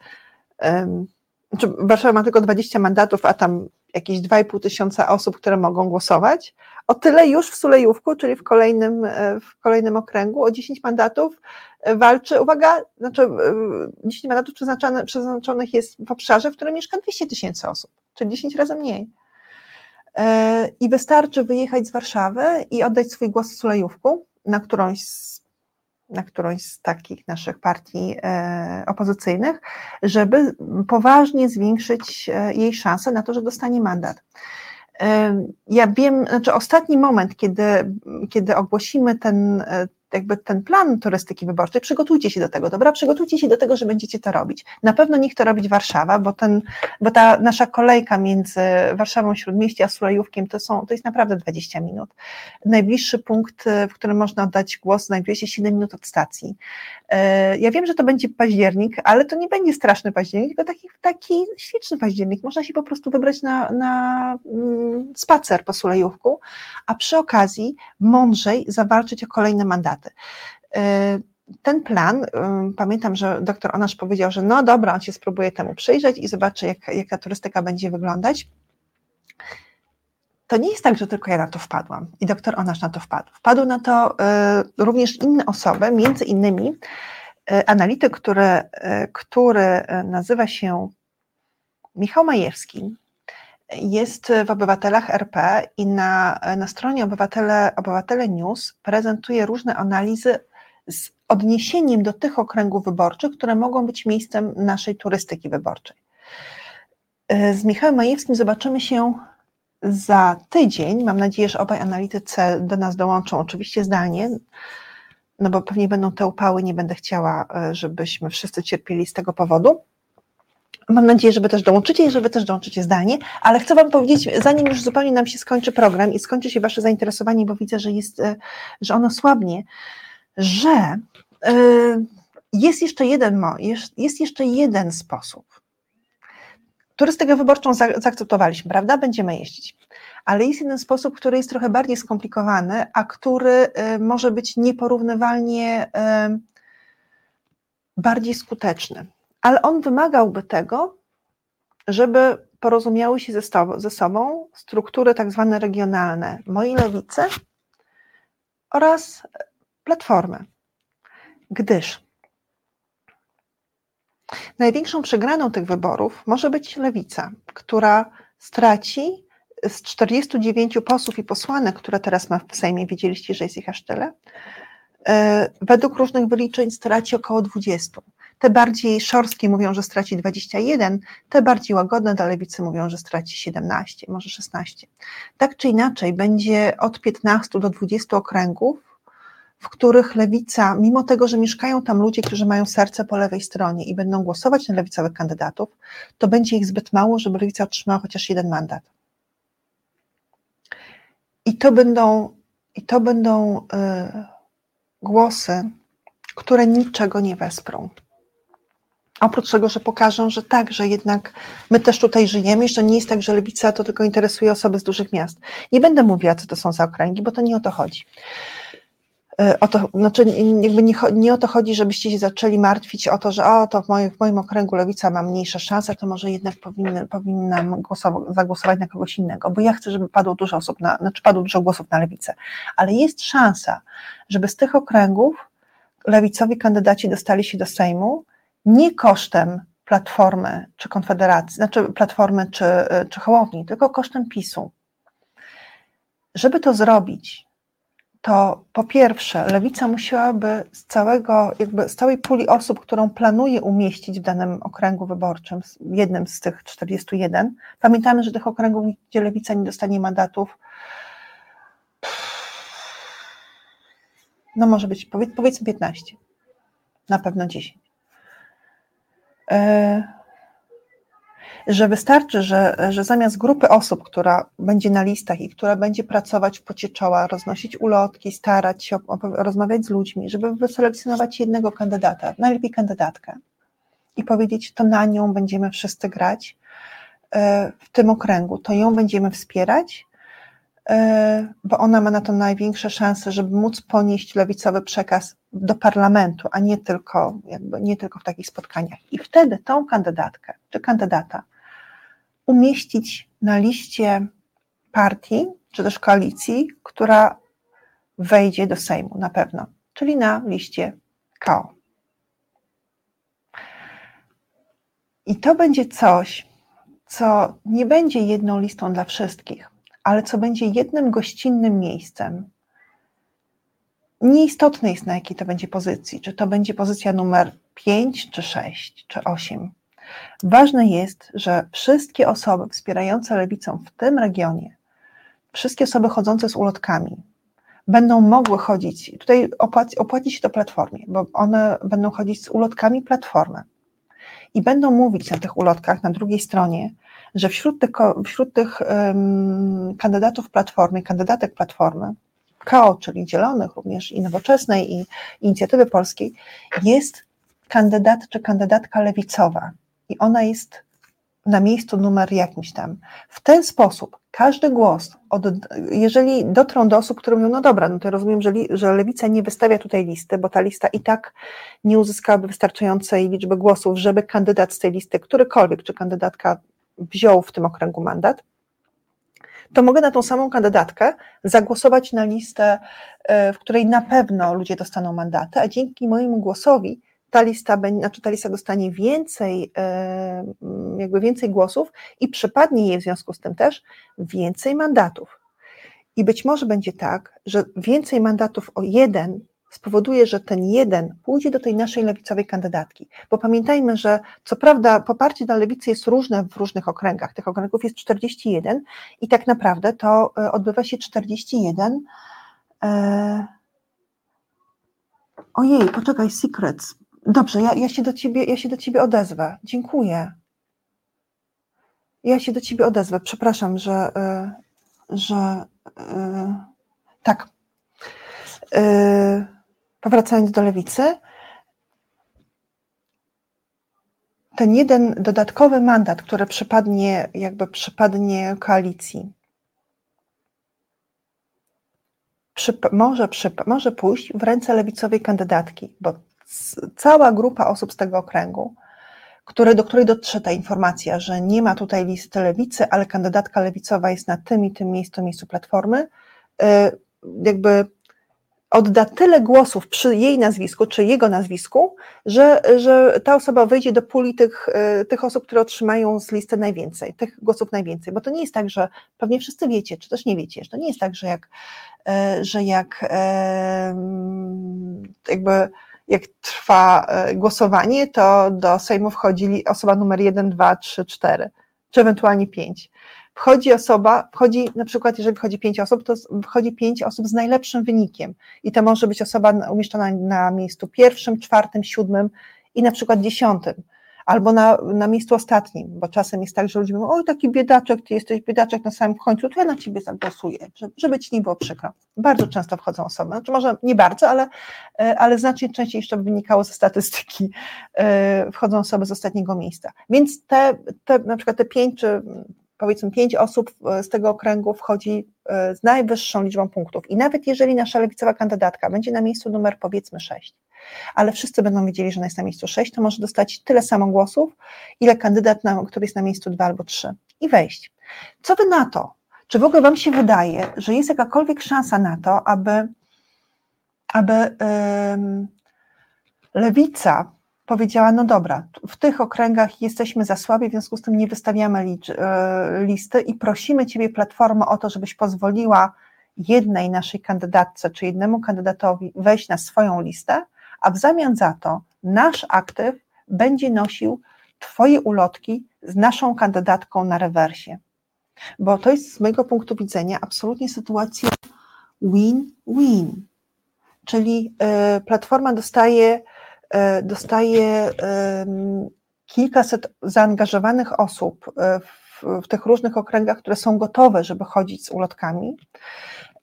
znaczy Warszawa ma tylko 20 mandatów, a tam jakieś 2,5 tysiąca osób, które mogą głosować, o tyle już w Sulejówku, czyli w kolejnym, e, w kolejnym okręgu, o 10 mandatów e, walczy, uwaga, znaczy 10 mandatów przeznaczonych jest w obszarze, w którym mieszka 200 tysięcy osób, czyli 10 razy mniej. I wystarczy wyjechać z Warszawy i oddać swój głos w Sulejówku na którąś z na którąś z takich naszych partii e, opozycyjnych, żeby poważnie zwiększyć e, jej szanse na to, że dostanie mandat. E, ja wiem, znaczy ostatni moment, kiedy, kiedy ogłosimy ten, jakby ten plan turystyki wyborczej, przygotujcie się do tego, dobra? Przygotujcie się do tego, że będziecie to robić. Na pewno niech to robić Warszawa, bo, ten, bo ta nasza kolejka między Warszawą, Śródmieście a Sulejówkiem to, są, to jest naprawdę 20 minut. Najbliższy punkt, w którym można oddać głos, znajduje się 7 minut od stacji. E, ja wiem, że to będzie październik, ale to nie będzie straszny październik, tylko taki, taki śliczny październik. Można się po prostu wybrać na, na mm, spacer po Sulejówku, a przy okazji mądrzej zawalczyć o kolejne mandaty. E, ten plan, pamiętam, że doktor Onasz powiedział, że no dobra, on się spróbuje temu przyjrzeć i zobaczy, jak, jak ta turystyka będzie wyglądać. To nie jest tak, że tylko ja na to wpadłam i doktor Onasz na to wpadł. Wpadł na to y, również inne osoby, między innymi y, analityk, który, y, który nazywa się Michał Majewski, jest w Obywatelach RP i na, na stronie Obywatele, Obywatele News prezentuje różne analizy z odniesieniem do tych okręgów wyborczych, które mogą być miejscem naszej turystyki wyborczej. Z Michałem Majewskim zobaczymy się za tydzień. Mam nadzieję, że obaj analitycy do nas dołączą, oczywiście zdalnie, no bo pewnie będą te upały, nie będę chciała, e, żebyśmy wszyscy cierpieli z tego powodu. Mam nadzieję, że Wy też dołączycie i że Wy też dołączycie zdalnie, ale chcę Wam powiedzieć, zanim już zupełnie nam się skończy program i skończy się Wasze zainteresowanie, bo widzę, że, jest, e, że ono słabnie, że e, jest jeszcze jeden, jest jeszcze jeden sposób, Turystykę wyborczą zaakceptowaliśmy, prawda? Będziemy jeździć. Ale jest jeden sposób, który jest trochę bardziej skomplikowany, a który y, może być nieporównywalnie bardziej skuteczny. Ale on wymagałby tego, żeby porozumiały się ze, ze sobą struktury tak zwane regionalne mojej lewicy oraz platformy. Gdyż Największą przegraną tych wyborów może być lewica, która straci z 49 posłów i posłanek, które teraz ma w Sejmie, widzieliście, że jest ich aż tyle, e, według różnych wyliczeń straci około 20. Te bardziej szorstkie mówią, że straci 21, te bardziej łagodne dla lewicy mówią, że straci 17, może 16. Tak czy inaczej, będzie od 15 do 20 okręgów, w których lewica, mimo tego, że mieszkają tam ludzie, którzy mają serce po lewej stronie i będą głosować na lewicowych kandydatów, to będzie ich zbyt mało, żeby lewica otrzymała chociaż jeden mandat. I to będą, i to będą y, głosy, które niczego nie wesprą. Oprócz tego, że pokażą, że tak, że jednak my też tutaj żyjemy że nie jest tak, że lewica to tylko interesuje osoby z dużych miast. Nie będę mówiła, co to są za okręgi, bo to nie o to chodzi. E, o to, znaczy jakby nie, nie, o to chodzi, żebyście się zaczęli martwić o to, że o, to w moim, w moim okręgu lewica ma mniejsze szanse, to może jednak powinny, powinnam głosować, zagłosować na kogoś innego, bo ja chcę, żeby padło dużo osób, na, znaczy padło dużo głosów na lewicę, ale jest szansa, żeby z tych okręgów lewicowi kandydaci dostali się do Sejmu nie kosztem Platformy czy Konfederacji, znaczy Platformy czy, czy Hołowni, tylko kosztem PiSu. Żeby to zrobić, to po pierwsze, lewica musiałaby z całego, jakby z całej puli osób, którą planuje umieścić w danym okręgu wyborczym, jednym z tych 41, pamiętamy, że tych okręgów, gdzie lewica nie dostanie mandatów, no może być, powiedzmy 15, na pewno 10 że wystarczy, że, że zamiast grupy osób, która będzie na listach i która będzie pracować w pocie czoła, roznosić ulotki, starać się rozmawiać z ludźmi, żeby wyselekcjonować jednego kandydata, najlepiej kandydatkę i powiedzieć, to na nią będziemy wszyscy grać e, w tym okręgu, to ją będziemy wspierać e, bo ona ma na to największe szanse, żeby móc ponieść lewicowy przekaz do parlamentu, a nie tylko, jakby, nie tylko w takich spotkaniach. I wtedy tą kandydatkę czy kandydata umieścić na liście partii czy też koalicji, która wejdzie do Sejmu na pewno, czyli na liście KO. I to będzie coś, co nie będzie jedną listą dla wszystkich, ale co będzie jednym gościnnym miejscem. Nieistotne jest, na jakiej to będzie pozycji, czy to będzie pozycja numer 5, czy 6, czy 8. Ważne jest, że wszystkie osoby wspierające lewicę w tym regionie, wszystkie osoby chodzące z ulotkami, będą mogły chodzić, tutaj opłaci, opłaci się to platformie, bo one będą chodzić z ulotkami platformy i będą mówić na tych ulotkach na drugiej stronie, że wśród tych, wśród tych um, kandydatów Platformy, kandydatek Platformy, KO, czyli Zielonych, również i Nowoczesnej, i Inicjatywy Polskiej, jest kandydat czy kandydatka lewicowa i ona jest na miejscu numer jakimś tam. W ten sposób każdy głos, od, jeżeli dotrą do osób, które mówią, no dobra, no to rozumiem, że, li, że lewica nie wystawia tutaj listy, bo ta lista i tak nie uzyskałaby wystarczającej liczby głosów, żeby kandydat z tej listy, którykolwiek, czy kandydatka wziął w tym okręgu mandat, to mogę na tą samą kandydatkę zagłosować na listę, e, w której na pewno ludzie dostaną mandaty, a dzięki mojemu głosowi ta lista, znaczy ta lista dostanie więcej, e, jakby więcej głosów i przypadnie jej w związku z tym też więcej mandatów. I być może będzie tak, że więcej mandatów o jeden spowoduje, że ten jeden pójdzie do tej naszej lewicowej kandydatki. Bo pamiętajmy, że co prawda poparcie dla lewicy jest różne w różnych okręgach. Tych okręgów jest 41 i tak naprawdę to e, odbywa się 41. E... Ojej, poczekaj, Secrets. Dobrze, ja, ja, się do ciebie, ja się do ciebie odezwę. Dziękuję. Ja się do ciebie odezwę. Przepraszam, że, e, że tak. Powracając do lewicy, ten jeden dodatkowy mandat, który przypadnie, jakby przypadnie koalicji, może, może pójść w ręce lewicowej kandydatki, bo cała grupa osób z tego okręgu, które, do której dotrze ta informacja, że nie ma tutaj listy lewicy, ale kandydatka lewicowa jest na tym i tym miejscu, miejscu platformy, y, jakby odda tyle głosów przy jej nazwisku, czy jego nazwisku, że, że ta osoba wejdzie do puli tych, e, tych osób, które otrzymają z listy najwięcej, tych głosów najwięcej. Bo to nie jest tak, że pewnie wszyscy wiecie, czy też nie wiecie, że to nie jest tak, że jak, e, że jak e, jakby jak trwa głosowanie, to do Sejmu wchodzi osoba numer 1, 2, 3, 4, czy ewentualnie 5 wchodzi osoba, wchodzi na przykład, jeżeli wchodzi pięć osób, to wchodzi pięć osób z najlepszym wynikiem i to może być osoba umieszczona na miejscu pierwszym, czwartym, siódmym i na przykład dziesiątym, albo na, na miejscu ostatnim, bo czasem jest tak, że ludzie mówią, oj taki biedaczek, ty jesteś biedaczek na samym końcu, to ja na ciebie zagłosuję, żeby, ci nie było przykro. Bardzo często wchodzą osoby, znaczy może nie bardzo, ale, e, ale znacznie częściej jeszcze wynikało ze statystyki, e, wchodzą osoby z ostatniego miejsca. Więc te, te na przykład te pięć czy powiedzmy pięć osób z tego okręgu wchodzi e, z najwyższą liczbą punktów. I nawet jeżeli nasza lewicowa kandydatka będzie na miejscu numer powiedzmy 6, ale wszyscy będą wiedzieli, że ona jest na miejscu 6, to może dostać tyle samo głosów, ile kandydat, na, który jest na miejscu 2 albo 3 i wejść. Co wy na to? Czy w ogóle wam się wydaje, że jest jakakolwiek szansa na to, aby, aby yy, lewica powiedziała, no dobra, w tych okręgach jesteśmy za słabi, w związku z tym nie wystawiamy licz, e, listy i prosimy Ciebie, Platformo, o to, żebyś pozwoliła jednej naszej kandydatce czy jednemu kandydatowi wejść na swoją listę, a w zamian za to nasz aktyw będzie nosił Twoje ulotki z naszą kandydatką na rewersie. Bo to jest z mojego punktu widzenia absolutnie sytuacja win-win. Czyli y, Platforma dostaje E, dostaje kilkaset zaangażowanych osób e, w, w tych różnych okręgach, które są gotowe, żeby chodzić z ulotkami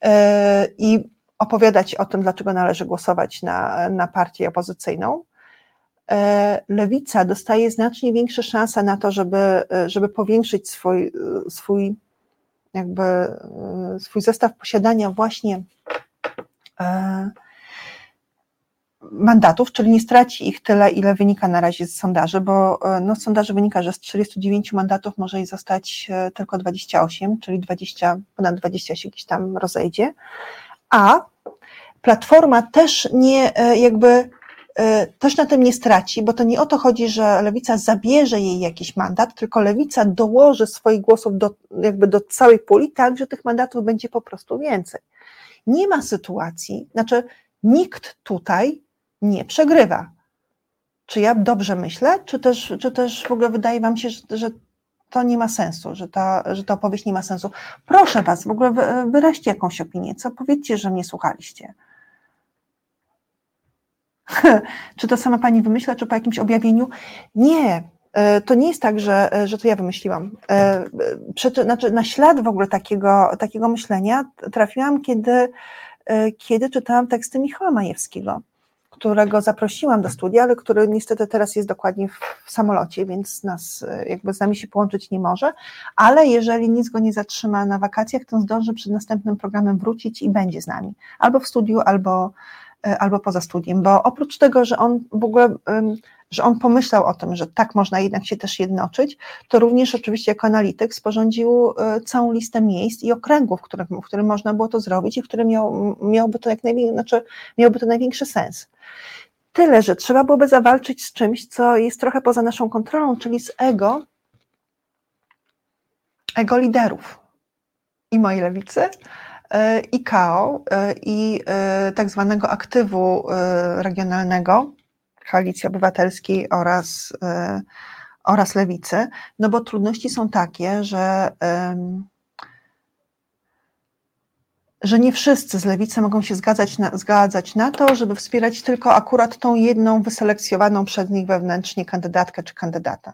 e, i opowiadać o tym, dlaczego należy głosować na, na partię opozycyjną. Lewica dostaje znacznie większe szanse na to, żeby, żeby powiększyć swój, swój jakby swój zestaw posiadania właśnie mandatów, czyli nie straci ich tyle, ile wynika na razie z sondaży, bo no, z sondaży wynika, że z 39 mandatów może jej zostać tylko 28, czyli 20, ponad 20 się gdzieś tam rozejdzie, a Platforma też nie jakby też na tym nie straci, bo to nie o to chodzi, że lewica zabierze jej jakiś mandat, tylko lewica dołoży swoich głosów do, jakby do całej puli, tak, że tych mandatów będzie po prostu więcej. Nie ma sytuacji, znaczy nikt tutaj nie przegrywa. Czy ja dobrze myślę, czy też, czy też w ogóle wydaje Wam się, że, że to nie ma sensu, że ta, że ta opowieść nie ma sensu? Proszę Was, w ogóle wy, wyraźcie jakąś opinię, co powiedzcie, że mnie słuchaliście. czy to sama Pani wymyśla, czy po jakimś objawieniu? Nie, to nie jest tak, że, że to ja wymyśliłam. Znaczy, na ślad w ogóle takiego, takiego myślenia trafiłam, kiedy, kiedy czytałam teksty Michała Majewskiego którego zaprosiłam do studia, ale który niestety teraz jest dokładnie w, samolocie, więc nas jakby z nami się połączyć nie może, ale jeżeli nic go nie zatrzyma na wakacjach, to zdąży przed następnym programem wrócić i będzie z nami, albo w studiu, albo, albo poza studiem, bo oprócz tego, że on w ogóle, że on pomyślał o tym, że tak można jednak się też jednoczyć, to również oczywiście jako analityk sporządził całą listę miejsc i okręgów, w którym, w którym można było to zrobić i w którym miał, miałby to jak największy, znaczy miałby to największy sens. Tyle, że trzeba byłoby zawalczyć z czymś, co jest trochę poza naszą kontrolą, czyli z ego, ego liderów i mojej lewicy, i KO, i tak zwanego aktywu regionalnego, Koalicji Obywatelskiej oraz, oraz Lewicy, no bo trudności są takie, że że nie wszyscy z lewicy mogą się zgadzać na, zgadzać na to, żeby wspierać tylko akurat tą jedną wyselekcjonowaną przez nich wewnętrznie kandydatkę czy kandydata.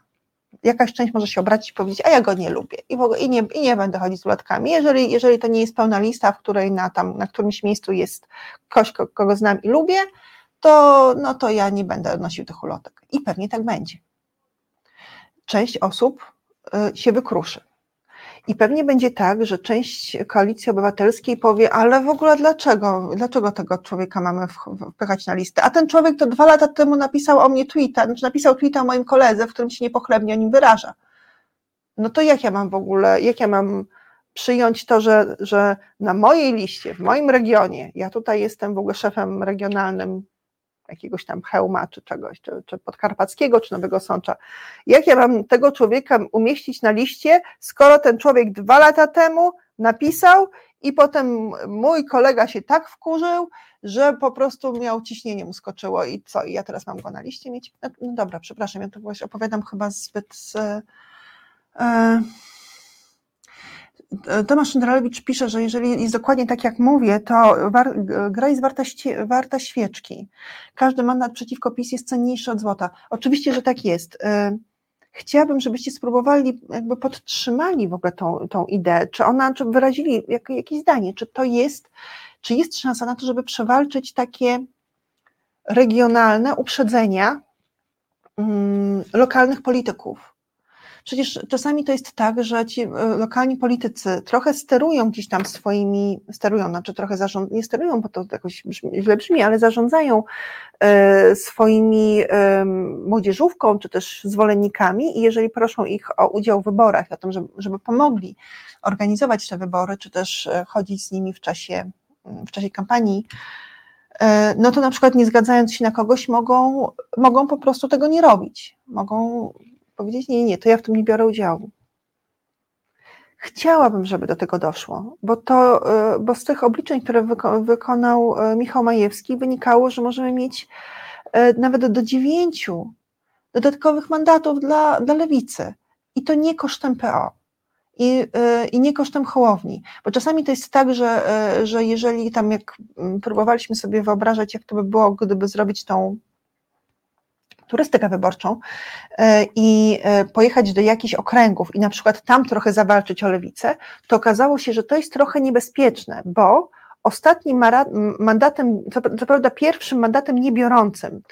Jakaś część może się obracić i powiedzieć, a ja go nie lubię i, w ogóle, i, nie, i nie będę chodzić z ulotkami. Jeżeli, jeżeli to nie jest pełna lista, w której na, tam, na którymś miejscu jest ktoś, kogo znam i lubię, to, no to ja nie będę nosił tych ulotek. I pewnie tak będzie. Część osób y, się wykruszy i pewnie będzie tak, że część koalicji obywatelskiej powie, ale w ogóle dlaczego, dlaczego tego człowieka mamy wpychać na listę? A ten człowiek to dwa lata temu napisał o mnie tweeta, znaczy napisał tweeta o moim koledze, w którym się niepochlebnie o nim wyraża. No to jak ja mam w ogóle, jak ja mam przyjąć to, że, że na mojej liście, w moim regionie, ja tutaj jestem w ogóle szefem regionalnym jakiegoś tam hełma, czy czegoś, czy, czy podkarpackiego, czy Nowego Sącza. Jak ja mam tego człowieka umieścić na liście, skoro ten człowiek dwa lata temu napisał i potem mój kolega się tak wkurzył, że po prostu miał ciśnienie mu skoczyło i co, i ja teraz mam go na liście mieć? No, no dobra, przepraszam, ja to właśnie opowiadam chyba zbyt... E, Tomasz Szyndralewicz pisze, że jeżeli jest dokładnie tak, jak mówię, to war, gra jest warta, warta świeczki. Każdy mandat przeciwko PiS jest cenniejszy od złota. Oczywiście, że tak jest. Chciałabym, żebyście spróbowali, jakby podtrzymali w ogóle tą, tą ideę, czy ona, czy wyrazili jak, jakieś zdanie, czy to jest, czy jest szansa na to, żeby przewalczyć takie regionalne uprzedzenia um, lokalnych polityków Przecież czasami to jest tak, że ci e, lokalni politycy trochę sterują gdzieś tam swoimi, sterują, znaczy trochę zarząd, nie sterują, bo to jakoś źle brzmi, ale zarządzają e, swoimi młodzieżówką, czy też zwolennikami i jeżeli proszą ich o udział w wyborach, o tym, żeby, żeby pomogli organizować te wybory, czy też e, chodzić z nimi w czasie, w czasie kampanii, no to na przykład nie zgadzając się na kogoś, mogą, mogą po prostu tego nie robić. Mogą powiedzieć, nie, nie, to ja w tym nie biorę udziału. Chciałabym, żeby do tego doszło, bo, to, e, bo z tych obliczeń, które wyko wykonał e, Michał Majewski, wynikało, że możemy mieć e, nawet do dziewięciu dodatkowych mandatów dla, dla lewicy. I to nie kosztem PO. I, I nie kosztem Hołowni, bo czasami to jest tak, że, że jeżeli tam jak próbowaliśmy sobie wyobrażać, jak to by było, gdyby zrobić tą turystykę wyborczą e, i e, pojechać do jakichś okręgów i na przykład tam trochę zawalczyć o lewicę, to okazało się, że to jest trochę niebezpieczne, bo ostatnim mandatem, co prawda pierwszym mandatem niebiorącym,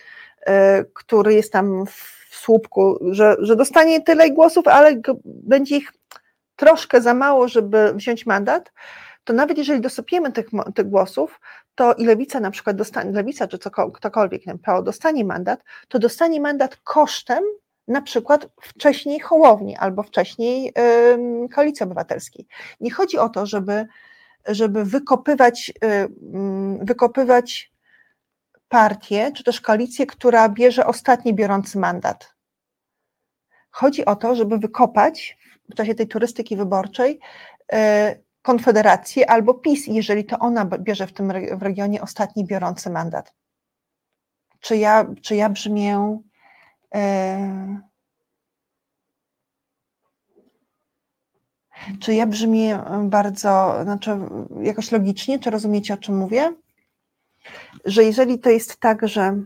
e, który jest tam w słupku, że, że dostanie tyle głosów, ale będzie ich troszkę za mało, żeby wziąć mandat, to nawet jeżeli dosypiemy tych, tych głosów, to i lewica na przykład dostanie, lewica czy ktokolwiek, PO dostanie mandat, to dostanie mandat kosztem na przykład wcześniej Hołowni albo wcześniej yy, Koalicji Obywatelskiej. Nie chodzi o to, żeby, żeby wykopywać, yy, wykopywać partię, czy też koalicję, która bierze ostatni biorący mandat. Chodzi o to, żeby wykopać w czasie tej turystyki wyborczej yy, Konfederację albo PiS, jeżeli to ona bierze w tym w regionie ostatni biorący mandat. Czy ja, czy ja brzmię e, czy ja brzmię bardzo, znaczy jakoś logicznie, czy rozumiecie o czym mówię? Że jeżeli to jest tak, że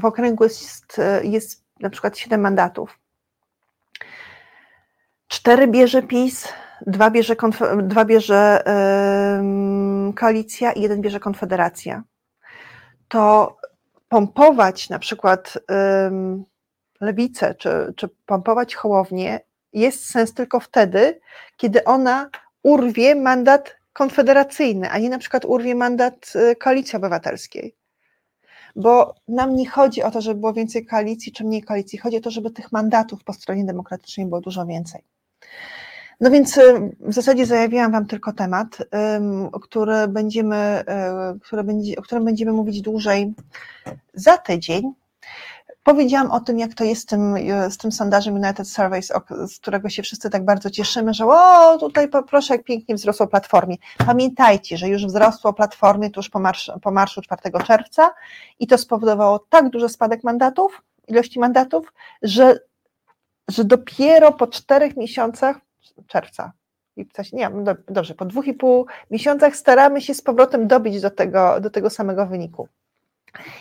w okręgu jest, jest na przykład 7 mandatów, cztery bierze PiS, dwa bierze, dwa bierze yy, koalicja i jeden bierze konfederacja, to pompować na przykład yy, lewicę, czy, czy pompować hołownię jest sens tylko wtedy, kiedy ona urwie mandat konfederacyjny, a nie na przykład urwie mandat y, koalicji obywatelskiej. Bo nam nie chodzi o to, żeby było więcej koalicji czy mniej koalicji, chodzi o to, żeby tych mandatów po stronie demokratycznej było dużo więcej. No więc y, w zasadzie zajawiłam Wam tylko temat, który będziemy, y, który będzie, o którym będziemy mówić dłużej za tydzień. Powiedziałam o tym, jak to jest z tym, y, z tym sondażem United Surveys, z którego się wszyscy tak bardzo cieszymy, że o, tutaj proszę, jak pięknie wzrosło Platformie. Pamiętajcie, że już wzrosło Platformie tuż po, po marszu 4 czerwca i to spowodowało tak duży spadek mandatów, ilości mandatów, że, że dopiero po czterech miesiącach czerwca. Lipca, nie, no dobrze, po dwóch i pół miesiącach staramy się z powrotem dobić do tego, do tego samego wyniku.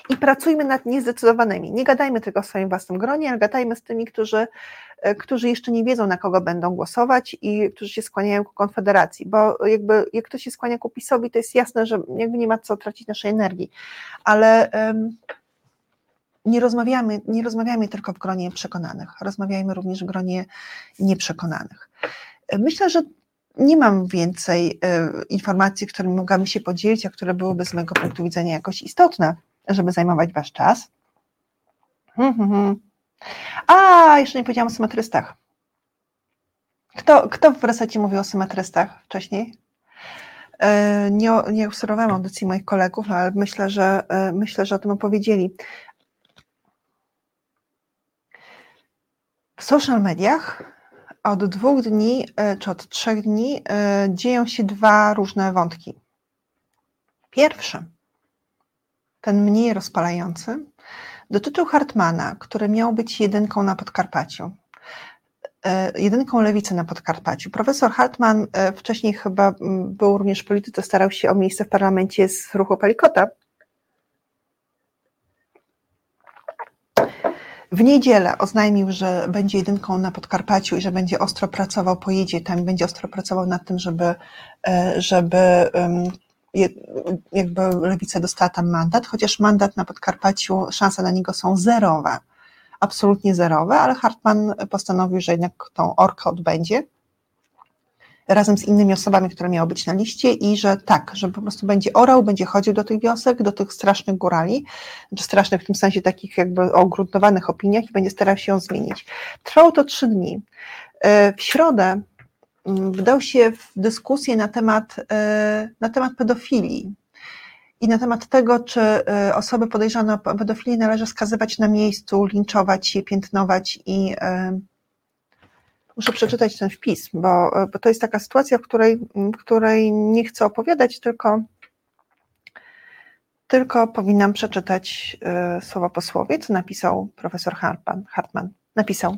I pracujmy nad niezdecydowanymi. Nie gadajmy tylko o swoim własnym gronie, ale gadajmy z tymi, którzy, e, którzy jeszcze nie wiedzą, na kogo będą głosować i którzy się skłaniają ku Konfederacji, bo jakby jak ktoś się skłania ku PiSowi, to jest jasne, że jakby nie ma co tracić naszej energii, ale um, nie rozmawiamy, nie rozmawiamy tylko w gronie przekonanych, rozmawiajmy również w gronie nieprzekonanych. Myślę, że nie mam więcej e, informacji, którymi mogłabym się podzielić, a które byłyby z mojego punktu widzenia jakoś istotne, żeby zajmować Wasz czas. Hmm, hmm, hmm. A, jeszcze nie powiedziałam o symetrystach. Kto, kto w resecie mówił o symetrystach wcześniej? E, nie, nie obserwowałam audycji moich kolegów, ale myślę, że e, myślę, że o tym opowiedzieli. W social mediach od dwóch dni e, czy od trzech dni e, dzieją się dwa różne wątki. Pierwszy, ten mniej rozpalający, dotyczył Hartmana, który miał być jedynką na Podkarpaciu. E, jedynką lewicy na Podkarpaciu. Profesor Hartman wcześniej chyba był również w polityce, starał się o miejsce w parlamencie z ruchu Palikota, W niedzielę oznajmił, że będzie jedynką na Podkarpaciu i że będzie ostro pracował, pojedzie tam i będzie ostro pracował nad tym, żeby, e, żeby jakby lewica dostała tam mandat, chociaż mandat na Podkarpaciu, szanse na niego są zerowe, absolutnie zerowe, ale Hartman postanowił, że jednak tą orkę odbędzie razem z innymi osobami, które miały być na liście i że tak, że po prostu będzie orał, będzie chodził do tych wiosek, do tych strasznych górali, strasznych w tym sensie takich jakby o ugruntowanych opiniach i będzie starał się ją zmienić. Trwało to trzy dni. E, w środę mm, wdał się w dyskusję na temat, e, na temat pedofilii i na temat tego, czy e, osoby podejrzane o pedofilię należy skazywać na miejscu, linczować je, piętnować i muszę przeczytać ten wpis, bo, bo to jest taka sytuacja, w której, której nie chcę opowiadać, tylko, tylko powinnam przeczytać y, słowa posłowie, co napisał profesor Hartman. Hartman. Napisał.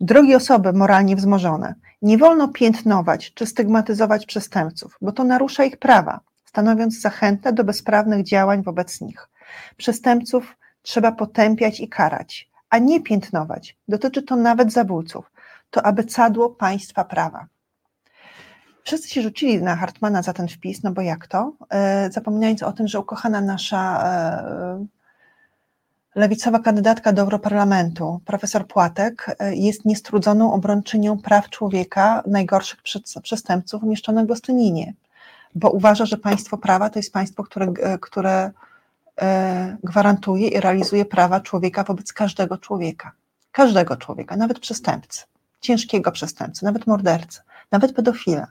Drogie osoby moralnie wzmożone, nie wolno piętnować czy stygmatyzować przestępców, bo to narusza ich prawa, stanowiąc zachętę do bezprawnych działań wobec nich. Przestępców trzeba potępiać i karać, a nie piętnować. Dotyczy to nawet zabójców. To aby cadło państwa prawa. Wszyscy się rzucili na Hartmana za ten wpis, no bo jak to? E, zapominając o tym, że ukochana nasza lewicowa kandydatka do Europarlamentu, profesor Płatek, e, jest niestrudzoną obrończynią praw człowieka najgorszych przestępców umieszczonych w Gostyninie, bo uważa, że państwo prawa to jest państwo, które, e, które gwarantuje i realizuje prawa człowieka wobec każdego człowieka. Każdego człowieka, nawet przestępcy, ciężkiego przestępcy, nawet mordercy, nawet pedofila.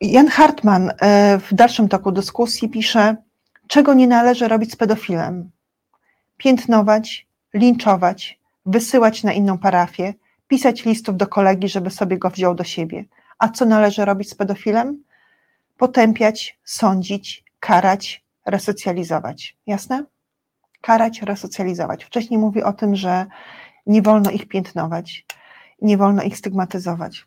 Jan Hartman w dalszym toku dyskusji pisze, czego nie należy robić z pedofilem. Piętnować, linczować, wysyłać na inną parafię, pisać listów do kolegi, żeby sobie go wziął do siebie. A co należy robić z pedofilem? Potępiać, sądzić, karać, resocjalizować. Jasne? Karać, resocjalizować. Wcześniej mówi o tym, że nie wolno ich piętnować, nie wolno ich stygmatyzować.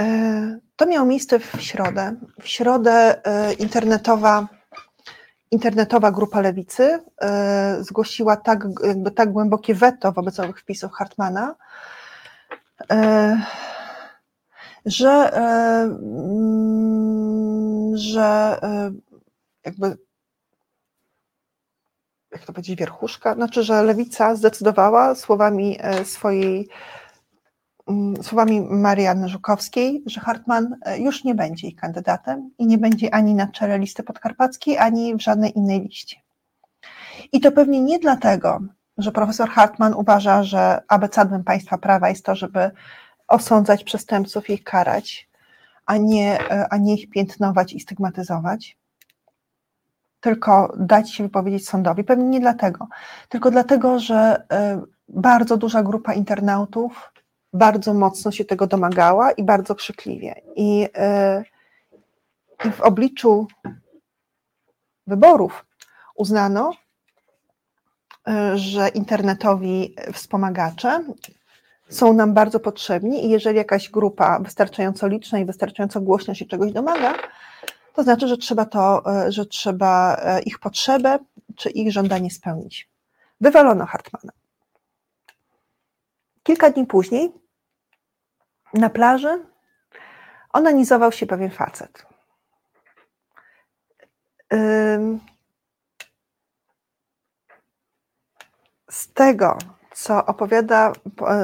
E, to miało miejsce w środę. W środę e, internetowa, internetowa grupa lewicy e, zgłosiła tak, jakby tak głębokie weto wobec owych wpisów Hartmana, że, że jakby jak to powiedzieć, wierchuszka, znaczy, że lewica zdecydowała słowami swojej Mm, słowami Marianny Żukowskiej, że Hartman e, już nie będzie ich kandydatem i nie będzie ani na czele listy podkarpackiej, ani w żadnej innej liście. I to pewnie nie dlatego, że profesor Hartman uważa, że abecadłem państwa prawa jest to, żeby osądzać przestępców i ich karać, a nie, e, a nie ich piętnować i stygmatyzować, tylko dać się wypowiedzieć sądowi. Pewnie nie dlatego, tylko dlatego, że e, bardzo duża grupa internautów bardzo mocno się tego domagała i bardzo krzykliwie. I, e, i w obliczu wyborów uznano, e, że internetowi wspomagacze są nam bardzo potrzebni i jeżeli jakaś grupa wystarczająco liczna i wystarczająco głośno się czegoś domaga, to znaczy, że trzeba to, e, że trzeba ich potrzebę czy ich żądanie spełnić. Wywalono Hartmana. Kilka dni później na plaży onanizował się pewien facet. Z tego, co opowiada,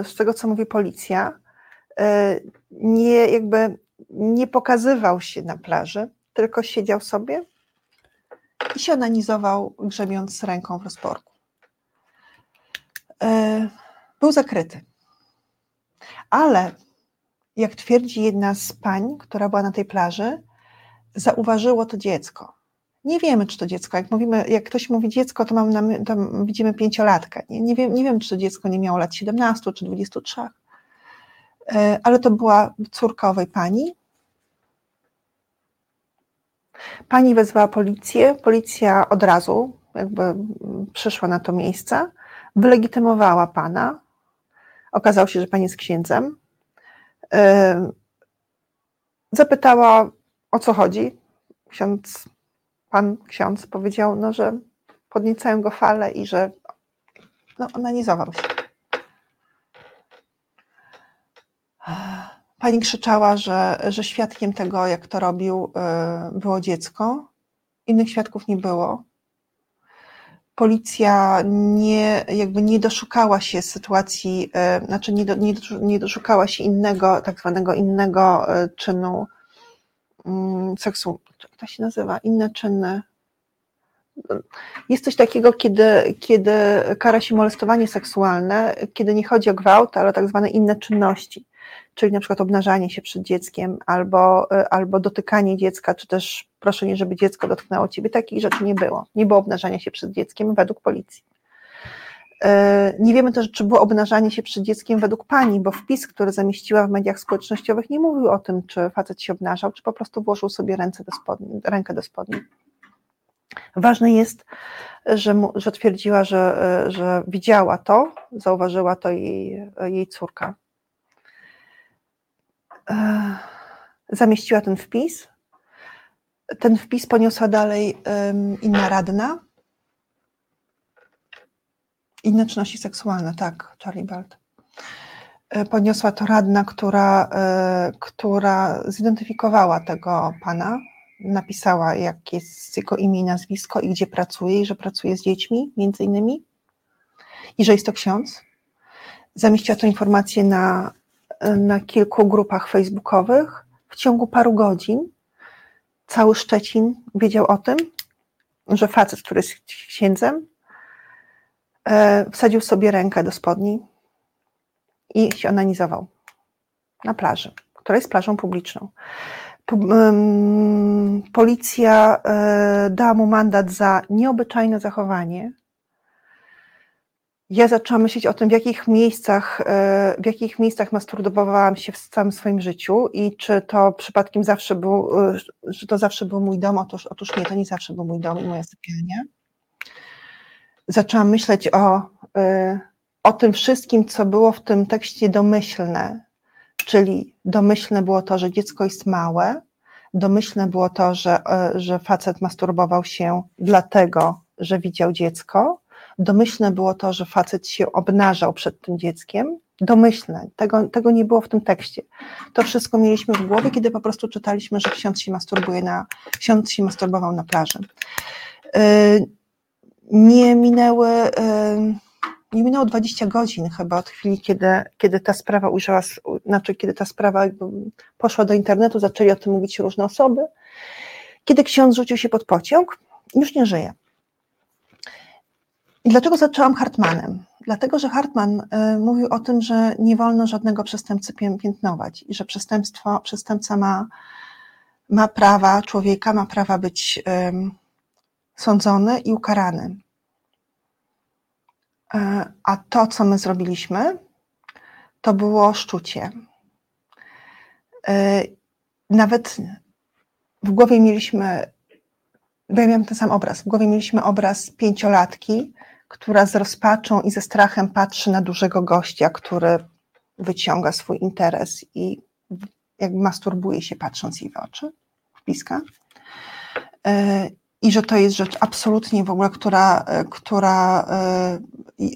z tego, co mówi policja, nie, jakby nie pokazywał się na plaży, tylko siedział sobie i się onanizował, grzebiąc ręką w rozporku. Y, był zakryty. Ale jak twierdzi jedna z pań, która była na tej plaży, zauważyło to dziecko. Nie wiemy, czy to dziecko, jak, mówimy, jak ktoś mówi dziecko, to, mamy, to widzimy pięciolatkę. Nie, nie, wiem, nie wiem, czy to dziecko nie miało lat 17 czy 23, e, ale to była córka owej pani. Pani wezwała policję, policja od razu jakby przyszła na to miejsce, wylegitymowała pana. Okazało się, że pani jest księdzem, Zapytała, o co chodzi. Ksiądz, pan ksiądz powiedział, no, że podniecają go fale i że no, onanizował się. Pani krzyczała, że, że świadkiem tego, jak to robił, y, było dziecko. Innych świadków nie było policja nie, jakby nie doszukała się sytuacji, e, znaczy nie, do, nie, doszukała się innego, tak zwanego innego e, czynu mm, seksu, jak to się nazywa, inne czyny. Jest coś takiego, kiedy, kiedy kara się molestowanie seksualne, kiedy nie chodzi o gwałt, ale tak zwane inne czynności czyli na przykład obnażanie się przed dzieckiem, albo, e, albo dotykanie dziecka, czy też proszenie, żeby dziecko dotknęło ciebie. Takich rzeczy nie było. Nie było obnażania się przed dzieckiem według policji. E, nie wiemy też, czy było obnażanie się przed dzieckiem według pani, bo wpis, który zamieściła w mediach społecznościowych, nie mówił o tym, czy facet się obnażał, czy po prostu włożył sobie ręce do spodni, rękę do spodni. Ważne jest, że, mu, że twierdziła, że, e, że widziała to, zauważyła to jej, jej córka. Zamieściła ten wpis. Ten wpis poniosła dalej inna radna. Inne czynności seksualne, tak, Charlie Balt. E, poniosła to radna, która, e, która zidentyfikowała tego pana napisała, jak jest jego imię i nazwisko i gdzie pracuje, i że pracuje z dziećmi, między innymi, i że jest to ksiądz. Zamieściła tę informację na, na kilku grupach facebookowych. W ciągu paru godzin cały Szczecin wiedział o tym, że facet, który jest księdzem, e, wsadził sobie rękę do spodni i się onanizował na plaży, która jest plażą publiczną. Policja e, dała mu mandat za nieobyczajne zachowanie. Ja zaczęłam myśleć o tym, w jakich miejscach, e, w jakich miejscach masturbowałam się w całym swoim życiu i czy to przypadkiem zawsze był, czy to zawsze był mój dom. Otóż, otóż nie, to nie zawsze był mój dom i moja sypialnia. Zaczęłam myśleć o, o tym wszystkim, co było w tym tekście domyślne, czyli domyślne było to, że dziecko jest małe, domyślne było to, że, e, że facet masturbował się dlatego, że widział dziecko, domyślne było to, że facet się obnażał przed tym dzieckiem, domyślne, tego, tego nie było w tym tekście. To wszystko mieliśmy w głowie, kiedy po prostu czytaliśmy, że ksiądz się masturbuje na, ksiądz się masturbował na plaży. E, nie minęły e, nie minęło 20 godzin chyba od chwili, kiedy, kiedy ta sprawa ujrzała, znaczy kiedy ta sprawa poszła do internetu, zaczęli o tym mówić różne osoby. Kiedy ksiądz rzucił się pod pociąg, już nie żyje. I dlaczego zaczęłam Hartmanem? Dlatego, że Hartman y, mówił o tym, że nie wolno żadnego przestępcy piętnować i że przestępstwo, przestępca ma, ma prawa, człowieka ma prawa być y, sądzony i ukarany. E, a to, co my zrobiliśmy, to było szczucie. E, nawet w głowie mieliśmy, bo ja miałam ten sam obraz, w głowie mieliśmy obraz pięciolatki, która z rozpaczą i ze strachem patrzy na dużego gościa, który wyciąga swój interes i jakby masturbuje się patrząc jej w oczy, w bliska. E, I że to jest rzecz absolutnie w ogóle, która, która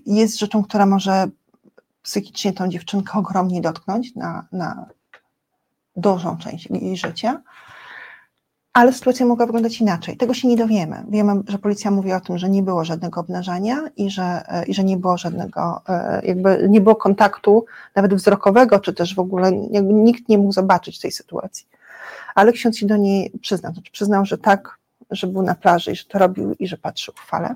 jest rzeczą, która może psychicznie tą dziewczynkę ogromnie dotknąć na, na dużą część jej życia, ale sytuacja mogła wyglądać inaczej. Tego się nie dowiemy. Wiemy, że policja mówi o tym, że nie było żadnego obnażania i że, i że nie było żadnego, jakby nie było kontaktu nawet wzrokowego, czy też w ogóle nikt nie mógł zobaczyć tej sytuacji. Ale ksiądz się do niej przyznał, znaczy przyznał, że tak, że był na plaży i że to robił i że patrzył w fale.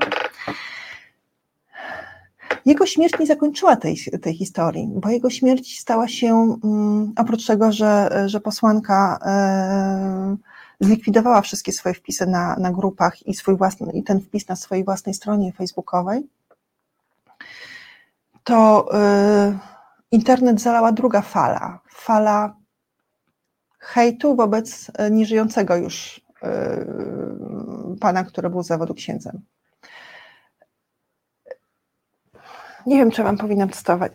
Jego śmierć nie zakończyła tej, tej historii, bo jego śmierć stała się, mm, oprócz tego, że, że posłanka e, zlikwidowała wszystkie swoje wpisy na, na grupach i, swój własny, i ten wpis na swojej własnej stronie facebookowej, to e, internet zalała druga fala, fala hejtu wobec nieżyjącego już e, pana, który był zawodu księdzem. Nie wiem, czy wam powinnam cytować.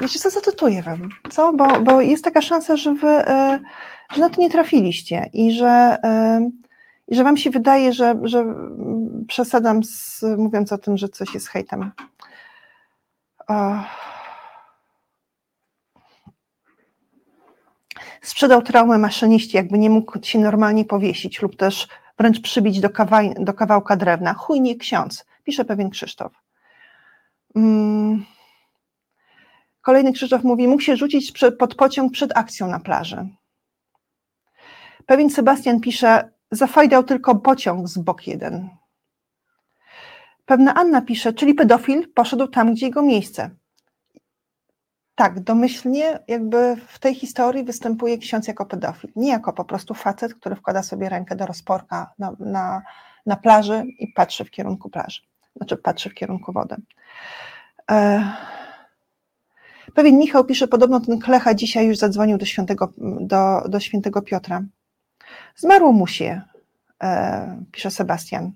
Wiecie co, zacytuję wam, co? Bo, bo jest taka szansa, że wy e, że na to nie trafiliście i że, e, że wam się wydaje, że, że przesadam z, mówiąc o tym, że coś jest hejtem. Sprzedał traumę maszyniści, jakby nie mógł się normalnie powiesić lub też wręcz przybić do, kawa- do kawałka drewna. Chuj nie ksiądz, pisze pewien Krzysztof. Mm. Kolejny Krzysztof mówi, mógł się rzucić pod pociąg przed akcją na plaży. Pewien Sebastian pisze, zafajdał tylko pociąg z bok jeden. Pewna Anna pisze, czyli pedofil poszedł tam, gdzie jego miejsce. Tak, domyślnie jakby w tej historii występuje ksiądz jako pedofil, nie jako po prostu facet, który wkłada sobie rękę do rozporka na, na, na plaży i patrzy w kierunku plaży, znaczy patrzy w kierunku wody. E, pewien Michał pisze, podobno ten Klecha dzisiaj już zadzwonił do świętego, do, do świętego Piotra. Zmarło mu się, e, pisze Sebastian.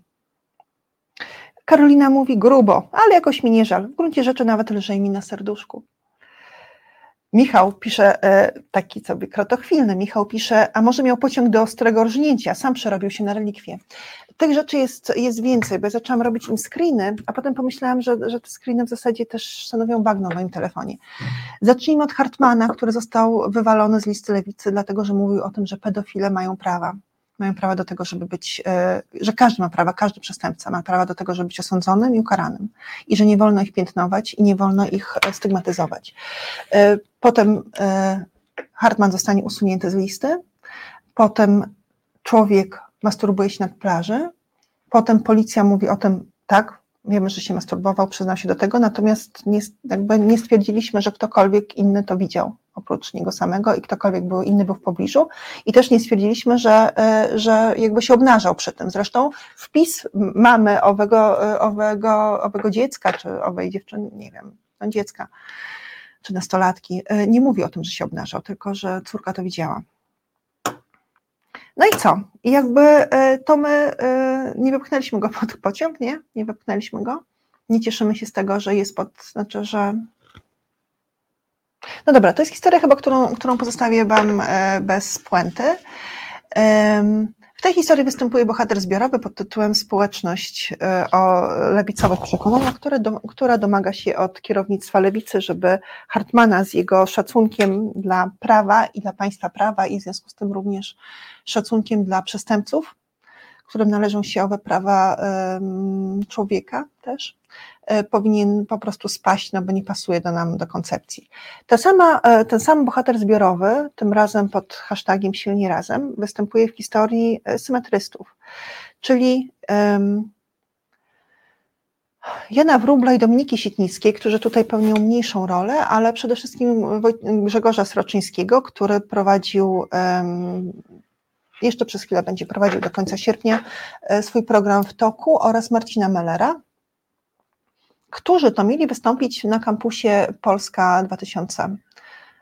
Karolina mówi grubo, ale jakoś mi nie żal. W gruncie rzeczy nawet lżej mi na serduszku. Michał pisze, e, taki sobie krotochwilny, Michał pisze, a może miał pociąg do ostrego rżnięcia, sam przerobił się na relikwie. Tych rzeczy jest, jest więcej, bo ja zaczęłam robić im screeny, a potem pomyślałam, że, że te screeny w zasadzie też stanowią bagno w moim telefonie. Zacznijmy od Hartmana, który został wywalony z listy lewicy, dlatego że mówił o tym, że pedofile mają prawa. Mają prawo do tego, żeby być, e, że każdy ma prawa, każdy przestępca ma prawo do tego, żeby być osądzonym i ukaranym. I że nie wolno ich piętnować i nie wolno ich e, stygmatyzować. E, potem Hartman zostanie usunięty z listy, potem człowiek masturbuje się na plaży, potem policja mówi o tym, tak, wiemy, że się masturbował, przyznał się do tego, natomiast nie, jakby nie stwierdziliśmy, że ktokolwiek inny to widział oprócz niego samego i ktokolwiek był inny był w pobliżu i też nie stwierdziliśmy, że, e, że jakby się obnażał przy tym. Zresztą wpis mamy owego, e, owego, owego dziecka, czy owej dziewczyny, nie wiem, no dziecka, czy nastolatki, e, nie mówi o tym, że się obnażał, tylko że córka to widziała. No i co? I jakby to my nie wypchnęliśmy go pod pociąg, nie? Nie wypchnęliśmy go. Nie cieszymy się z tego, że jest pod, znaczy, że no dobra, to jest historia chyba, którą, którą pozostawię Wam e, bez puenty. W tej historii występuje bohater zbiorowy pod tytułem Społeczność e, o lewicowych przekonaniach, do, która domaga się od kierownictwa lewicy, żeby Hartmana z jego szacunkiem dla prawa i dla państwa prawa i w związku z tym również szacunkiem dla przestępców, którym należą się owe prawa człowieka też, e, powinien po prostu spaść, no bo nie pasuje do nam, do koncepcji. Ta sama, e, ten sam bohater zbiorowy, tym razem pod hashtagiem Silni Razem, występuje w historii e, symetrystów, czyli Jana Wróbla i Dominiki Sitnickiej, którzy tutaj pełnią mniejszą rolę, ale przede wszystkim Grzegorza Sroczyńskiego, który prowadził jeszcze przez chwilę będzie prowadził do końca sierpnia e, swój program w toku oraz Marcina Mellera, którzy to mieli wystąpić na kampusie Polska 2000,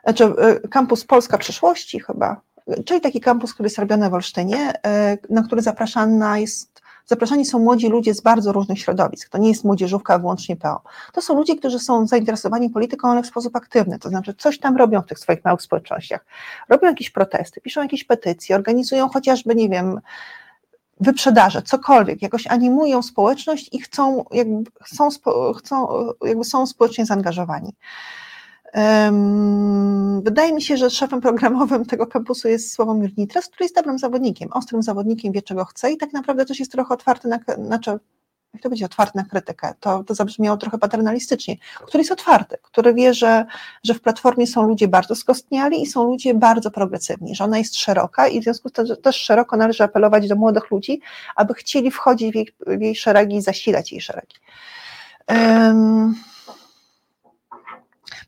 znaczy e, kampus Polska Przyszłości chyba, czyli taki kampus, który jest robiony w Olsztynie, e, na który zapraszana jest Zapraszani są młodzi ludzie z bardzo różnych środowisk. To nie jest młodzieżówka wyłącznie PO. To są ludzie, którzy są zainteresowani polityką, ale w sposób aktywny, to znaczy coś tam robią w tych swoich małych społecznościach. Robią jakieś protesty, piszą jakieś petycje, organizują chociażby, nie wiem, wyprzedaże, cokolwiek, jakoś animują społeczność i chcą, jakby, są, chcą, jakby są społecznie zaangażowani. Wydaje mi się, że szefem programowym tego kampusu jest Sławomir Nitras, który jest dobrym zawodnikiem, ostrym zawodnikiem, wie czego chce i tak naprawdę też jest trochę otwarty na, znaczy, jak to będzie otwarty na krytykę, to, to zabrzmiało trochę paternalistycznie, który jest otwarty, który wie, że, że w Platformie są ludzie bardzo skostniali i są ludzie bardzo progresywni, że ona jest szeroka i w związku z tym też szeroko należy apelować do młodych ludzi, aby chcieli wchodzić w jej, w jej szeregi i zasilać jej szeregi. Um,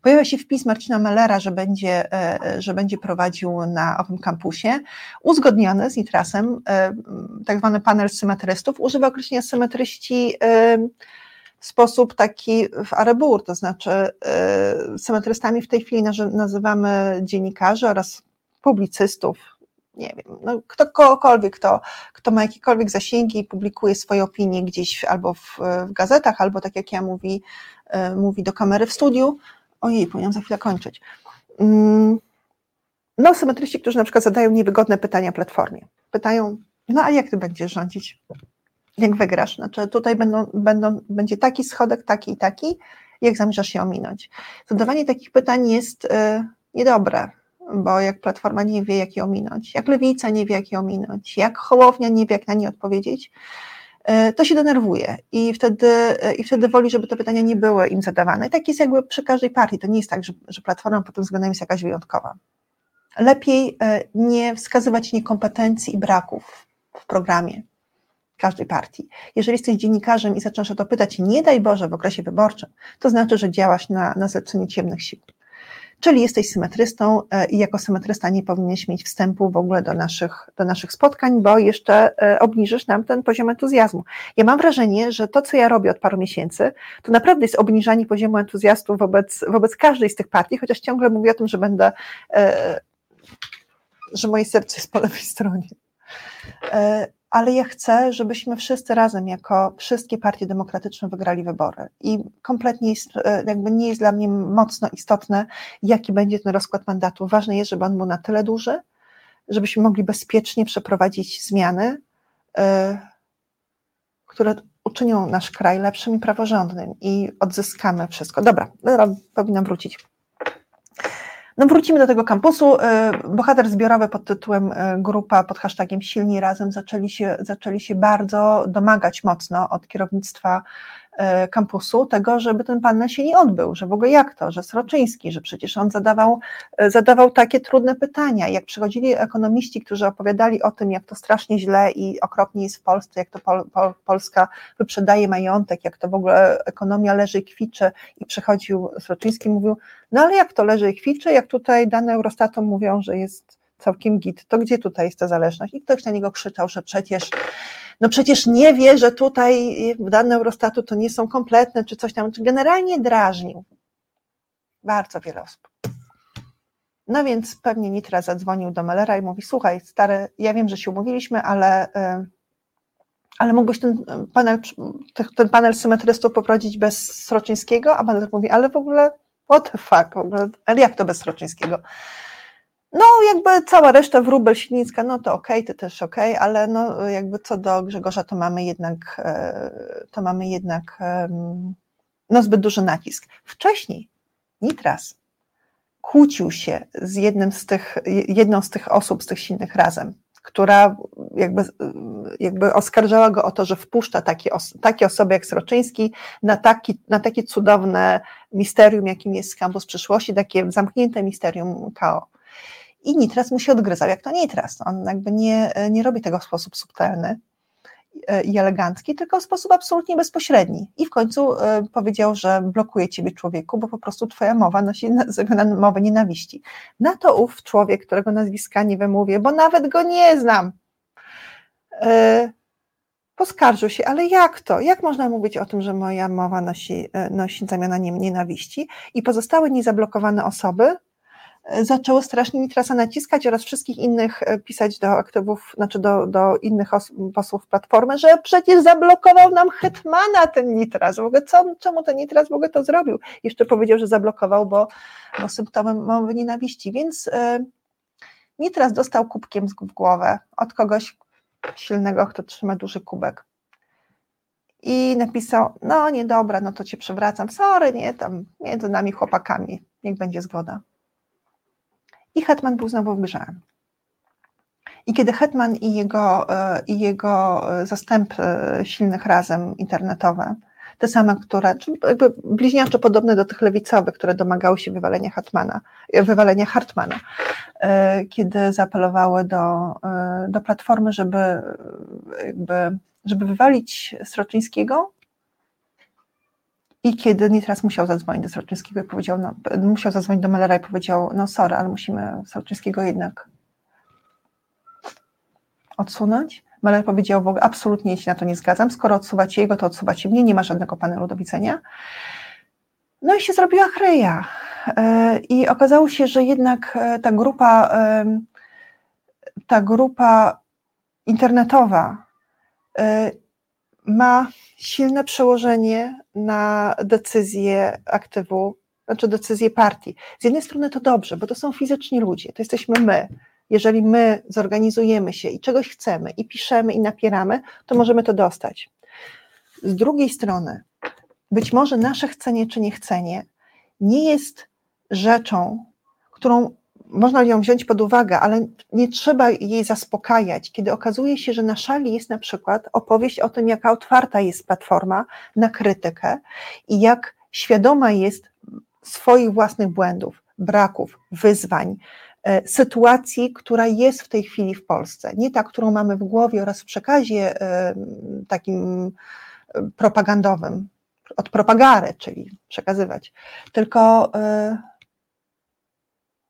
Pojawia się wpis Marcina Mellera, że będzie, e, że będzie prowadził na owym kampusie, uzgodniony z Nitrasem, e, tak zwany panel symetrystów. Używa określenia symetryści e, w sposób taki w arebur, to znaczy symetrystami w tej chwili nazywamy dziennikarzy oraz publicystów, nie wiem, no, ktokolwiek, kto, kto ma jakiekolwiek zasięgi i publikuje swoje opinie gdzieś albo w, w gazetach, albo tak jak ja mówi, mówi do kamery w studiu, ojej, powinnam za chwilę kończyć. Mm, no, symetryści, którzy na przykład zadają niewygodne pytania platformie. Pytają, no a jak ty będziesz rządzić? Jak wygrasz? Znaczy tutaj będą, będą, będzie taki schodek, taki i taki, jak zamierzasz się ominąć? Zadawanie takich pytań jest y, niedobre, bo jak Platforma nie wie, jak je ominąć, jak Lewica nie wie, jak je ominąć, jak Hołownia nie wie, jak na nie odpowiedzieć, to się denerwuje i wtedy, e, i wtedy woli, żeby te pytania nie były im zadawane. I tak jest jakby przy każdej partii. To nie jest tak, że, że Platforma pod tym względem jest jakaś wyjątkowa. Lepiej e, nie wskazywać niekompetencji i braków w programie każdej partii. Jeżeli jesteś dziennikarzem i zaczynasz o to pytać, nie daj Boże w okresie wyborczym, to znaczy, że działasz na, na zlecenie ciemnych sił czyli jesteś symetrystą e, i jako symetrysta nie powinieneś mieć wstępu w ogóle do naszych, do naszych spotkań, bo jeszcze e, obniżysz nam ten poziom entuzjazmu. Ja mam wrażenie, że to, co ja robię od paru miesięcy, to naprawdę jest obniżanie poziomu entuzjazmu wobec, wobec każdej z tych partii, chociaż ciągle mówię o tym, że będę, e, że moje serce jest po lewej stronie ale ja chcę, żebyśmy wszyscy razem, jako wszystkie partie demokratyczne, wygrali wybory. I kompletnie jest, e, jakby nie jest dla mnie mocno istotne, jaki będzie ten rozkład mandatu. Ważne jest, żeby on był na tyle duży, żebyśmy mogli bezpiecznie przeprowadzić zmiany, e, które uczynią nasz kraj lepszym i praworządnym i odzyskamy wszystko. Dobra, powinnam wrócić. No wrócimy do tego kampusu. Bohater zbiorowy pod tytułem Grupa pod hashtagiem Silni Razem zaczęli się, zaczęli się bardzo domagać mocno od kierownictwa E, kampusu tego, żeby ten panel się nie odbył, że w ogóle jak to, że Sroczyński, że przecież on zadawał, e, zadawał takie trudne pytania. Jak przychodzili ekonomiści, którzy opowiadali o tym, jak to strasznie źle i okropnie jest w Polsce, jak to Pol, Pol, Polska wyprzedaje majątek, jak to w ogóle ekonomia leży i kwiczy i przychodził Sroczyński mówił, no ale jak to leży i kwiczy, jak tutaj dane Eurostatu mówią, że jest całkiem git, to gdzie tutaj jest ta zależność? I ktoś na niego krzyczał, że przecież no przecież nie wie, że tutaj dane Eurostatu to nie są kompletne, czy coś tam, generalnie drażnił bardzo wiele osób. No więc pewnie Nitra zadzwonił do Mellera i mówi, słuchaj stary, ja wiem, że się umówiliśmy, ale, y, ale mógłbyś ten panel, ten panel symetrystów poprowadzić bez Sroczyńskiego? A Meller mówi, ale w ogóle what the fuck, w ogóle, ale jak to bez Sroczyńskiego? No, jakby cała reszta wróbel Siednicka, no to okej, okay, to też okej, okay, ale no jakby co do Grzegorza, to mamy jednak, e, to mamy jednak no zbyt duży nacisk. Wcześniej Nitras kłócił się z jednym z tych, jedną z tych osób, z tych silnych razem, która jakby, jakby oskarżała go o to, że wpuszcza takie, takie osoby jak Sroczyński na, taki, na takie cudowne misterium, jakim jest kampus przyszłości, takie zamknięte misterium KO. I Nitras mu się odgryzał, jak to Nitras. On jakby nie, nie robi tego w sposób subtelny e, i elegancki, tylko w sposób absolutnie bezpośredni. I w końcu e, powiedział, że blokuje ciebie człowieku, bo po prostu twoja mowa nosi mowę nienawiści. Na to ów człowiek, którego nazwiska nie wymówię, bo nawet go nie znam, e, poskarżył się, ale jak to? Jak można mówić o tym, że moja mowa nosi, nosi zamiana nienawiści? I pozostałe niezablokowane osoby zaczęło strasznie Nitrasa naciskać oraz wszystkich innych e, pisać do aktywów, znaczy do, do innych posłów Platformy, że przecież zablokował nam Hetmana ten Nitras. W ogóle co, czemu ten Nitras w ogóle to zrobił? Jeszcze powiedział, że zablokował, bo, bo symptomem mowy nienawiści. Więc e, Nitras dostał kubkiem w głowę od kogoś silnego, kto trzyma duży kubek. I napisał, no nie dobra, no to cię przewracam, sorry, nie, tam między nami chłopakami, niech będzie zgoda i Hetman był znowu w grze. I kiedy Hetman i jego, e, i jego zastępy silnych razem internetowe, te same, które, jakby bliźniaczo podobne do tych lewicowych, które domagały się wywalenia Hartmana, wywalenia Hartmana, e, kiedy zaapelowały do, e, do Platformy, żeby, jakby, żeby wywalić Sroczyńskiego, i kiedy Nitras musiał zadzwonić do Sroczyńskiego i powiedział, no, musiał zadzwonić do Mellera i powiedział, no sorry, ale musimy Sroczyńskiego jednak odsunąć. Meller powiedział, w ogóle absolutnie się na to nie zgadzam, skoro odsuwacie jego, to odsuwacie mnie, nie ma żadnego panelu do widzenia. No i się zrobiła chryja. E, I okazało się, że jednak e, ta grupa, e, ta grupa internetowa ma silne przełożenie na decyzje aktywu, znaczy decyzje partii. Z jednej strony to dobrze, bo to są fizyczni ludzie, to jesteśmy my. Jeżeli my zorganizujemy się i czegoś chcemy, i piszemy, i napieramy, to możemy to dostać. Z drugiej strony, być może nasze chcenie czy niechcenie nie jest rzeczą, którą można ją wziąć pod uwagę, ale nie trzeba jej zaspokajać, kiedy okazuje się, że na szali jest na przykład opowieść o tym, jaka otwarta jest platforma na krytykę i jak świadoma jest swoich własnych błędów, braków, wyzwań, e, sytuacji, która jest w tej chwili w Polsce. Nie ta, którą mamy w głowie oraz w przekazie e, takim e, propagandowym, od propagary, czyli przekazywać, tylko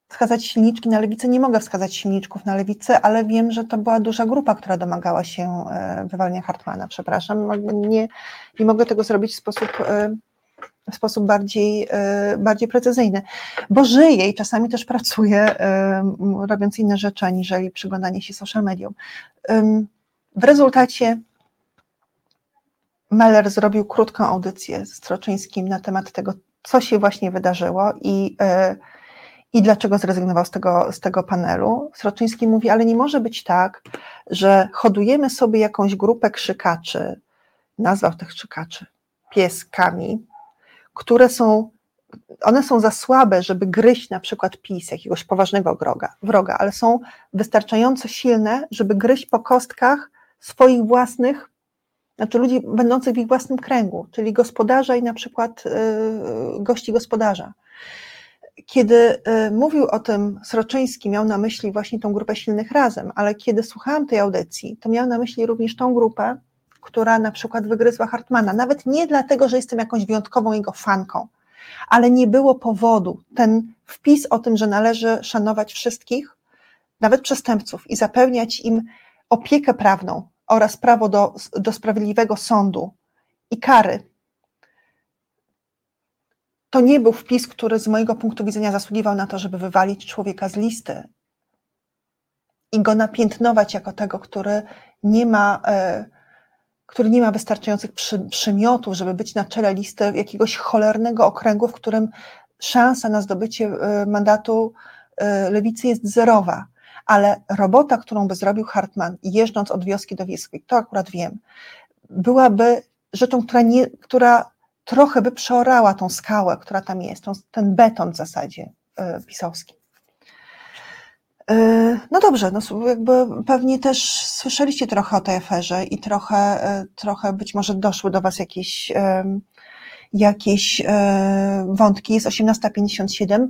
wskazać silniczki na lewicę. Nie mogę wskazać silniczków na lewicę, ale wiem, że to była duża grupa, która domagała się e, wywalenia Hartmana. Przepraszam, nie, nie mogę tego zrobić w sposób, e, w sposób bardziej, e, bardziej precyzyjny, bo żyję i czasami też pracuję, robiąc inne rzeczy, aniżeli przyglądanie się social mediom. W rezultacie Meller zrobił krótką audycję z Stroczyńskim na temat tego, co się właśnie wydarzyło i i dlaczego zrezygnował z tego, z tego panelu. Sroczyński mówi, ale nie może być tak, że hodujemy sobie jakąś grupę krzykaczy, nazwał tych krzykaczy pieskami, które są one są za słabe, żeby gryźć na przykład PiS, jakiegoś poważnego wroga, wroga, ale są wystarczająco silne, żeby gryźć po kostkach swoich własnych, znaczy ludzi będących w ich własnym kręgu, czyli gospodarza i na przykład y, gości gospodarza. Kiedy y, mówił o tym Sroczyński, miał na myśli właśnie tą grupę silnych razem, ale kiedy słuchałam tej audycji, to miał na myśli również tą grupę, która na przykład wygryzła Hartmana. Nawet nie dlatego, że jestem jakąś wyjątkową jego fanką, ale nie było powodu. Ten wpis o tym, że należy szanować wszystkich, nawet przestępców, i zapewniać im opiekę prawną oraz prawo do, do sprawiedliwego sądu i kary, to nie był wpis, który z mojego punktu widzenia zasługiwał na to, żeby wywalić człowieka z listy i go napiętnować jako tego, który nie ma. E, który nie ma wystarczających przy, przymiotów, żeby być na czele listy jakiegoś cholernego okręgu, w którym szansa na zdobycie y, mandatu y, lewicy jest zerowa. Ale robota, którą by zrobił Hartman, jeżdżąc od wioski do wioski, to akurat wiem, byłaby rzeczą, która, nie, która trochę by przeorała tą skałę, która tam jest, ten beton w zasadzie y, pisowski. E, no dobrze, no jakby pewnie też słyszeliście trochę o tej aferze i trochę, e, trochę być może doszły do Was jakieś, jakieś e, wątki. Jest 18.57.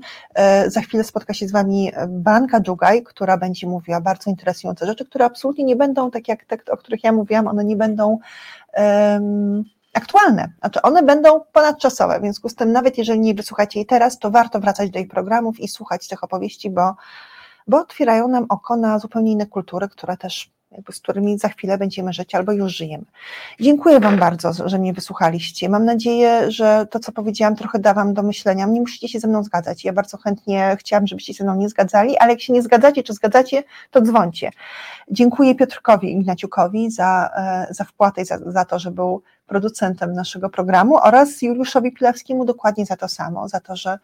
Za chwilę spotka się z Wami Banka Dżugaj, która będzie mówiła bardzo interesujące rzeczy, które absolutnie nie będą, tak jak te, o których ja mówiłam, one nie będą um, aktualne. Znaczy one będą ponadczasowe, w związku z tym nawet jeżeli nie wysłuchacie jej teraz, to warto wracać do ich programów i słuchać tych opowieści, bo bo otwierają nam oko na zupełnie inne kultury, które też jakby z którymi za chwilę będziemy żyć albo już żyjemy. Dziękuję Wam bardzo, że mnie wysłuchaliście. Mam nadzieję, że to, co powiedziałam, trochę da Wam do myślenia. Nie musicie się ze mną zgadzać. Ja bardzo chętnie chciałam, żebyście ze mną nie zgadzali, ale jak się nie zgadzacie, czy zgadzacie, to dzwońcie. Dziękuję Piotrkowi Ignaciukowi za, e, za wpłatę i za, za to, że był producentem naszego programu oraz Juliuszowi Pilawskiemu dokładnie za to samo, za to, że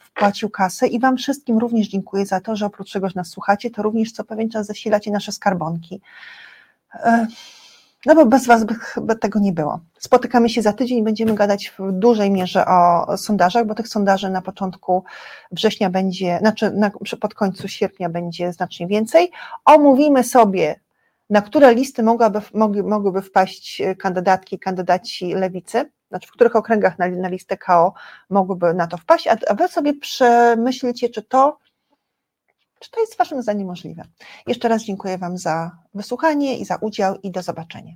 wpłacił kasę i Wam wszystkim również dziękuję za to, że oprócz że nas słuchacie, to również co pewien czas zasilacie nasze skarbonki. E, no bo bez Was by, tego nie było. Spotykamy się za tydzień i będziemy gadać w dużej mierze o sondażach, bo tych sondaży na początku września będzie, znaczy na, pod końcu sierpnia będzie znacznie więcej. Omówimy sobie, na które listy mogłaby, mogłyby wpaść kandydatki, kandydaci lewicy znaczy w których okręgach na, na listę KO mogłyby na to wpaść, a, a wy sobie przemyślcie, czy to, czy to jest waszym zdaniem możliwe. Jeszcze raz dziękuję wam za wysłuchanie i za udział i do zobaczenia.